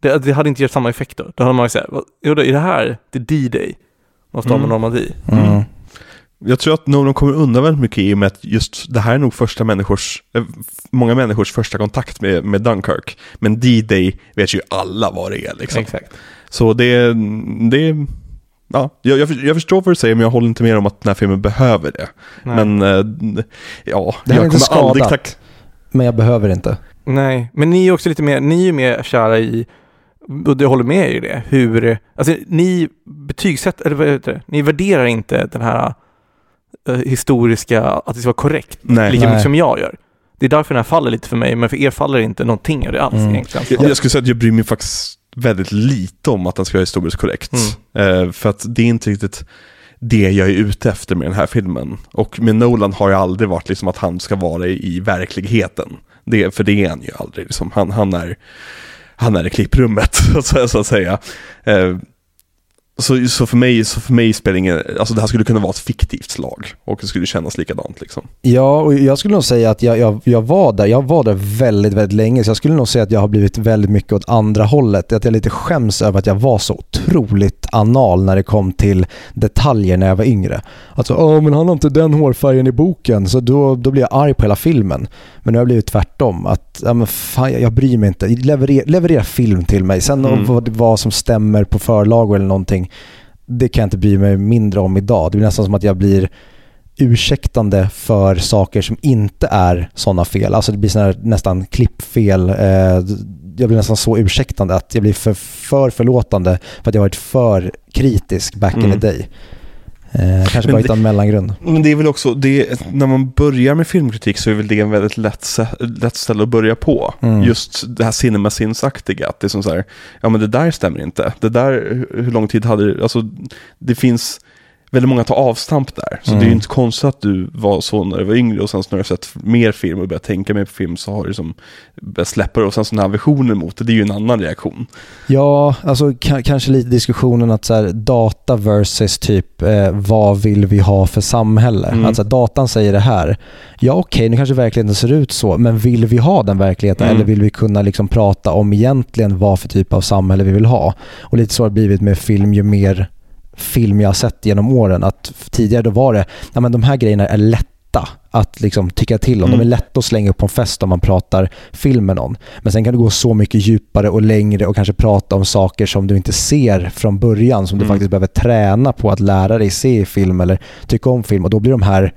Speaker 3: Det, det hade inte gett samma effekt då. Då hade man ju sagt, vad- jo det är det här, det är D-Day. Man står med
Speaker 2: Mm.
Speaker 3: Normandie.
Speaker 4: Mm.
Speaker 2: Jag tror att Nolan kommer undan väldigt mycket i och med att just det här är nog första människors, eh, många människors första kontakt med, med Dunkirk. Men D-Day vet ju alla vad det är liksom.
Speaker 3: Exakt.
Speaker 2: Så det, det ja, jag, jag, jag förstår vad du säger men jag håller inte med om att den här filmen behöver det.
Speaker 3: Nej.
Speaker 2: Men eh, ja,
Speaker 4: Det
Speaker 2: jag kommer aldrig
Speaker 4: skadat.
Speaker 2: tack...
Speaker 4: Men jag behöver inte.
Speaker 3: Nej, men ni är också lite mer, ni är ju mer kära i, och det håller med i det, hur, alltså ni betygsätter, eller vad heter det, ni värderar inte den här eh, historiska, att det ska vara korrekt,
Speaker 2: Nej.
Speaker 3: lika
Speaker 4: Nej.
Speaker 3: mycket som jag gör. Det är därför den här faller lite för mig, men för er faller inte någonting av det alls
Speaker 4: Mm.
Speaker 3: egentligen.
Speaker 2: Jag, jag skulle säga att jag bryr mig faktiskt väldigt lite om att den ska vara historiskt korrekt.
Speaker 3: Mm.
Speaker 2: Eh, för att det är inte riktigt det jag är ute efter med den här filmen. Och med Nolan har jag aldrig varit liksom att han ska vara i, i verkligheten. Det, för det är han ju aldrig. Liksom. Han, han, är, han är i klipprummet, så, så att säga. Eh, så, så, för mig, så för mig spelar ingen, alltså det här skulle kunna vara ett fiktivt slag och det skulle kännas likadant liksom.
Speaker 4: Ja, och jag skulle nog säga att jag, jag, jag var där. Jag var där väldigt, väldigt länge. Så jag skulle nog säga att jag har blivit väldigt mycket åt andra hållet. Att jag lite skäms över att jag var så otroligt anal när det kom till detaljer när jag var yngre. Alltså, åh men han har inte den hårfärgen i boken. Så då, då blir jag arg på hela filmen. Men nu har jag blivit tvärtom. Att, ja men fan, jag, jag bryr mig inte. Leverera, leverera film till mig. Sen
Speaker 2: Mm.
Speaker 4: vad, vad som stämmer på förlag eller någonting. Det kan jag inte bry mig mindre om idag. Det blir nästan som att jag blir ursäktande för saker som inte är sådana fel. Alltså det blir såna nästan klippfel. Eh, jag blir nästan så ursäktande att jag blir för, för förlåtande för att jag varit för kritisk back in
Speaker 2: Mm.
Speaker 4: the day. Eh, kanske
Speaker 2: Men
Speaker 4: bara
Speaker 2: det-
Speaker 4: hitta en mellangrund.
Speaker 2: Men det är väl också, det, när man börjar med filmkritik så är väl det en väldigt lätt, lätt ställe att börja på.
Speaker 4: Mm.
Speaker 2: Just det här cinemasins-aktiga, att det är som så här, ja men det där stämmer inte. Det där, hur hur lång tid hade det, alltså det finns väldigt många tar avstamp där. Så
Speaker 4: Mm.
Speaker 2: det är ju inte konstigt att du var så när du var yngre och sen när du har sett mer film och börjat tänka mer på film så har du liksom börjat släppa det och sen så den här versionen mot det, det är ju en annan reaktion.
Speaker 4: Ja, alltså ka- kanske lite diskussionen att så här, data versus typ eh, vad vill vi ha för samhälle?
Speaker 2: Mm.
Speaker 4: Alltså datan säger det här. Ja okej, nu kanske verkligheten ser ut så, men vill vi ha den verkligheten
Speaker 2: Mm.
Speaker 4: eller vill vi kunna liksom prata om egentligen vad för typ av samhälle vi vill ha? Och lite så har det blivit med film ju mer film jag har sett genom åren. Att tidigare då var det, ja men de här grejerna är lätta att liksom tycka till om. De är
Speaker 2: Mm.
Speaker 4: lätta att slänga upp på en fest om man pratar film med någon. Men sen kan du gå så mycket djupare och längre och kanske prata om saker som du inte ser från början, som du
Speaker 2: Mm.
Speaker 4: faktiskt behöver träna på att lära dig se i film eller tycka om film. Och då blir de här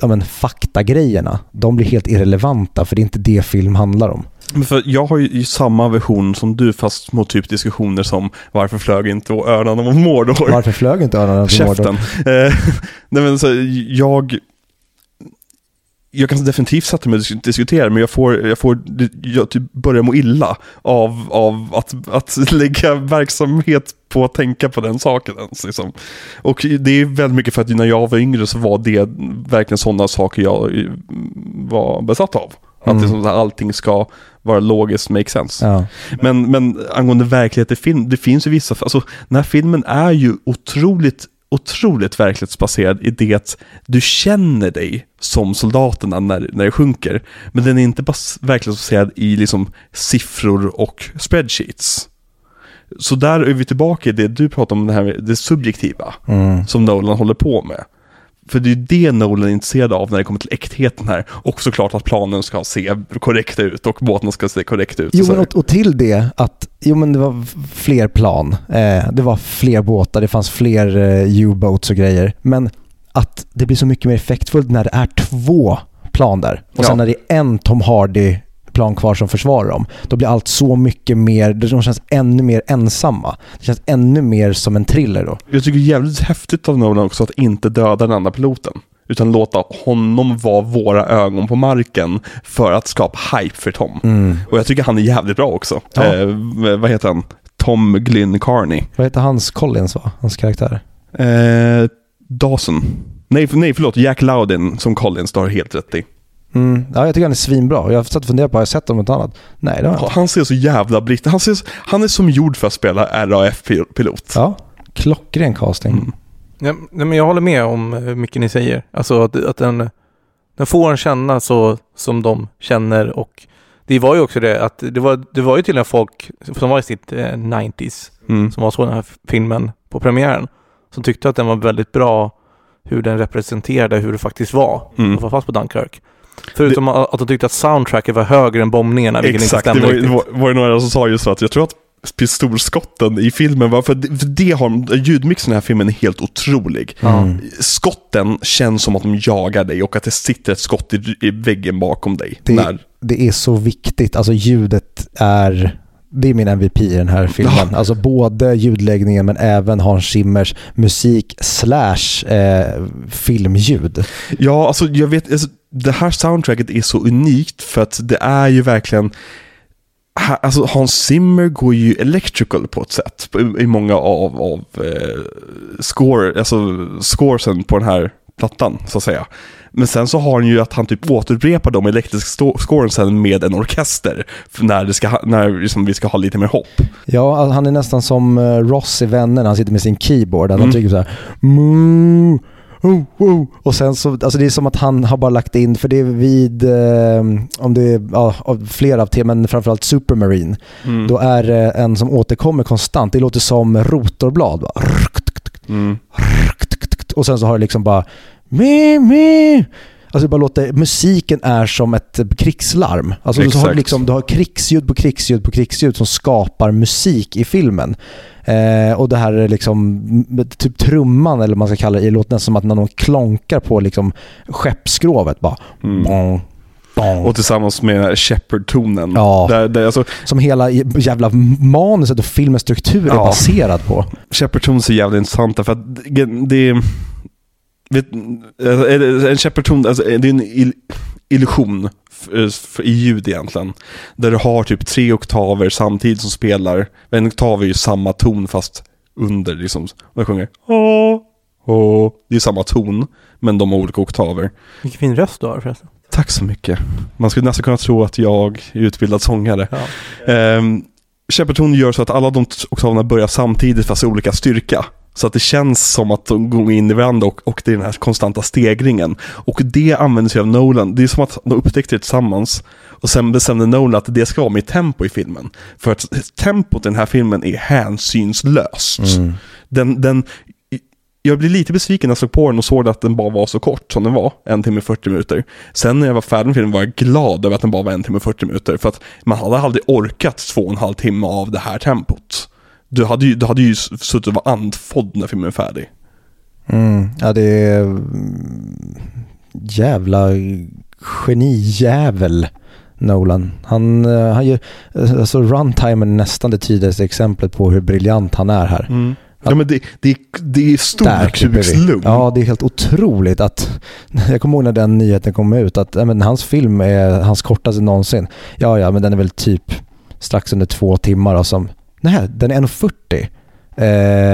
Speaker 4: ja, men, faktagrejerna, de blir helt irrelevanta för det är inte det film handlar om.
Speaker 2: För jag har ju samma version som du fast mot typ diskussioner som varför flög inte örnarna mot Mordor?
Speaker 4: Varför flög inte örnarna till Mordor?
Speaker 2: Käften. Eh, nej men så, jag... Jag kan definitivt sätta mig och dis- diskutera, men jag får, jag får jag typ börjar må illa av, av att, att lägga verksamhet på att tänka på den saken ens. Liksom. Och det är väldigt mycket för att när jag var yngre så var det verkligen sådana saker jag eh, var besatt av. Att
Speaker 4: Mm.
Speaker 2: det, är som att allting ska vara logiskt, make sense.
Speaker 4: Ja.
Speaker 2: Men, men angående verklighet i film, det finns ju vissa, alltså den här filmen är ju otroligt, otroligt verklighetsbaserad i det att du känner dig som soldaterna när, när det sjunker. Men den är inte bas, verklighetsbaserad i liksom siffror och spreadsheets. Så där är vi tillbaka i det du pratar om, det här med det subjektiva
Speaker 4: Mm.
Speaker 2: som Nolan håller på med. För det är ju det Nolan är intresserad av när det kommer till äktheten här. Och såklart att planen ska se korrekt ut och båten ska se korrekt ut.
Speaker 4: Jo, men och, och till det att jo, men det var fler plan, eh, det var fler båtar, det fanns fler eh, U-boats och grejer. Men att det blir så mycket mer effektfullt när det är två plan där. Och sen
Speaker 2: Ja.
Speaker 4: när det är en Tom Hardy plan kvar som försvarar dem, då blir allt så mycket mer, de känns ännu mer ensamma. Det känns ännu mer som en thriller då.
Speaker 2: Jag tycker det är jävligt häftigt av Nolan också att inte döda den andra piloten. Utan låta honom vara våra ögon på marken för att skapa hype för Tom. Och jag tycker han är jävligt bra också.
Speaker 4: Ja.
Speaker 2: Eh, vad heter han? Tom Glynn Carney.
Speaker 4: Vad heter hans Collins va? Hans karaktär?
Speaker 2: Eh, Dawson. Nej, nej, förlåt. Jack Loudon som Collins, det har du helt rätt i.
Speaker 4: Mm. Ja, jag tycker han är svinbra. Jag har satt och funderat på, har jag sett honom något annat? Nej, det har jag inte.
Speaker 2: Han ser så jävla britt. Han, ser, han är som gjord för att spela RAF-pilot.
Speaker 4: Ja, klockren casting.
Speaker 2: Mm.
Speaker 3: Ja, nej, men jag håller med om hur mycket ni säger. Alltså att, att den, den får en känna så som de känner och det var ju också det att det var, det var ju till och folk som var i sitt eh, 90s
Speaker 2: Mm.
Speaker 3: som var så den här filmen på premiären som tyckte att den var väldigt bra hur den representerade hur det faktiskt var
Speaker 2: Mm.
Speaker 3: att vara fast på Dunkirk. Förutom att att de tyckte att soundtracket var högre än bombningarna, vilket
Speaker 2: Exakt,
Speaker 3: inte
Speaker 2: det
Speaker 3: stämde
Speaker 2: var,
Speaker 3: riktigt.
Speaker 2: var, var det några som sa just så att jag tror att pistolskotten i filmen var, för det, för det har, ljudmixen i den här filmen är helt otrolig.
Speaker 4: Mm.
Speaker 2: Skotten känns som att de jagar dig och att det sitter ett skott i, i väggen bakom dig.
Speaker 4: Det-
Speaker 2: När,
Speaker 4: det är så viktigt. Alltså ljudet är, det är min MVP i den här filmen. Alltså både ljudläggningen men även Hans Zimmers musik slash eh, filmljud.
Speaker 2: ja, alltså jag vet, alltså, det här soundtracket är så unikt för att det är ju verkligen Alltså Hans Zimmer går ju electrical på ett sätt i- i många av, av eh, score, alltså scoresen på den här plattan så att säga. Men sen så har han ju att han typ återupprepar de elektriska scoren sen med en orkester. När, det ska, när liksom vi ska ha lite mer hopp.
Speaker 4: Ja, han är nästan som eh, Ross i Vänner han sitter med sin keyboard. Han
Speaker 2: Mm.
Speaker 4: trycker så här Moo, oh, oh. Och sen så, alltså det är som att han har bara lagt in, för det är vid, eh, om det är ja, flera av teman, men framförallt Supermarine,
Speaker 2: Mm.
Speaker 4: då är det en som återkommer konstant. Det låter som rotorblad. Bara.
Speaker 2: Mm.
Speaker 4: Och sen så har det liksom bara mi, mi. Alltså det bara låter, musiken är som ett krigslarm. Alltså du har, liksom, du har krigsljud på krigsljud på krigsljud som skapar musik i filmen. Eh, och det här är liksom, typ trumman eller vad man ska kalla det, låter nästan som att när någon klonkar på liksom skeppsskrovet bara.
Speaker 2: Mm.
Speaker 4: Bong, bong.
Speaker 2: Och tillsammans med Shepard-tonen.
Speaker 4: Ja.
Speaker 2: Där, där, alltså,
Speaker 4: som hela jävla manuset och filmens struktur är
Speaker 2: Ja.
Speaker 4: baserad på.
Speaker 2: Shepard-tones är jävligt intressanta för att det, det vet, alltså, en Shepard-ton, alltså, det är en il, illusion f- i ljud egentligen. Där du har typ tre oktaver samtidigt som spelar, en oktav är ju samma ton fast under liksom, och jag sjunger åh, åh. Det är samma ton, men de har olika oktaver.
Speaker 3: Vilken fin röst du har förresten.
Speaker 2: Tack så mycket. Man skulle nästan kunna tro att jag är utbildad sångare.
Speaker 3: Ja.
Speaker 2: Um, Shepperton gör så att alla de oktaverna börjar samtidigt fast i olika styrka. Så att det känns som att de går in i varandra och, och det är den här konstanta stegringen. Och det använder sig av Nolan. Det är som att de upptäckte det tillsammans. Och sen bestämde Nolan att det ska vara med tempo i filmen. För att tempot i den här filmen är hänsynslöst.
Speaker 4: Mm.
Speaker 2: Den, den, jag blev lite besviken när jag såg på den och såg att den bara var så kort som den var. En timme och 40 minuter. Sen när jag var färdig med filmen var jag glad över att den bara var en timme och 40 minuter. För att man hade aldrig orkat två och en halv timme av det här tempot. Du hade ju, du hade ju suttit och var andfådd när filmen är färdig.
Speaker 4: Mm. Ja, det är mm, jävla genijävel Nolan. Han, eh, han gör, alltså runtimen är nästan det tydligaste exemplet på hur briljant han är här.
Speaker 2: Ja men det, det, det är storkukslugn.
Speaker 4: Ja, det är helt otroligt att... Jag kommer ihåg när den nyheten kom ut att men, hans film är hans kortaste någonsin. Ja, ja, men den är väl typ strax under två timmar som... Nej, den är 1.40.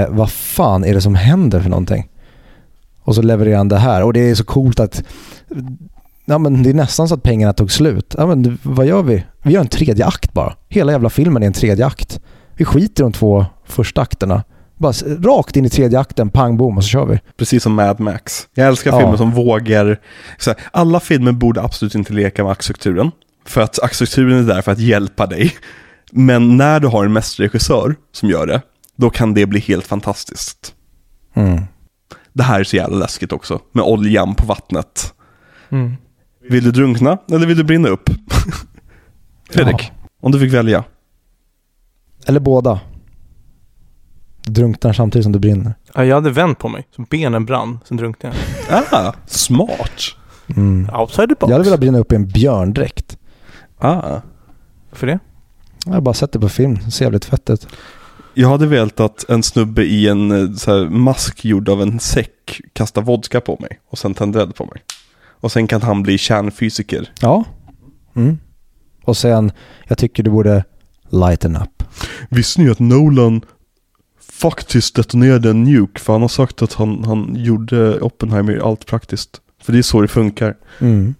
Speaker 4: Eh, vad fan är det som händer för någonting? Och så levererar han det här och det är så coolt att... Ja, men det är nästan så att pengarna tog slut. Ja, men vad gör vi? Vi gör en tredje akt bara. Hela jävla filmen är en tredje akt. Vi skiter i de två första akterna. Bara rakt in i tredje akten, pang bom och så kör vi.
Speaker 2: Precis som Mad Max. Jag älskar
Speaker 4: Ja.
Speaker 2: filmer som vågar... Så här, alla filmer borde absolut inte leka med aktstrukturen. För att aktstrukturen är där för att hjälpa dig. Men när du har en mästerregissör som gör det, då kan det bli helt fantastiskt.
Speaker 4: Mm.
Speaker 2: Det här är så jävla läskigt också, med oljan på vattnet.
Speaker 3: Mm.
Speaker 2: Vill du drunkna eller vill du brinna upp? Fredrik, om du fick välja.
Speaker 4: Eller båda. Du drunknar samtidigt som du brinner.
Speaker 3: Ja, jag hade vänt på mig, så benen brann, sen drunknade jag.
Speaker 2: Ah, smart.
Speaker 4: Mm.
Speaker 3: Outside the box.
Speaker 4: Jag hade velat brinna upp i en björndräkt.
Speaker 2: Ah.
Speaker 3: För det?
Speaker 4: Jag har bara sett det på film. Det ser jävligt fett ut.
Speaker 2: Jag hade velat att en snubbe i en eh, så mask gjord av en säck kastar vodka på mig och sen tänder eld på mig. Och sen kan han bli kärnfysiker.
Speaker 4: Ja. Mm. Och sen, jag tycker du borde lighten up.
Speaker 2: Visste ni att Nolan faktiskt detonerade en nuke? För han har sagt att han, han gjorde Oppenheimer allt praktiskt. För det är så det funkar.
Speaker 4: Mm.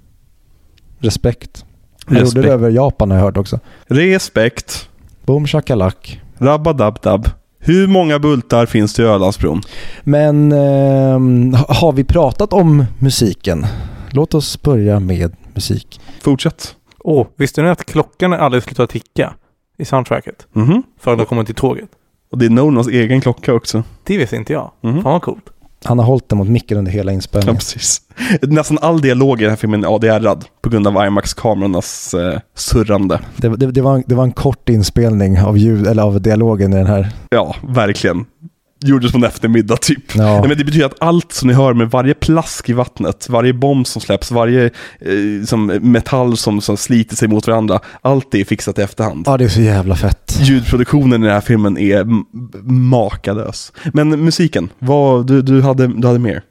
Speaker 4: Respekt. Han gjorde det över Japan har jag hört också.
Speaker 2: Respekt.
Speaker 4: Boom shakalak.
Speaker 2: Rabba-dab-dab. Hur många bultar finns det i Ölandsbron?
Speaker 4: Men ha- har vi pratat om musiken? Låt oss börja med musik.
Speaker 2: Fortsätt.
Speaker 3: Åh, visste ni att klockan aldrig slutar ticka i soundtracket?
Speaker 2: Mhm.
Speaker 3: Förrän de kommer till tåget.
Speaker 2: Och det är Nolans egen klocka också.
Speaker 3: Det visste inte jag.
Speaker 2: Mhm.
Speaker 3: Fan vad coolt.
Speaker 4: Han har hållit den mot micken under hela
Speaker 2: Ja,
Speaker 4: inspelningen.
Speaker 2: precis. Nästan all dialog i den här filmen är ADR-ad på grund av IMAX-kamerornas eh, surrande.
Speaker 4: Det, det, det, var en, det var en kort inspelning av, ljud, eller av dialogen i den här.
Speaker 2: Ja, verkligen. Gjordes på en eftermiddag typ.
Speaker 4: Ja.
Speaker 2: Nej, men det betyder att allt som ni hör med varje plask i vattnet, varje bomb som släpps, varje eh, som metall som, som sliter sig mot varandra, allt det är fixat i efterhand.
Speaker 4: ja, det är så jävla fett.
Speaker 2: Ljudproduktionen i den här filmen är makalös. Men musiken, vad, du, du, hade, du hade mer?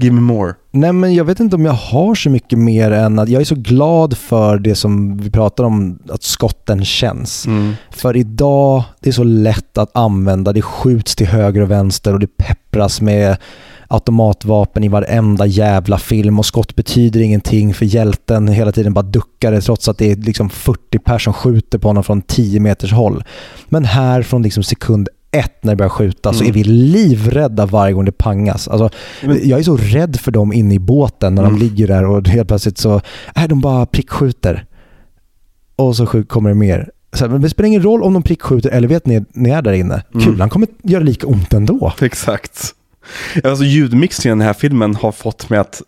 Speaker 2: Give me more.
Speaker 4: Nej men jag vet inte om jag har så mycket mer än att jag är så glad för det som vi pratar om, att skotten känns. För idag, det är så lätt att använda, det skjuts till höger och vänster och det peppras med automatvapen i varenda jävla film och skott betyder ingenting för hjälten hela tiden bara duckar det trots att det är liksom 40 personer som skjuter på honom från 10 meters håll. Men här från liksom sekund ett när det börjar skjuta så
Speaker 2: Mm.
Speaker 4: är vi livrädda varje gång det pangas. Alltså,
Speaker 2: Men-
Speaker 4: jag är så rädd för dem inne i båten när
Speaker 2: Mm.
Speaker 4: de ligger där och helt plötsligt så är de bara prickskjuter. Och så kommer det mer. Så här, men det spelar ingen roll om de prickskjuter eller vet ni, ni är där inne.
Speaker 2: Mm.
Speaker 4: Kulan kommer göra lika ont ändå.
Speaker 2: Exakt. Alltså ljudmixningen i den här filmen har fått mig att,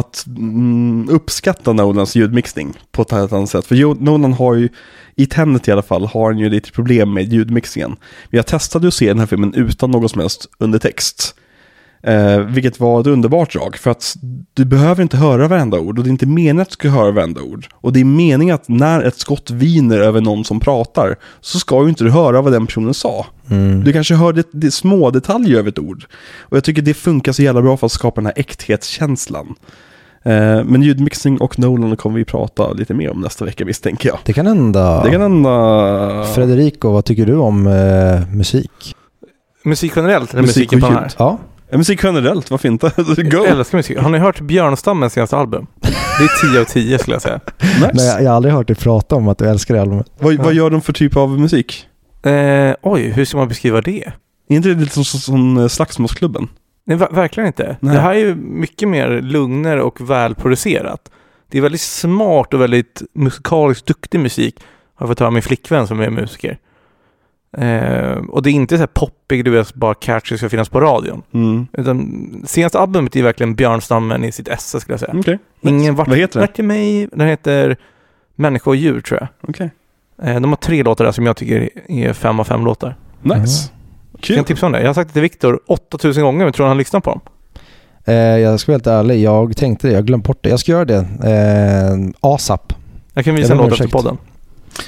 Speaker 2: att mm, uppskatta Nolans ljudmixning på ett helt annat sätt. För Nolan har ju, i Tenet i alla fall, har han ju lite problem med ljudmixningen. Jag testade att se den här filmen utan någon som helst undertext. Eh, vilket var ett underbart drag, för att du behöver inte höra varenda ord och det är inte meningen att du ska höra varenda ord. Och det är meningen att när ett skott viner över någon som pratar så ska ju inte du höra vad den personen sa. Du kanske hör det, det små detaljer över ett ord. Och jag tycker det funkar så jävla bra för att skapa den här äkthetskänslan. Eh, men ljudmixning och Nolan kommer vi prata lite mer om nästa vecka misstänker jag.
Speaker 4: Det kan hända.
Speaker 2: Det kan hända...
Speaker 4: Federico, vad tycker du om eh, musik?
Speaker 3: Musik generellt, eller
Speaker 2: Musik
Speaker 3: musiken på den här?
Speaker 4: Ja,
Speaker 2: musik generellt, varför inte? Go!
Speaker 3: Jag älskar musik. Har ni hört Björnstammens senaste album? Det är 10 av 10 skulle jag säga.
Speaker 2: Nice.
Speaker 4: men jag, jag har aldrig hört dig prata om att du älskar det albumet.
Speaker 2: Vad, vad gör de för typ av musik?
Speaker 3: Eh, oj, hur ska man beskriva det?
Speaker 2: Är inte det lite som, som, som eh, Slagsmålsklubben?
Speaker 3: Nej, ver- verkligen inte.
Speaker 2: Nej.
Speaker 3: Det här är ju mycket mer lugnare och välproducerat. Det är väldigt smart och väldigt musikaliskt duktig musik. Har jag fått höra av min flickvän som är musiker. Eh, och det är inte så här poppig, du vet, bara catchy ska finnas på radion.
Speaker 2: Mm.
Speaker 3: Utan senaste albumet är verkligen Björnstammen i sitt esse skulle jag säga.
Speaker 2: Okej.
Speaker 3: Ingen vart,
Speaker 2: Vad heter det?
Speaker 3: vart är mig? Den heter Människa och djur tror jag.
Speaker 2: Okej.
Speaker 3: Eh, de har tre låtar där som jag tycker är fem av fem låtar.
Speaker 2: Nice.
Speaker 3: Jag
Speaker 2: Kul.
Speaker 3: kan tipsa om det. Jag har sagt det till Viktor 8000 gånger, men tror han lyssnar på dem?
Speaker 4: Eh, jag ska vara helt ärlig, jag tänkte det, jag glömde bort det. Jag ska göra det. Eh, ASAP.
Speaker 3: Jag kan
Speaker 4: Jag
Speaker 3: visa en
Speaker 4: ber om
Speaker 3: låt efter podden.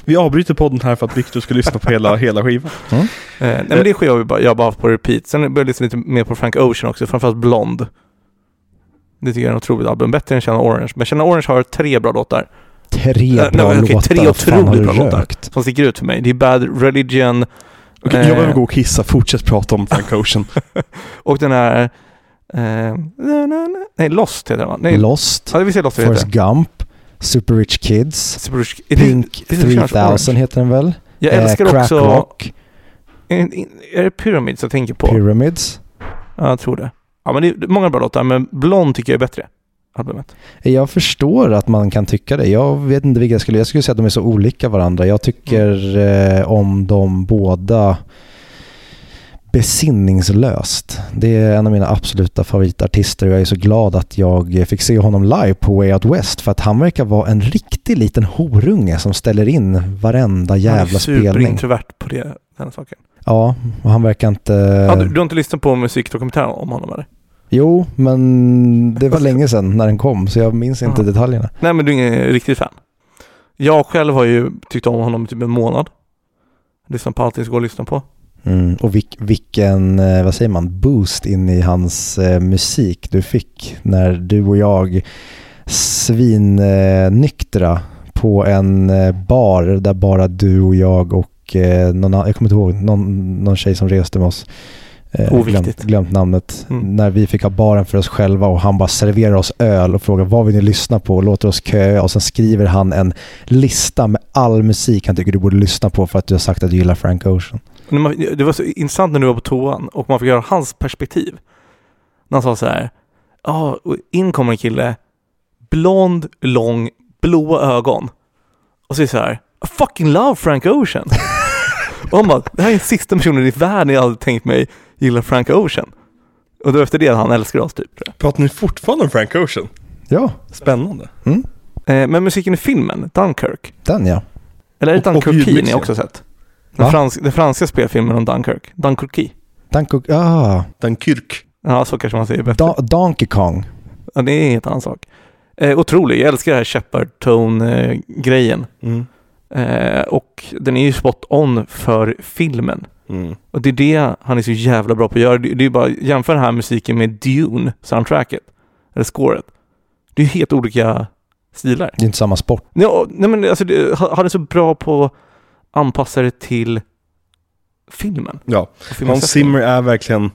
Speaker 2: Vi avbryter podden här för att Victor ska lyssna på hela, hela skivan.
Speaker 3: Eh, nej men det sker jag, bara, jag bara haft på repeat. Sen började jag lyssna lite mer på Frank Ocean också, framförallt Blond. Det tycker jag är en otroligt album. Bättre än Känna Orange. Men Känna Orange har tre bra låtar
Speaker 4: Tre
Speaker 3: Eh,
Speaker 4: bra
Speaker 3: nej, okej,
Speaker 4: låtar.
Speaker 3: tre otroligt bra låtar.
Speaker 4: rökt?
Speaker 3: som sticker ut för mig. Det är Bad Religion Eh.
Speaker 2: jag behöver gå och kissa. Fortsätt prata om Frank Ocean.
Speaker 3: och den här... Eh, nej, Lost heter den va? Nej,
Speaker 4: Lost,
Speaker 3: ja, vi Lost.
Speaker 4: Forrest Gump, Super Rich Kids,
Speaker 3: Super Rich- det-
Speaker 4: Pink
Speaker 3: det kanske
Speaker 4: 3000 heter den väl?
Speaker 3: Jag älskar
Speaker 4: eh, Crack
Speaker 3: också...
Speaker 4: Rock,
Speaker 3: Är, är det Pyramids jag tänker på?
Speaker 4: Pyramids.
Speaker 3: ja, jag tror det. Ja, men det är många bra låtar, men Blond tycker jag är bättre. Albumet.
Speaker 4: Jag förstår att man kan tycka det. Jag vet inte vilka jag skulle... Jag skulle säga att de är så olika varandra. Jag tycker eh, om de båda besinningslöst. Det är en av mina absoluta favoritartister och jag är så glad att jag fick se honom live på Way Out West för att han verkar vara en riktig liten horunge som ställer in varenda
Speaker 3: Han är
Speaker 4: jävla spelning.
Speaker 3: superintrovert på det, den saken.
Speaker 4: Ja, och han verkar inte...
Speaker 3: Ja, du, du har inte lyssnat på musikdokumentären om honom eller?
Speaker 4: Jo, men det var länge sedan när den kom så jag minns inte
Speaker 3: Ja.
Speaker 4: detaljerna.
Speaker 3: Nej, men du är ingen riktigt fan. Jag själv har ju tyckt om honom i typ en månad. Lyssnat på allt det går att lyssna på.
Speaker 4: Mm, och vilk, vilken, eh, vad säger man, boost in i hans eh, musik du fick när du och jag svinnyktra på en eh, bar där bara du och jag och eh, någon, jag kommer inte ihåg, någon, någon tjej som reste med oss. Eh, glömt, glömt namnet.
Speaker 3: Mm.
Speaker 4: När vi fick ha baren för oss själva och han bara serverar oss öl och frågar vad vill ni lyssna på och låter oss köa och sen skriver han en lista med all musik han tycker du borde lyssna på för att du har sagt att du gillar Frank Ocean.
Speaker 3: Det var så intressant när du var på toan och man fick höra hans perspektiv. När han sa så här. Ja, och in kommer en kille. Blond, lång, blåa ögon. Och så är det så här. I fucking love Frank Ocean. och han bara, det här är den sista personen i världen jag hade tänkt mig gillar Frank Ocean. Och då efter det han älskar oss typ. tror
Speaker 2: Pratar ni fortfarande om Frank Ocean?
Speaker 4: Ja,
Speaker 2: Spännande.
Speaker 3: jag. Eh, men musiken i filmen, Dunkirk.
Speaker 4: den ja.
Speaker 3: Eller är det
Speaker 2: Och- och
Speaker 3: Dunkirk ni
Speaker 2: ljudmixen.
Speaker 3: också sett? Den,
Speaker 4: Va?
Speaker 3: frans, den franska spelfilmen om Dunkirk. Dunkirk.
Speaker 4: Danko, ah,
Speaker 2: Dunkirk.
Speaker 3: Ja, så kanske man säger bättre.
Speaker 4: da, Donkey Kong.
Speaker 3: Ja, det är en helt annan sak. Eh, otrolig. Jag älskar det här Shepard Tone-grejen.
Speaker 2: Mm.
Speaker 3: Eh, och den är ju spot on för filmen.
Speaker 2: Mm.
Speaker 3: Och det är det han är så jävla bra på att göra. Det, det är bara jämför den här musiken med Dune, soundtracket. Eller scoret. Det är ju helt olika stilar.
Speaker 4: Det är inte samma sport.
Speaker 3: Ja, nej men alltså, det, han är så bra på att anpassa det till filmen.
Speaker 2: Ja, Hans. Zimmer är verkligen...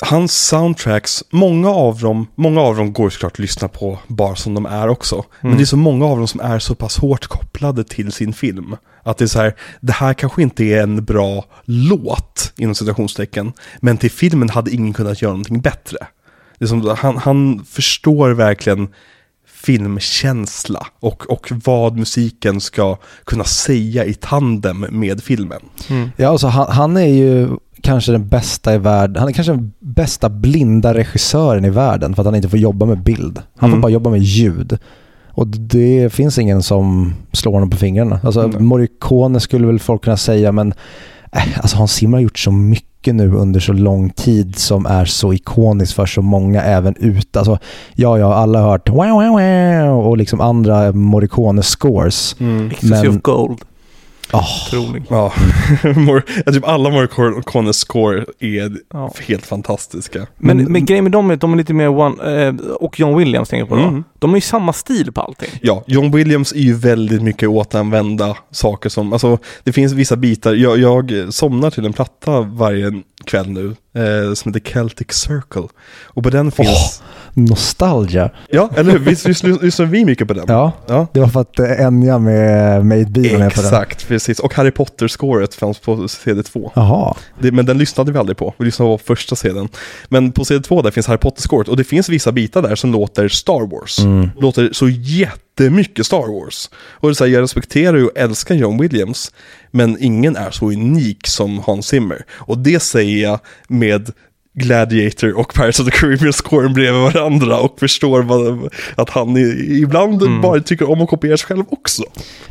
Speaker 2: Hans soundtracks, många av dem, många av dem går såklart att lyssna på bara som de är också. Men
Speaker 3: Mm.
Speaker 2: det är så många av dem som är så pass hårt kopplade till sin film. Att det är så här, det här kanske inte är en bra låt, inom citationstecken. Men till filmen hade ingen kunnat göra någonting bättre. Det är som, han, han förstår verkligen filmkänsla och, och vad musiken ska kunna säga i tandem med filmen.
Speaker 3: Mm.
Speaker 4: Ja, alltså han, han är ju kanske den bästa i världen. Han är kanske den bästa blinda regissören i världen för att han inte får jobba med bild. Han får
Speaker 2: Mm.
Speaker 4: bara jobba med ljud. Och det finns ingen som slår honom på fingrarna. Alltså
Speaker 2: Nej.
Speaker 4: Morricone skulle väl folk kunna säga men äh, alltså Hans Zimmer har gjort så mycket nu under så lång tid som är så ikoniskt för så många även ute. Alltså, ja, ja, alla har hört wow, wow, wow och liksom andra Morricone-scores.
Speaker 3: Ecstasy
Speaker 4: Men-
Speaker 3: of Gold.
Speaker 4: Oh,
Speaker 3: Otrolig.
Speaker 2: Ja, Mor- jag typ alla Morricones score är
Speaker 3: Ja.
Speaker 2: helt fantastiska.
Speaker 3: Men,
Speaker 4: Men-
Speaker 3: men grejen med dem är att de är lite mer one, eh, och John Williams tänker på då.
Speaker 2: Mm.
Speaker 3: De är ju samma stil på allting.
Speaker 2: Ja, John Williams är ju väldigt mycket återanvända saker som, alltså det finns vissa bitar, jag, jag somnar till en platta varje kväll nu eh, som heter Celtic Circle. Och på den finns,
Speaker 4: nostalgia.
Speaker 2: ja eller hur, visst, visst lyssnar vi mycket på den?
Speaker 4: Ja,
Speaker 2: Ja.
Speaker 4: det var för att eh, Enya med Made Be var med på den.
Speaker 2: Exakt, precis. Och Harry Potter-scoret fanns på CD2.
Speaker 4: Jaha.
Speaker 2: Det, men den lyssnade vi aldrig på, vi lyssnade på första sedeln. Men på CD2 där finns Harry Potter-scoret och det finns vissa bitar där som låter Star Wars.
Speaker 4: Mm.
Speaker 2: Låter så jättemycket Star Wars. Och det är här, jag respekterar och älskar John Williams, men ingen är så unik som Hans Zimmer. Och det säger jag med Gladiator och Pirates of the Caribbean-scoren bredvid varandra och förstår vad, att han i, ibland
Speaker 3: Mm.
Speaker 2: bara tycker om att kopiera sig själv också.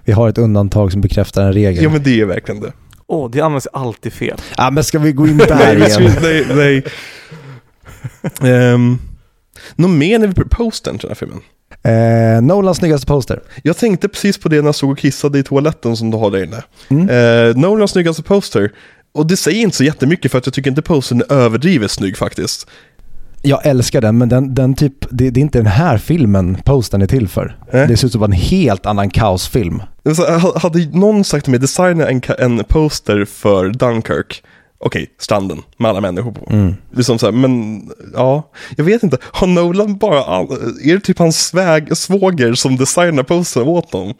Speaker 4: Vi har ett undantag som bekräftar en regel.
Speaker 2: Ja men det är verkligen det.
Speaker 3: Åh, det används alltid fel.
Speaker 4: Ja, men ska vi gå in
Speaker 2: Nej,
Speaker 4: där igen?
Speaker 2: nej, nej. um, Något mer när vi postern till den här filmen?
Speaker 4: Eh, Nolans snyggaste poster.
Speaker 2: Jag tänkte precis på det när jag stod och kissade i toaletten som du har där inne.
Speaker 4: Mm.
Speaker 2: Eh, Nolans snyggaste poster. Och det säger inte så jättemycket för att jag tycker inte postern är överdrivet snygg faktiskt.
Speaker 4: Jag älskar den, men den, den typ, det, det är inte den här filmen postern är till för.
Speaker 2: Eh?
Speaker 4: Det ser ut som en helt annan kaosfilm.
Speaker 2: Här, ha- Hade någon sagt till mig, designa en, en poster för Dunkirk. Okej, stranden med alla människor på.
Speaker 4: Mm.
Speaker 2: Liksom så här, men ja, jag vet inte. Har Nolan bara, all- är det typ hans sväg, svåger som designar postern åt dem?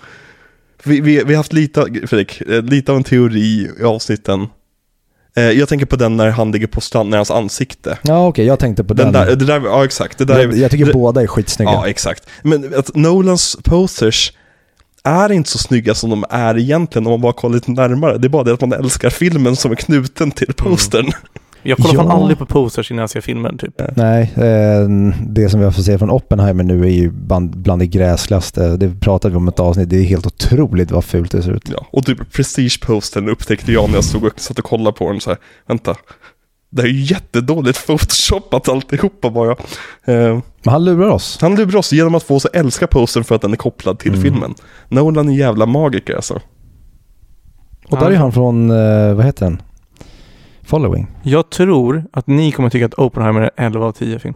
Speaker 2: Vi, vi, vi har haft lite, Fredrik, eh, lite av en teori i avsnitten. Eh, Jag tänker på den när han ligger på stranden, när hans ansikte.
Speaker 4: Ja okej, jag tänkte på
Speaker 2: Den
Speaker 4: den.
Speaker 2: där, det där, ja exakt. Det där
Speaker 4: jag,
Speaker 2: är,
Speaker 4: jag tycker
Speaker 2: det,
Speaker 4: båda är skitsnygga.
Speaker 2: Ja, exakt. Men att Nolans posters är inte så snygga som de är egentligen om man bara kollar lite närmare. Det är bara det att man älskar filmen som är knuten till postern.
Speaker 3: Jag kollar fan
Speaker 4: Ja.
Speaker 3: aldrig på posters innan jag ser filmen typ.
Speaker 4: Nej, eh, det som vi har fått se från Oppenheimer nu är ju bland, bland det gräsligaste. Det pratade vi om i ett avsnitt. Det är helt otroligt vad fult det ser ut.
Speaker 2: Ja, och typ Prestige-postern upptäckte jag när jag stod och satt och kollade på den så här. Vänta, det är ju jättedåligt photoshopat alltihopa bara. Eh,
Speaker 4: Men han lurar oss.
Speaker 2: han lurar oss genom att få oss att älska postern för att den är kopplad till
Speaker 4: Mm.
Speaker 2: filmen. Nolan är jävla magiker alltså.
Speaker 4: Och där är han från, eh, vad heter den? Following.
Speaker 3: Jag tror att ni kommer tycka att Oppenheimer är 11 av 10 film.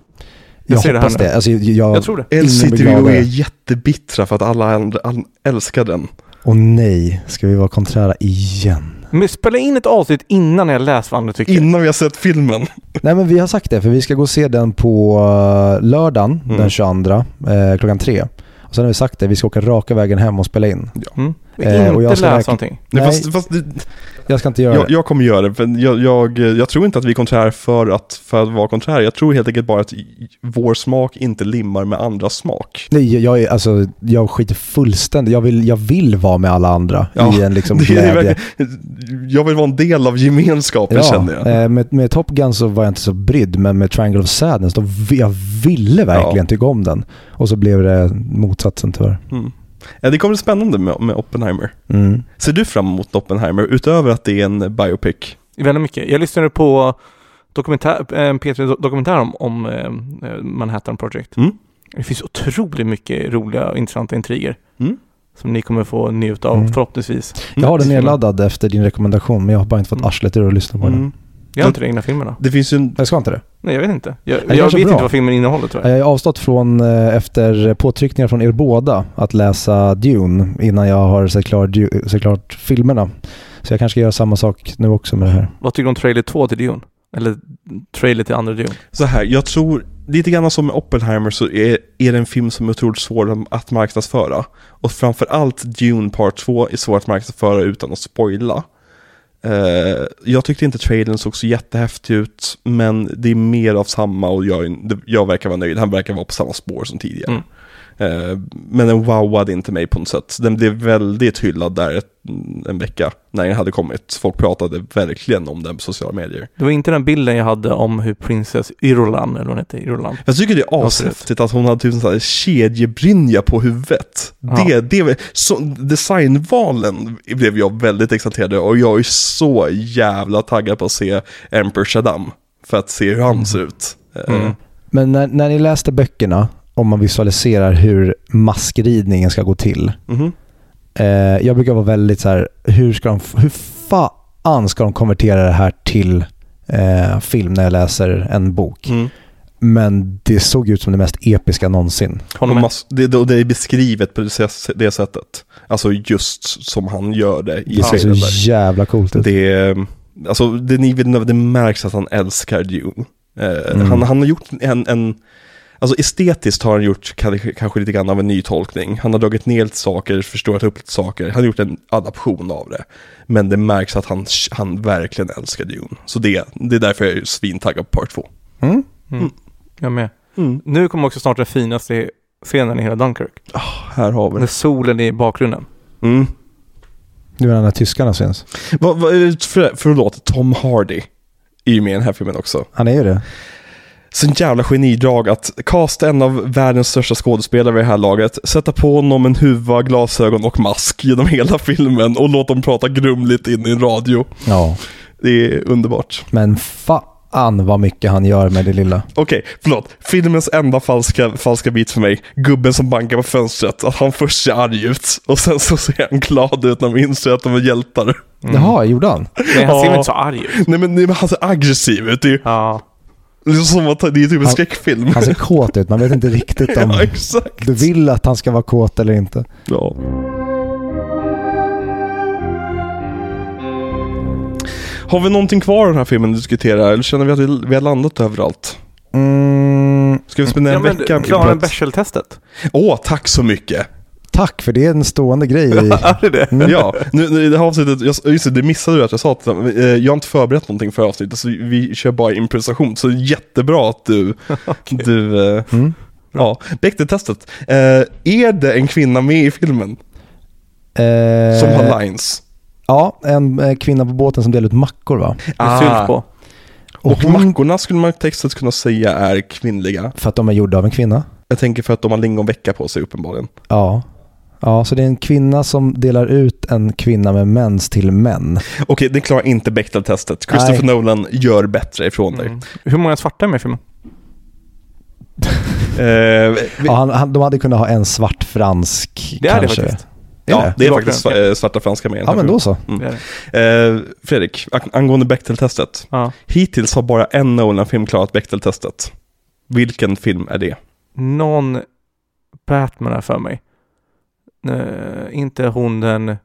Speaker 3: Jag
Speaker 4: Jag,
Speaker 3: det
Speaker 4: hoppas det. Alltså, jag,
Speaker 3: Jag tror det.
Speaker 4: Ingen blir
Speaker 2: LCTV
Speaker 4: gladare.
Speaker 2: är jättebittra för att alla andra älskar den.
Speaker 4: Och nej, ska vi vara konträra igen?
Speaker 3: Men spela in ett avsnitt innan jag läst vad andra tycker.
Speaker 2: Innan vi har sett filmen.
Speaker 4: Nej men vi har sagt det, för vi ska gå och se den på eh, lördagen
Speaker 2: Mm.
Speaker 4: den 22 eh, klockan tre. Och sen har vi sagt det, vi ska åka raka vägen hem och spela in.
Speaker 3: Mm.
Speaker 4: Eh,
Speaker 3: Inte
Speaker 4: och jag ska
Speaker 3: läsa
Speaker 4: räkna-
Speaker 3: någonting.
Speaker 2: Nej, fast, fast
Speaker 4: Jag ska inte göra
Speaker 2: jag,
Speaker 4: det.
Speaker 2: jag kommer göra det, för jag, jag, jag tror inte att vi är konträr för att, för att vara konträr. Jag tror helt enkelt bara att vår smak inte limmar med andras smak.
Speaker 4: Nej, jag, jag, är, alltså, jag skiter fullständigt. Jag vill, jag vill vara med alla andra
Speaker 2: Ja,
Speaker 4: i en liksom
Speaker 2: Det är
Speaker 4: glädje.
Speaker 2: verkligen- jag vill vara en del av gemenskapen känner jag.
Speaker 4: eh, med, med Top Gun så var jag inte så brydd, men med Triangle of Sadness, då jag ville verkligen
Speaker 2: Ja.
Speaker 4: tycka om den. Och så blev det motsatsen tyvärr.
Speaker 2: Mm. Ja, det kommer bli spännande med, med Oppenheimer.
Speaker 4: Mm.
Speaker 2: Ser du fram emot Oppenheimer, utöver att det är en biopic?
Speaker 3: Väldigt mycket. Jag lyssnade på dokumentär, en P3 dokumentär om, om eh, Manhattan Project.
Speaker 2: Mm.
Speaker 3: Det finns otroligt mycket roliga och intressanta intriger.
Speaker 2: Mm.
Speaker 3: Som ni kommer få njuta av
Speaker 4: Mm.
Speaker 3: förhoppningsvis.
Speaker 4: Jag har den nedladdad efter din rekommendation, men jag har bara inte fått
Speaker 3: Mm.
Speaker 4: arslet ur att lyssna på den.
Speaker 3: Jag har inte de egna filmerna.
Speaker 2: Det finns ju en...
Speaker 4: Jag ska inte det.
Speaker 3: Nej, jag vet inte. Jag,
Speaker 4: Det
Speaker 3: jag vet
Speaker 4: bra.
Speaker 3: inte vad filmen innehåller tror jag.
Speaker 4: Jag har avstått från, eh, efter påtryckningar från er båda, att läsa Dune innan jag har sett klart, sett klart filmerna. Så jag kanske ska göra samma sak nu också med det här.
Speaker 3: Vad tycker du om trailer 2 till Dune? Eller trailer till andra Dune?
Speaker 2: Så här, jag tror, lite grann som med Oppenheimer så är, är det en film som är otroligt svår att marknadsföra. Och framförallt Dune Part 2 är svår att marknadsföra utan att spoila. Eh, jag tyckte inte trailern såg så jättehäftig ut, men det är mer av samma och jag, jag verkar vara nöjd. Han verkar vara på samma spår som tidigare.
Speaker 3: Mm.
Speaker 2: Eh, men den wowade inte mig på något sätt. Den blev väldigt hyllad där ett, en vecka när den hade kommit. Folk pratade verkligen om den på sociala medier.
Speaker 3: Det var inte den bilden jag hade om hur prinsess Irulan, eller hon heter, Irulan.
Speaker 2: Jag tycker det är ashäftigt att hon hade typ en sån här kedjebrynja på huvudet.
Speaker 3: Ja.
Speaker 2: Det, det, så, designvalen blev jag väldigt exalterad och jag är så jävla taggad på att se Emperor Shaddam. För att se hur han ser ut. Eh,
Speaker 3: Mm.
Speaker 4: Men när, när ni läste böckerna, om man visualiserar hur maskridningen ska gå till,
Speaker 2: mhm.
Speaker 4: Eh, jag brukar vara väldigt så här, hur ska de, hur fan ska de konvertera det här till eh, film när jag läser en bok?
Speaker 2: Mm.
Speaker 4: Men det såg ut som det mest episka någonsin.
Speaker 2: Mass- det, det, är beskrivet på det, det sättet. Alltså just som han gör det i
Speaker 4: Det ser så jävla coolt ut.
Speaker 2: Det, är- alltså det, det märks att han älskar Dune. Eh,
Speaker 4: Mm.
Speaker 2: han, han har gjort en, en, alltså estetiskt har han gjort kanske, lite grann av en ny tolkning. Han har dragit ner lite saker, förstorat upp lite saker. Han har gjort en adaption av det. Men det märks att han, han verkligen älskar Dune. Så det, det är därför jag är svintaggad på part två.
Speaker 4: Mm.
Speaker 3: Mm. Jag med. Nu kommer också snart den finaste scenen i hela Dunkirk.
Speaker 2: Här har vi
Speaker 3: När
Speaker 2: det.
Speaker 3: solen är i bakgrunden.
Speaker 2: Mm.
Speaker 4: Nu är när tyskarna syns.
Speaker 2: Vad, vad, för, förlåt, Tom Hardy är ju med i den här filmen också.
Speaker 4: Han är ju det.
Speaker 2: Sån jävla genidrag att casta en av världens största skådespelare vid det här laget, sätta på honom en huva, glasögon och mask genom hela filmen och låta dem prata grumligt in i en radio.
Speaker 4: Ja.
Speaker 2: Det är underbart.
Speaker 4: Men fan vad mycket han gör med det lilla.
Speaker 2: Okej, förlåt. Filmens enda falska, falska bit för mig, gubben som bankar på fönstret, att han först ser arg ut och sen så ser han glad ut när man inser att de är hjältar.
Speaker 4: Jaha, gjorde han?
Speaker 3: Nej, han ser
Speaker 2: Ja.
Speaker 3: väl inte så arg ut?
Speaker 2: Nej men, nej, men han ser aggressiv ut, det är ju
Speaker 3: Ja.
Speaker 2: Det är som att det är typ en
Speaker 4: Han-
Speaker 2: skräckfilm.
Speaker 4: Han ser kåt ut, man vet inte riktigt om
Speaker 2: ja, exakt.
Speaker 4: du vill att han ska vara kåt eller inte.
Speaker 2: Ja. Har vi någonting kvar i den här filmen att diskutera? Eller känner vi att vi, vi har landat överallt?
Speaker 4: Mm,
Speaker 2: Ska vi spendera
Speaker 3: ja
Speaker 2: en
Speaker 3: men
Speaker 2: vecka? ett-
Speaker 3: Bechdel-testet?
Speaker 2: Åh, tack så mycket!
Speaker 4: Tack, för det är en stående grej. I,
Speaker 3: Är det det?
Speaker 4: Mm.
Speaker 2: Ja, nu, nu, i det här avsnittet, jag, just det, det missade du att jag sa dem. Eh, Jag har inte förberett någonting för avsnittet, så vi kör bara improvisation. Så jättebra att du, du eh,
Speaker 4: Mm.
Speaker 2: ja, Bechdel-testet. Eh, är det en kvinna med i filmen
Speaker 4: Eh,
Speaker 2: som har lines?
Speaker 4: Ja, en eh, kvinna på båten som delar ut mackor va?
Speaker 3: Sylt på.
Speaker 2: Och
Speaker 4: hon-
Speaker 2: mackorna skulle man textet kunna säga är kvinnliga.
Speaker 4: För att de är gjorda av en kvinna.
Speaker 2: Jag tänker för att de har lingonvecka på sig uppenbarligen.
Speaker 4: Ja. Ja, så det är en kvinna som delar ut en kvinna med mens till män.
Speaker 2: Okej, det klarar inte Bechdel-testet. Christopher
Speaker 4: Nej.
Speaker 2: Nolan gör bättre ifrån dig.
Speaker 3: Mm. Hur många svarta är med i filmen?
Speaker 2: Eh, vi,
Speaker 4: Ja, han, han, de hade kunnat ha en svart fransk
Speaker 3: Det är det
Speaker 4: kanske.
Speaker 3: faktiskt.
Speaker 2: ja,
Speaker 4: det?
Speaker 2: det är
Speaker 3: Det
Speaker 2: faktiskt
Speaker 3: bakgrunden.
Speaker 2: sva- eh, svarta franska med i den
Speaker 4: Ja, men då så.
Speaker 2: Mm. Eh, Fredrik, ang- angående Bechdel-testet.
Speaker 3: Ja.
Speaker 2: Hittills har bara en Nolan-film klarat Bechdel-testet. Vilken film är det?
Speaker 3: Någon Batman är för mig. Eh, inte hon den... eh,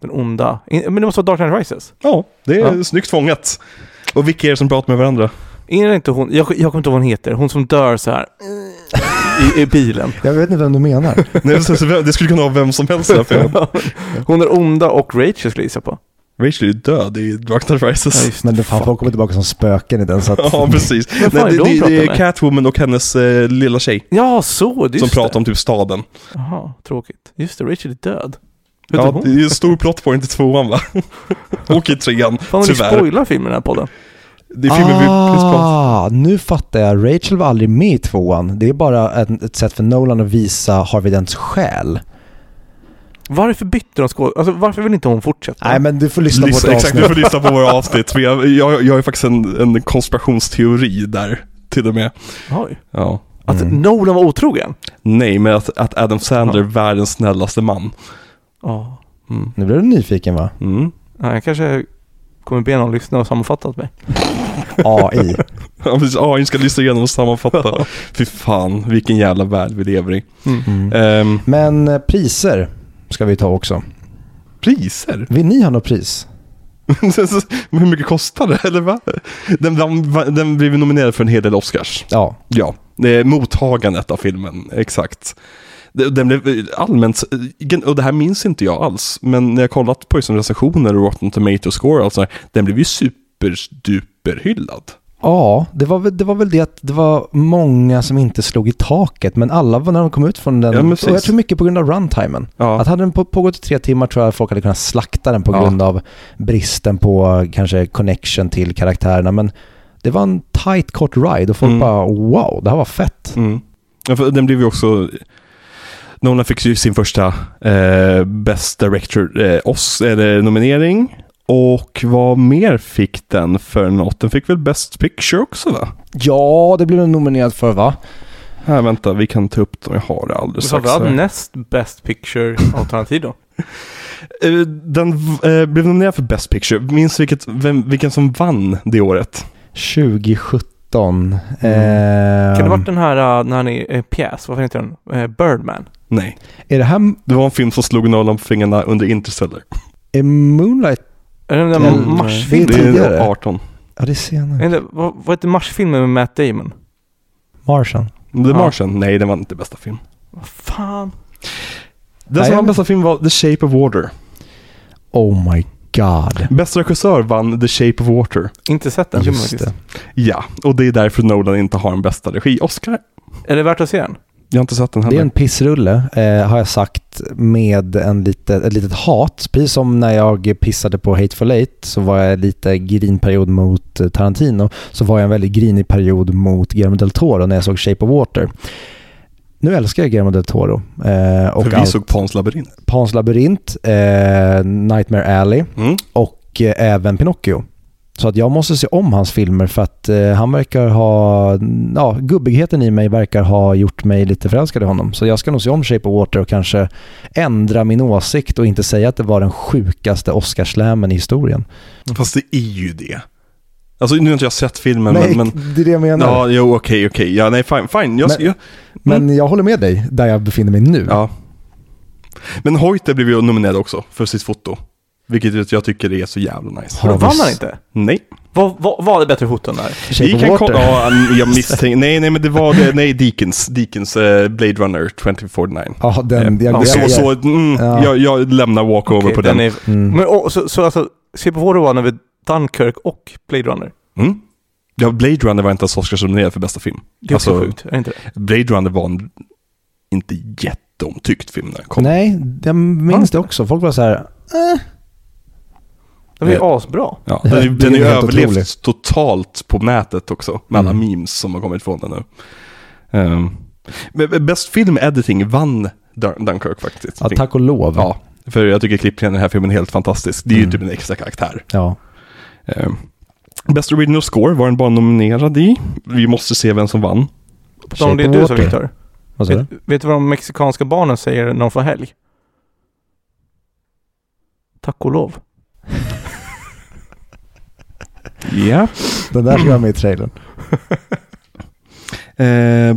Speaker 3: den onda. In, men det måste vara Dark Knight Rises.
Speaker 2: Ja, det är
Speaker 3: Ja.
Speaker 2: snyggt fångat. Och vilka är det som pratar med varandra?
Speaker 3: Är det inte hon? Jag, jag kommer inte ihåg vad hon heter. Hon som dör så här i, i bilen.
Speaker 4: Jag vet inte vem du menar.
Speaker 2: Nej, det skulle kunna vara vem som helst i den här filmen.
Speaker 3: hon är onda och Rachel skulle jag gissa på.
Speaker 2: Rachel är ju död i Dark Knight Rises.
Speaker 3: Ja, just
Speaker 4: Men det
Speaker 3: det.
Speaker 4: fan, folk kommer tillbaka som spöken i den. Så att,
Speaker 2: Ja, precis.
Speaker 3: Vem fan
Speaker 2: Nej,
Speaker 3: är
Speaker 2: det,
Speaker 3: de
Speaker 2: det, det
Speaker 3: pratar
Speaker 2: är
Speaker 3: med?
Speaker 2: Catwoman och hennes eh, lilla tjej
Speaker 3: Ja, så. Just
Speaker 2: som
Speaker 3: det.
Speaker 2: pratar om typ staden.
Speaker 3: Jaha, tråkigt. Just det, Rachel är död. Hur
Speaker 2: Ja,
Speaker 3: ja, hon?
Speaker 2: det är en stor plot point i tvåan va? och i trean,
Speaker 3: Fan vad ni
Speaker 2: tyvärr.
Speaker 3: spoilar filmen i den här podden.
Speaker 2: Det är filmen vi precis pratade
Speaker 4: ah, nu fattar jag. Rachel var aldrig med i tvåan. Det är bara ett, ett sätt för Nolan att visa Harvey Dents själ.
Speaker 3: Varför bytte de skåd... Alltså varför vill inte hon fortsätta?
Speaker 4: Nej, men du får lyssna på
Speaker 2: Lyssna,
Speaker 4: vårt
Speaker 2: exakt, du
Speaker 4: avsnitt.
Speaker 2: får lyssna på våra avsnitt. Vi har- Jag, jag har faktiskt en, en konspirationsteori där, till och med.
Speaker 3: Oj.
Speaker 2: Ja.
Speaker 3: Att
Speaker 4: Mm.
Speaker 3: Nolan var otrogen?
Speaker 2: Nej, men att, att Adam Sandler är världens snällaste man.
Speaker 3: Ja.
Speaker 2: Mm.
Speaker 4: Nu blir du nyfiken va?
Speaker 2: Mm.
Speaker 3: Ja, jag kanske kommer be någon lyssna och sammanfatta åt mig.
Speaker 4: AI.
Speaker 2: Ja, precis. AI ska lyssna igenom och sammanfatta. Fy fan, vilken jävla värld vi lever i.
Speaker 4: Mm.
Speaker 2: Ehm,
Speaker 4: Men eh, priser ska vi ta också.
Speaker 2: priser?
Speaker 4: Vill ni ha något pris?
Speaker 2: Hur mycket kostar det? Eller va? Den, den, den blev nominerad för en hel del Oscars.
Speaker 4: Ja.
Speaker 2: Ja, det är mottagandet av filmen, exakt. Den blev allmänt, och det här minns inte jag alls, men när jag kollat på liksom recensioner och Rotten Tomato score och allt sånt här, den blev ju superduper hyllad.
Speaker 4: Ja, det var, väl, det var väl det att det var många som inte slog i taket, men alla var när de kom ut från den,
Speaker 2: Ja,
Speaker 4: och jag tror mycket på grund av runtimen.
Speaker 2: Ja,
Speaker 4: Att hade den på, pågått i tre timmar tror jag folk hade kunnat slakta den på
Speaker 2: Ja.
Speaker 4: grund av bristen på kanske connection till karaktärerna, men det var en tight kort ride och folk
Speaker 2: Mm.
Speaker 4: bara wow, det här var fett.
Speaker 2: mm. ja för den blev ju också, Nolan fick ju sin första eh, Best Director eh, oss, eller nominering. Och vad mer fick den för något? Den fick väl Best Picture också va?
Speaker 4: Ja, det blev den nominerad för va?
Speaker 2: Här, vänta, vi kan ta upp dem. Jag har det alldeles strax.
Speaker 3: framförallt
Speaker 2: här.
Speaker 3: näst best picture av Tarantino.
Speaker 2: Eh, Den eh, blev nominerad för Best Picture. Minns vilket, vem, vilken som vann det året?
Speaker 4: 2017. Eh,
Speaker 3: Mm. Kan det varit den här uh, när han är eh, pjäs, vad heter den? Eh, Birdman.
Speaker 2: Nej.
Speaker 4: Är det här
Speaker 2: Det var en film som slog Nolan på fingrarna under Interstellar.
Speaker 4: är Moonlight?
Speaker 3: Är det den där
Speaker 4: Mm.
Speaker 3: Mars-filmen?
Speaker 4: Det är
Speaker 2: Det
Speaker 4: tidigare.
Speaker 2: är 18.
Speaker 4: Ja, det är senare.
Speaker 3: Eller vad, vad heter Mars-filmen med Matt Damon?
Speaker 4: Martian.
Speaker 2: The
Speaker 3: Ja.
Speaker 2: Martian? Nej, den var inte bästa film.
Speaker 3: Vad fan?
Speaker 2: Den
Speaker 4: Nej,
Speaker 2: som vann bästa film var The Shape of Water.
Speaker 4: Oh my god.
Speaker 2: Bästa regissör vann The Shape of Water.
Speaker 3: Inte sett den filmen
Speaker 4: Just
Speaker 3: faktiskt.
Speaker 4: det.
Speaker 2: Ja, och det är därför Nolan inte har en bästa regi-Oscar.
Speaker 3: Är det värt att se den?
Speaker 2: Jag har inte sett den
Speaker 4: Det
Speaker 2: heller.
Speaker 4: är en pissrulle, eh, har jag sagt, med en lite, ett litet hat. Precis som när jag pissade på Hateful Eight så var jag lite grinperiod mot eh, Tarantino. Så var jag en väldigt grinig period mot Guillermo del Toro när jag såg Shape of Water. Nu älskar jag Guillermo del Toro. Eh, och
Speaker 2: För vi
Speaker 4: allt-
Speaker 2: såg Pans labyrint.
Speaker 4: Pans labyrint, eh, Nightmare Alley
Speaker 2: Mm.
Speaker 4: och eh, även Pinocchio. Så att jag måste se om hans filmer för att eh, han verkar ha, ja, gubbigheten i mig verkar ha gjort mig lite förälskad i honom. Så jag ska nog se om Shape of Water och kanske ändra min åsikt och inte säga att det var den sjukaste Oscarslämen i historien.
Speaker 2: Fast det är ju det. Alltså nu har inte jag sett filmen
Speaker 4: Nej,
Speaker 2: men... men
Speaker 4: det är det jag menar.
Speaker 2: ja, jo, okej, okej. Ja, nej, fine. fine. Jag,
Speaker 4: Men-
Speaker 2: jag,
Speaker 4: Men jag håller med dig där jag befinner mig nu.
Speaker 2: ja. Men Hoyte blev ju nominerad också för sitt foto. Vilket jag tycker är så jävla nice.
Speaker 4: Har
Speaker 3: Vadå, vann han inte?
Speaker 2: Nej.
Speaker 3: Vad var det bättre foton där?
Speaker 2: Vi kan kolla, ja, jag misstänker, nej, nej, men det var det, nej, Deakins, Deakins, eh, Blade Runner 2049.
Speaker 4: Ja, den, jag,
Speaker 2: Eh,
Speaker 4: jag,
Speaker 2: så,
Speaker 4: jag,
Speaker 2: så, mm,
Speaker 4: Ja.
Speaker 2: jag, jag lämnar walkover
Speaker 3: Okej,
Speaker 2: på den.
Speaker 3: Är,
Speaker 4: mm.
Speaker 3: men, och, så, så alltså, se på vad det var när vi Dunkirk och Blade Runner.
Speaker 2: Mm. Ja, Blade Runner var inte ens Oscarsnominerad för bästa film.
Speaker 3: Det är också
Speaker 2: Alltså-
Speaker 3: sjukt, är det inte det?
Speaker 2: Blade Runner var en inte jätteomtyckt film när den kom.
Speaker 4: Nej, jag minns det också. Folk var så här, eh,
Speaker 3: Den var ju
Speaker 2: Eh,
Speaker 3: asbra.
Speaker 2: Ja,
Speaker 4: Det
Speaker 2: den,
Speaker 4: är
Speaker 2: är- den är ju överlevt
Speaker 4: otroligt.
Speaker 2: totalt på nätet också, med alla
Speaker 4: Mm.
Speaker 2: memes som har kommit från den nu. Um, men Best Film Editing vann Dun- Dunkirk faktiskt.
Speaker 4: ja, tack och lov.
Speaker 2: Ja, för jag tycker klippningen i den här filmen är helt fantastisk. Det är ju
Speaker 4: Mm.
Speaker 2: typ en extra karaktär.
Speaker 4: Ja.
Speaker 2: Um, Best Original Score var den bara nominerad i. Vi måste se vem som vann.
Speaker 3: Om det
Speaker 4: of
Speaker 3: du
Speaker 4: Water.
Speaker 3: Viktor.
Speaker 4: Vad sa du?
Speaker 3: Vet, vet du vad de mexikanska barnen säger när de får helg? Tack och lov.
Speaker 2: Ja.
Speaker 4: Den där ska vara med i trailern.
Speaker 2: Eh.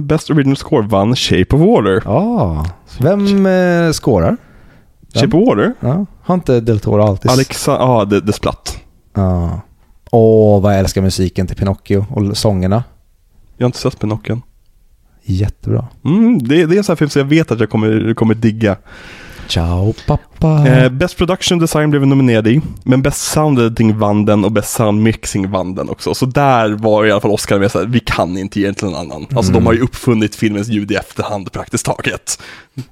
Speaker 2: Best Original Score vann Shape of Water.
Speaker 4: Ja. Vem eh, skårar?
Speaker 2: Shape of Water?
Speaker 4: Ja. Har inte Del Toro alltid...
Speaker 2: Alexa, ja det, det splatt.
Speaker 4: Ja. Åh, vad jag älskar musiken till Pinocchio och sångerna.
Speaker 2: Jag har inte sett Pinocchio.
Speaker 4: Jättebra.
Speaker 2: Mm, det, det är en sån här film som jag vet att jag kommer, kommer digga.
Speaker 4: Ciao pappa.
Speaker 2: Eh, Best Production Design blev vi nominerad i, men Best Sound Editing vann den och Best Sound Mixing vann den också. Så där var i alla fall Oscar med såhär, vi kan inte ge den till någon annan. Alltså
Speaker 4: Mm.
Speaker 2: de har ju uppfunnit filmens ljud i efterhand praktiskt taget.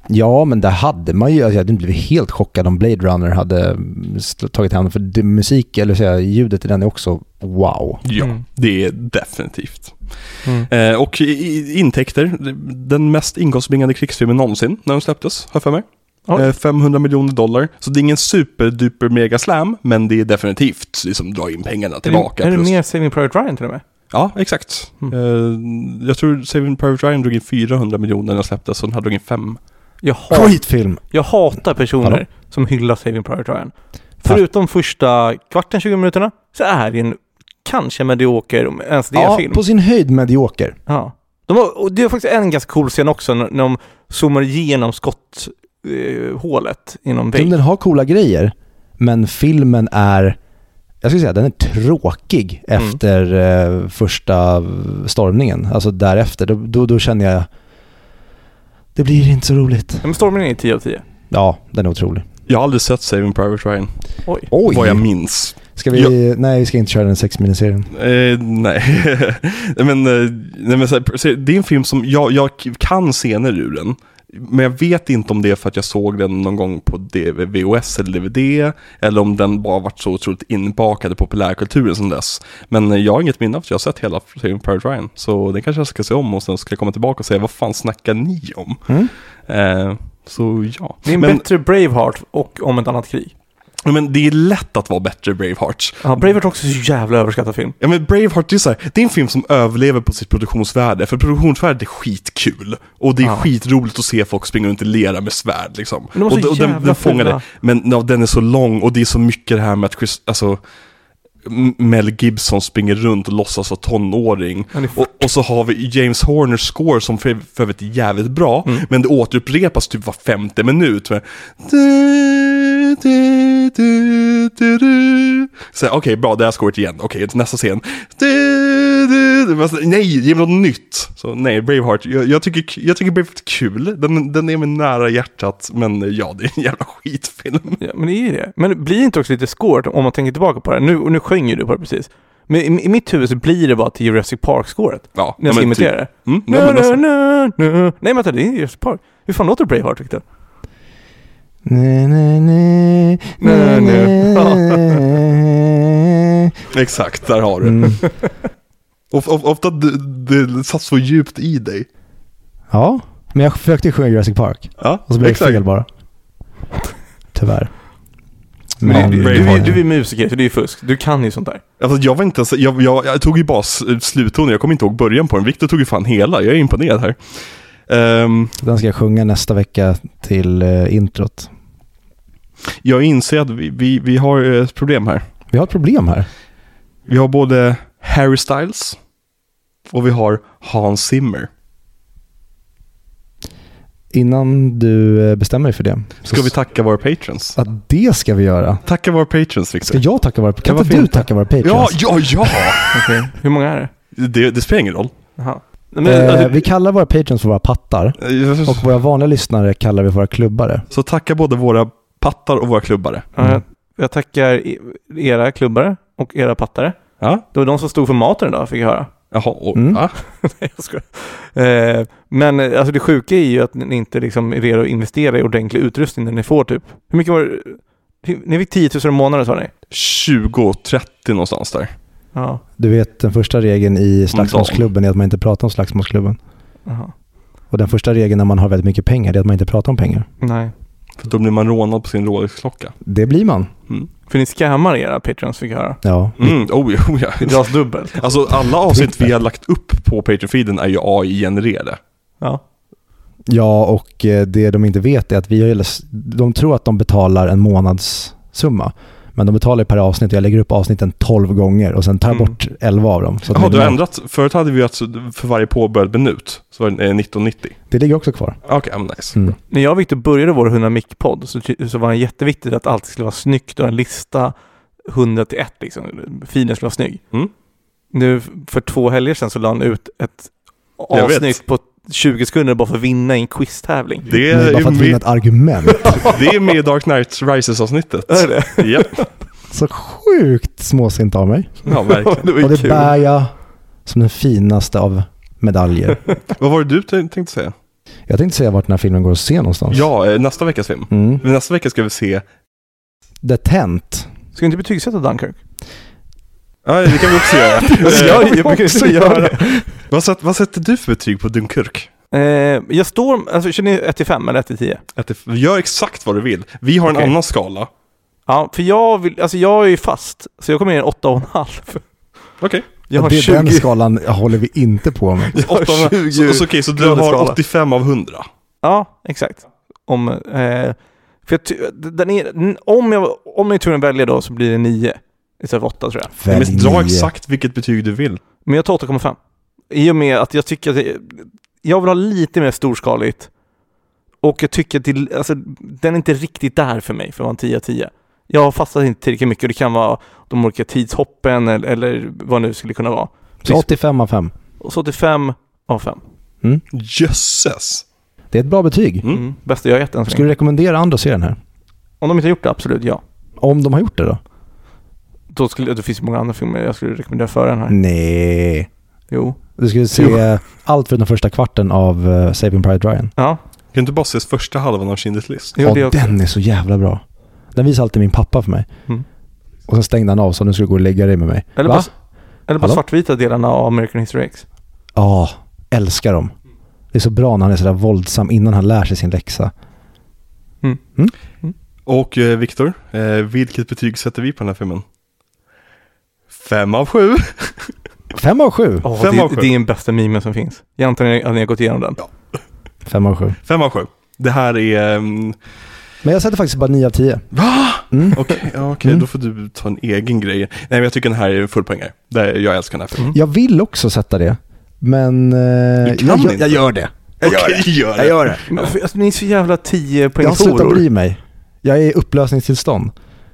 Speaker 4: Ja, men där hade man ju, alltså, jag hade blivit helt chockad om Blade Runner hade mm, tagit hand för det, musik, eller säga, ljudet i den är också wow.
Speaker 2: Ja,
Speaker 3: Mm.
Speaker 2: det är definitivt.
Speaker 3: Mm.
Speaker 2: Eh, och i, i, intäkter, den mest inkomstbringande krigsfilmen någonsin när den släpptes, har jag för mig.
Speaker 3: Oj.
Speaker 2: Eh, 500 miljoner dollar. Så det är ingen superduper mega slam, men det är definitivt liksom dra in pengarna
Speaker 3: Är
Speaker 2: tillbaka.
Speaker 3: det, är det
Speaker 2: plus-
Speaker 3: mer Saving Private Ryan till och med?
Speaker 2: Ja, exakt.
Speaker 3: Mm.
Speaker 2: Eh, jag tror Saving Private Ryan drog in 400 miljoner när den släpptes, och den här drog in 5.
Speaker 3: Jag, hat,
Speaker 4: Skitfilm!
Speaker 3: jag hatar personer
Speaker 4: Hallå?
Speaker 3: som hyllar Saving Private Ryan. Förutom första kvarten, 20 minuterna, så är det en kanske medioker, om ens det
Speaker 4: Ja,
Speaker 3: film.
Speaker 4: på sin höjd medioker.
Speaker 3: Ja. De har, och det är faktiskt en ganska cool scen också när, när de zoomar igenom skotthålet eh, hålet inom
Speaker 4: Film,
Speaker 3: vägg.
Speaker 4: Den har coola grejer, men filmen är, jag skulle säga den är tråkig
Speaker 3: Mm.
Speaker 4: efter eh, första stormningen. Alltså därefter, då, då, då känner jag, det blir inte så roligt.
Speaker 3: Men stormen är 10 av 10.
Speaker 4: Ja, den är otrolig.
Speaker 2: Jag har aldrig sett Saving Private Ryan,
Speaker 3: Oj.
Speaker 4: Oj!
Speaker 2: vad jag minns.
Speaker 4: Ska vi, nej vi ska inte köra den sex miniserien.
Speaker 2: Eh, nej. Men, eh, nej, men så här, så det är en film som jag, jag kan scener ur den. Men jag vet inte om det är för att jag såg den någon gång på VHS eller DVD. Eller om den bara varit så otroligt inbakad i populärkulturen som dess. Men jag har inget minne av att jag har sett hela Saving Private Ryan. Så den kanske jag ska se om och sen ska jag komma tillbaka och säga vad fan snackar ni om?
Speaker 4: Mm.
Speaker 2: Eh, så ja.
Speaker 3: Det är en
Speaker 2: Men-
Speaker 3: bättre Braveheart och om ett annat krig.
Speaker 2: Men det är lätt att vara bättre Braveheart.
Speaker 3: Ja, Braveheart är också så jävla överskattad film.
Speaker 2: Ja men Braveheart, det är, så här, det är en film som överlever på sitt produktionsvärde, för produktionsvärdet är skitkul. Och det är
Speaker 3: Ja.
Speaker 2: skitroligt att se folk springa runt i lera med svärd liksom.
Speaker 3: Men de
Speaker 2: och, och den, den fångar det. Men ja, den är så lång och det är så mycket det här med att Chris, alltså, Mel Gibson springer runt och låtsas vara tonåring. Och, och så har vi James Horners score som för, för övrigt är jävligt bra,
Speaker 3: Mm.
Speaker 2: men det återupprepas typ var femte minut. Med Okej, bra, det här scoret igen. Okej, nästa scen. Nej, ge mig något nytt. Så nej, Braveheart. Jag, jag, tycker, jag tycker Braveheart är kul. Den, den är mig nära hjärtat, men ja, det är en jävla skitfilm.
Speaker 3: Ja, men det är det. Men blir inte också lite skårt om man tänker tillbaka på det? Nu, nu sjöng ju du på det precis. Men i, i mitt huvud så blir det bara till Jurassic Park-scoret.
Speaker 2: Ja,
Speaker 3: När jag ska
Speaker 2: men
Speaker 3: imitera
Speaker 2: typ-
Speaker 3: det.
Speaker 2: Mm, nej, men
Speaker 3: na. Nej men vänta, det är Jurassic Park. Hur fan låter Braveheart Victor?
Speaker 4: Nej, nej, nej,
Speaker 3: Nej, nej.
Speaker 4: nej.
Speaker 2: exakt, där har du.
Speaker 4: Mm.
Speaker 2: Of, of, ofta det, det satt så djupt i dig.
Speaker 4: Ja, men jag försökte sjunga Jurassic Park.
Speaker 2: Ja,
Speaker 4: Och så blev det
Speaker 2: exakt.
Speaker 4: fel bara. Tyvärr.
Speaker 3: Men du, du, du är musiker, så det är ju fusk. Du kan ju sånt där.
Speaker 2: Alltså jag var inte ens, jag, jag, jag tog ju bara sluttonen, jag kommer inte ihåg början på den. Viktor tog ju fan hela, jag är imponerad här. Ehm,
Speaker 4: den ska jag sjunga nästa vecka till eh, introt.
Speaker 2: jag inser att vi, vi, vi har eh, ett problem här.
Speaker 4: Vi har ett problem här.
Speaker 2: Vi har både Harry Styles och vi har Hans Zimmer.
Speaker 4: Innan du eh, bestämmer dig för det.
Speaker 2: Ska
Speaker 4: så-
Speaker 2: vi tacka våra patrons?
Speaker 4: Att det ska vi göra.
Speaker 2: Tacka våra patrons
Speaker 4: Ska
Speaker 2: Viktor.
Speaker 4: jag tacka våra... Kan
Speaker 2: Ja,
Speaker 4: inte du
Speaker 2: inte?
Speaker 4: tacka våra
Speaker 2: Ja,
Speaker 4: patrons?
Speaker 2: ja, ja!
Speaker 3: Okej. Hur många är det?
Speaker 2: Det, det spelar ingen roll.
Speaker 3: Jaha. Men,
Speaker 4: Eh,
Speaker 3: alltså,
Speaker 4: vi kallar våra patrons för våra pattar.
Speaker 2: Eh,
Speaker 4: Och våra vanliga lyssnare kallar vi våra klubbare.
Speaker 2: Så tacka både våra pattar och våra klubbare.
Speaker 3: ja, jag, jag tackar e- era klubbare och era pattare.
Speaker 2: Ja,
Speaker 3: Det var de som stod för maten idag, fick jag höra.
Speaker 2: Jaha, och,
Speaker 4: Mm.
Speaker 2: ja.
Speaker 3: Nej, jag skojar. Eh, men eh, alltså det sjuka är ju att ni inte liksom är redo att investera i ordentlig utrustning när ni får typ. Hur mycket var det? Ni fick 10 000 i månaden sa ni?
Speaker 2: 20-30 någonstans där.
Speaker 3: Ja.
Speaker 4: Du vet den första regeln i slagsmålsklubben är att man inte pratar om slagsmålsklubben.
Speaker 3: Jaha.
Speaker 4: Och den första regeln när man har väldigt mycket pengar är att man inte pratar om pengar.
Speaker 3: Nej.
Speaker 2: För då blir man rånad på sin Rolex-klocka.
Speaker 4: Det blir man.
Speaker 3: För ni scammar era patrons fick jag höra.
Speaker 4: Ja.
Speaker 2: Mm, oh, ja, oh, ja.
Speaker 3: Det dras dubbelt.
Speaker 2: Alltså alla avsnitt vi har lagt upp på Patreon-feeden är ju AI-genererade.
Speaker 3: Ja.
Speaker 4: Ja, och eh, det de inte vet är att vi har, de tror att de betalar en månadssumma. Men de betalar per avsnitt och jag lägger upp avsnitten 12 gånger och sen tar jag
Speaker 3: Mm.
Speaker 4: bort 11 av dem. Så att
Speaker 2: Jaha, du har ändrat. Förut hade vi att för varje påbörjad minut så var det eh, 1990.
Speaker 4: Det ligger också kvar.
Speaker 2: Okej, okay, nice.
Speaker 4: Mm.
Speaker 3: När jag och Victor började vår 100 mic-podd så, så var det jätteviktigt att allt skulle vara snyggt och en lista 100 till 1 liksom. Filen skulle vara snygg.
Speaker 2: Mm.
Speaker 3: Nu för två helger sedan så la han ut ett avsnitt på 20 sekunder bara för att vinna i en quiztävling.
Speaker 2: Det är,
Speaker 4: bara för att vinna
Speaker 2: med,
Speaker 4: ett argument.
Speaker 2: det är med i Dark Knight Rises-avsnittet.
Speaker 3: Är det?
Speaker 2: Ja,
Speaker 4: Så sjukt småsint av mig.
Speaker 2: ja, verkligen.
Speaker 3: det
Speaker 4: Och det
Speaker 3: kul.
Speaker 4: bär jag som den finaste av medaljer.
Speaker 2: Vad var det du tänkte säga?
Speaker 4: Jag tänkte säga vart den här filmen går att se någonstans.
Speaker 2: Ja, eh, nästa veckas film.
Speaker 4: Mm.
Speaker 2: Men Nästa vecka ska vi se...
Speaker 4: The Tent.
Speaker 3: Ska vi inte betygsätta Dunkirk?
Speaker 2: Ja, det kan vi också göra.
Speaker 3: Alltså,
Speaker 2: Eh,
Speaker 3: jag, jag brukar inte göra det.
Speaker 2: vad, sätt, vad sätter du för betyg på Dunkirk?
Speaker 3: Eh, jag står, alltså känner ni 1 till 5 eller 1 till 10?
Speaker 2: Att det, gör exakt vad du vill. Vi har en
Speaker 3: Okej.
Speaker 2: annan skala.
Speaker 3: Ja, för jag vill, alltså jag är ju fast, så jag kommer ner en 8,5.
Speaker 2: Okej.
Speaker 3: Jag
Speaker 4: Ja,
Speaker 3: har
Speaker 4: det,
Speaker 3: 20,
Speaker 4: Den skalan håller vi inte på med.
Speaker 3: jag har 20
Speaker 2: Så, så, okej, så du har
Speaker 3: skala.
Speaker 2: 85 av 100?
Speaker 3: Ja, exakt. Om, eh, för jag, den är, om, jag, om jag är tvungen att välja då så blir det 9 istället för 8 tror jag.
Speaker 2: Men dra exakt vilket betyg du vill.
Speaker 3: Men jag tar 8,5. I och med att jag tycker att det, jag vill ha lite mer storskaligt. Och jag tycker att det, alltså, den är inte riktigt där för mig för att vara en 10 av 10. Jag har fastnat inte tillräckligt mycket och det kan vara de olika tidshoppen eller, eller vad det nu skulle kunna vara.
Speaker 4: Så 85 av 5.
Speaker 3: Och så 85 av 5.
Speaker 2: Jösses!
Speaker 4: Det är ett bra betyg.
Speaker 2: Mm.
Speaker 3: Mm. Bästa jag har gett än
Speaker 4: Skulle du rekommendera andra att se den här?
Speaker 3: Om de inte har gjort det, absolut ja.
Speaker 4: Om de har gjort det då?
Speaker 3: Då skulle, det finns många andra filmer jag skulle rekommendera före den här.
Speaker 4: Nej.
Speaker 3: Jo.
Speaker 4: Du skulle se allt för den första kvarten av uh, Saving Private Ryan.
Speaker 3: Ja,
Speaker 2: Kan du inte bara ses första halvan av Schindler's list?
Speaker 3: jo,
Speaker 4: Ja, den är så jävla bra. Den visar alltid min pappa för mig.
Speaker 3: Mm.
Speaker 4: Och sen stängde han av så nu skulle du gå och lägga dig med mig.
Speaker 3: Eller
Speaker 4: Va?
Speaker 3: bara, eller bara
Speaker 4: Hallå?
Speaker 3: svartvita delarna av American History X.
Speaker 4: Ja, älskar dem. Det är så bra när han är sådär våldsam innan han lär sig sin läxa.
Speaker 2: Och eh, Viktor, eh, vilket betyg sätter vi på den här filmen? Fem av sju.
Speaker 4: Fem av sju.
Speaker 3: Åh,
Speaker 2: Fem
Speaker 3: det,
Speaker 2: av sju.
Speaker 3: det är den bästa memen som finns. Jag antar att ni- att ni har gått igenom den.
Speaker 4: Fem av sju.
Speaker 2: Fem av sju. Det här är... ehm,
Speaker 4: Men jag sätter faktiskt bara nio av tio.
Speaker 2: Va?
Speaker 4: Mm.
Speaker 2: Okej, ja, okej,
Speaker 4: Mm.
Speaker 2: då får du ta en egen grej. Nej, men jag tycker den här är fullpoängare. Det- Jag älskar den här filmen.
Speaker 4: Jag vill också sätta det. Men... eh,
Speaker 2: kan
Speaker 4: jag, gör-
Speaker 2: inte.
Speaker 4: jag gör det. Jag gör
Speaker 2: Okej,
Speaker 4: det.
Speaker 2: gör det.
Speaker 4: Jag gör det.
Speaker 3: Men, alltså, ni är så jävla 10
Speaker 4: Jag har slutat bry mig. Jag är i upplösningstillstånd.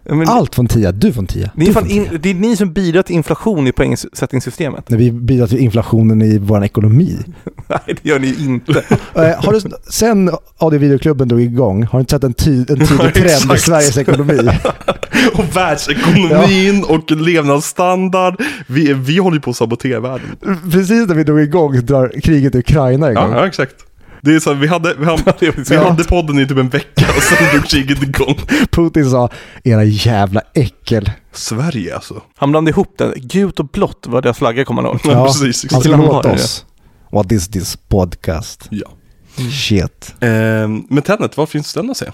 Speaker 3: Men,
Speaker 4: Allt från 10, du från 10.
Speaker 3: ni
Speaker 4: du från
Speaker 3: in,
Speaker 4: 10.
Speaker 3: det är ni som bidrar till inflation i poängsättningssystemet.
Speaker 4: När vi bidrar till inflationen i vår ekonomi.
Speaker 3: Nej, det gör ni inte.
Speaker 4: Eh, har du, sen audio videoklubben drog igång, har du inte sett en, ty, en tydlig
Speaker 2: Ja,
Speaker 4: trend i. Sveriges ekonomi?
Speaker 2: Och världsekonomin och levnadsstandard. Vi, vi håller på att sabotera världen.
Speaker 4: Precis när vi drog igång drar kriget i Ukraina igång.
Speaker 2: Ja, ja exakt. Det är så, vi hade, vi hade, vi hade podden i typ en vecka och sen drog kriget igång.
Speaker 4: Putin sa, era jävla äckel.
Speaker 2: Sverige alltså.
Speaker 3: Han blandade ihop den. Gult och blått var deras flagga kommer man ihåg.
Speaker 2: Ja, precis.
Speaker 4: Han
Speaker 2: exakt.
Speaker 3: skulle ha
Speaker 4: låt oss. What is this podcast?
Speaker 2: Ja.
Speaker 4: Shit.
Speaker 2: Ehm, men Tenet, var finns den att se?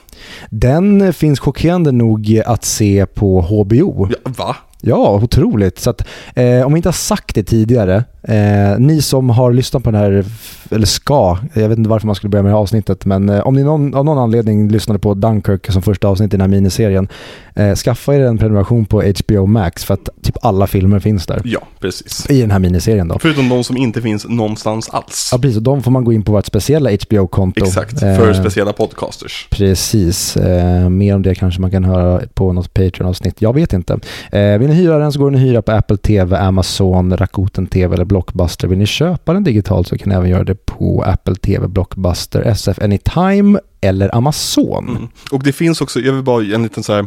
Speaker 4: Den finns chockerande nog att se på HBO.
Speaker 2: Ja, va?
Speaker 4: Ja, otroligt. Så att, eh, om vi inte har sagt det tidigare, eh, ni som har lyssnat på den här, eller ska, jag vet inte varför man skulle börja med det här avsnittet, men eh, om ni någon, av någon anledning lyssnade på Dunkirk som första avsnitt i den här miniserien, eh, skaffa er en prenumeration på HBO Max för att typ alla filmer finns där.
Speaker 2: Ja, precis.
Speaker 4: I den här miniserien då.
Speaker 2: Förutom de som inte finns någonstans alls.
Speaker 4: Ja, precis. Och de får man gå in på vårt speciella HBO-konto.
Speaker 2: Exakt,
Speaker 4: Eh,
Speaker 2: för speciella podcasters.
Speaker 4: Precis. Eh, mer om det kanske man kan höra på något Patreon-avsnitt. Jag vet inte. Eh, vill ni hyra den så går den att hyra på Apple TV, Amazon, Rakuten TV eller Blockbuster. Vill ni köpa den digitalt så kan ni även göra det på Apple TV, Blockbuster, SF Anytime eller Amazon.
Speaker 2: Mm. Och det finns också, jag vill bara ge en liten så här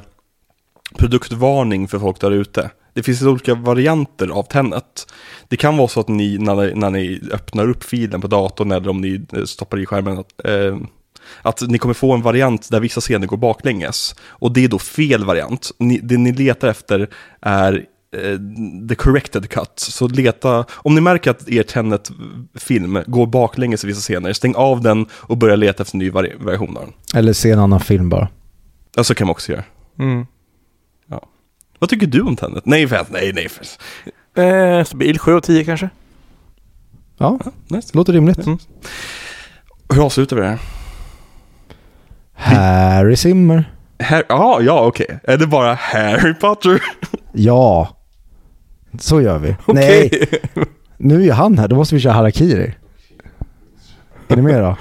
Speaker 2: produktvarning för folk där ute. Det finns olika varianter av Tenet. Det kan vara så att ni, när ni, när ni öppnar upp filen på datorn eller om ni eh, stoppar i skärmen, att, eh, att ni kommer få en variant där vissa scener går baklänges. Och det är då fel variant. Ni, det ni letar efter är the corrected cut. Så leta, om ni märker att er Tenet-film går baklänges i vissa scener, stäng av den och börja leta efter en ny vari- variation av den.
Speaker 4: Eller se en annan film bara.
Speaker 2: Ja, så kan man också göra.
Speaker 3: Mm.
Speaker 2: Vad tycker du om Tenet? Nej, för, nej, nej. För.
Speaker 3: Eh, stabil 7 av 10 kanske.
Speaker 4: Ja,
Speaker 2: Nice.
Speaker 4: låter rimligt.
Speaker 3: Mm.
Speaker 2: Hur avslutar vi det här?
Speaker 4: Harry Zimmer.
Speaker 2: Har- ja, ja, okej. Är det bara Harry Potter?
Speaker 4: Ja, så gör vi.
Speaker 3: Okej.
Speaker 4: Nej, nu är han här. Då måste vi köra Harakiri. Är ni med då?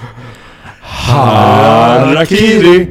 Speaker 2: Harakiri.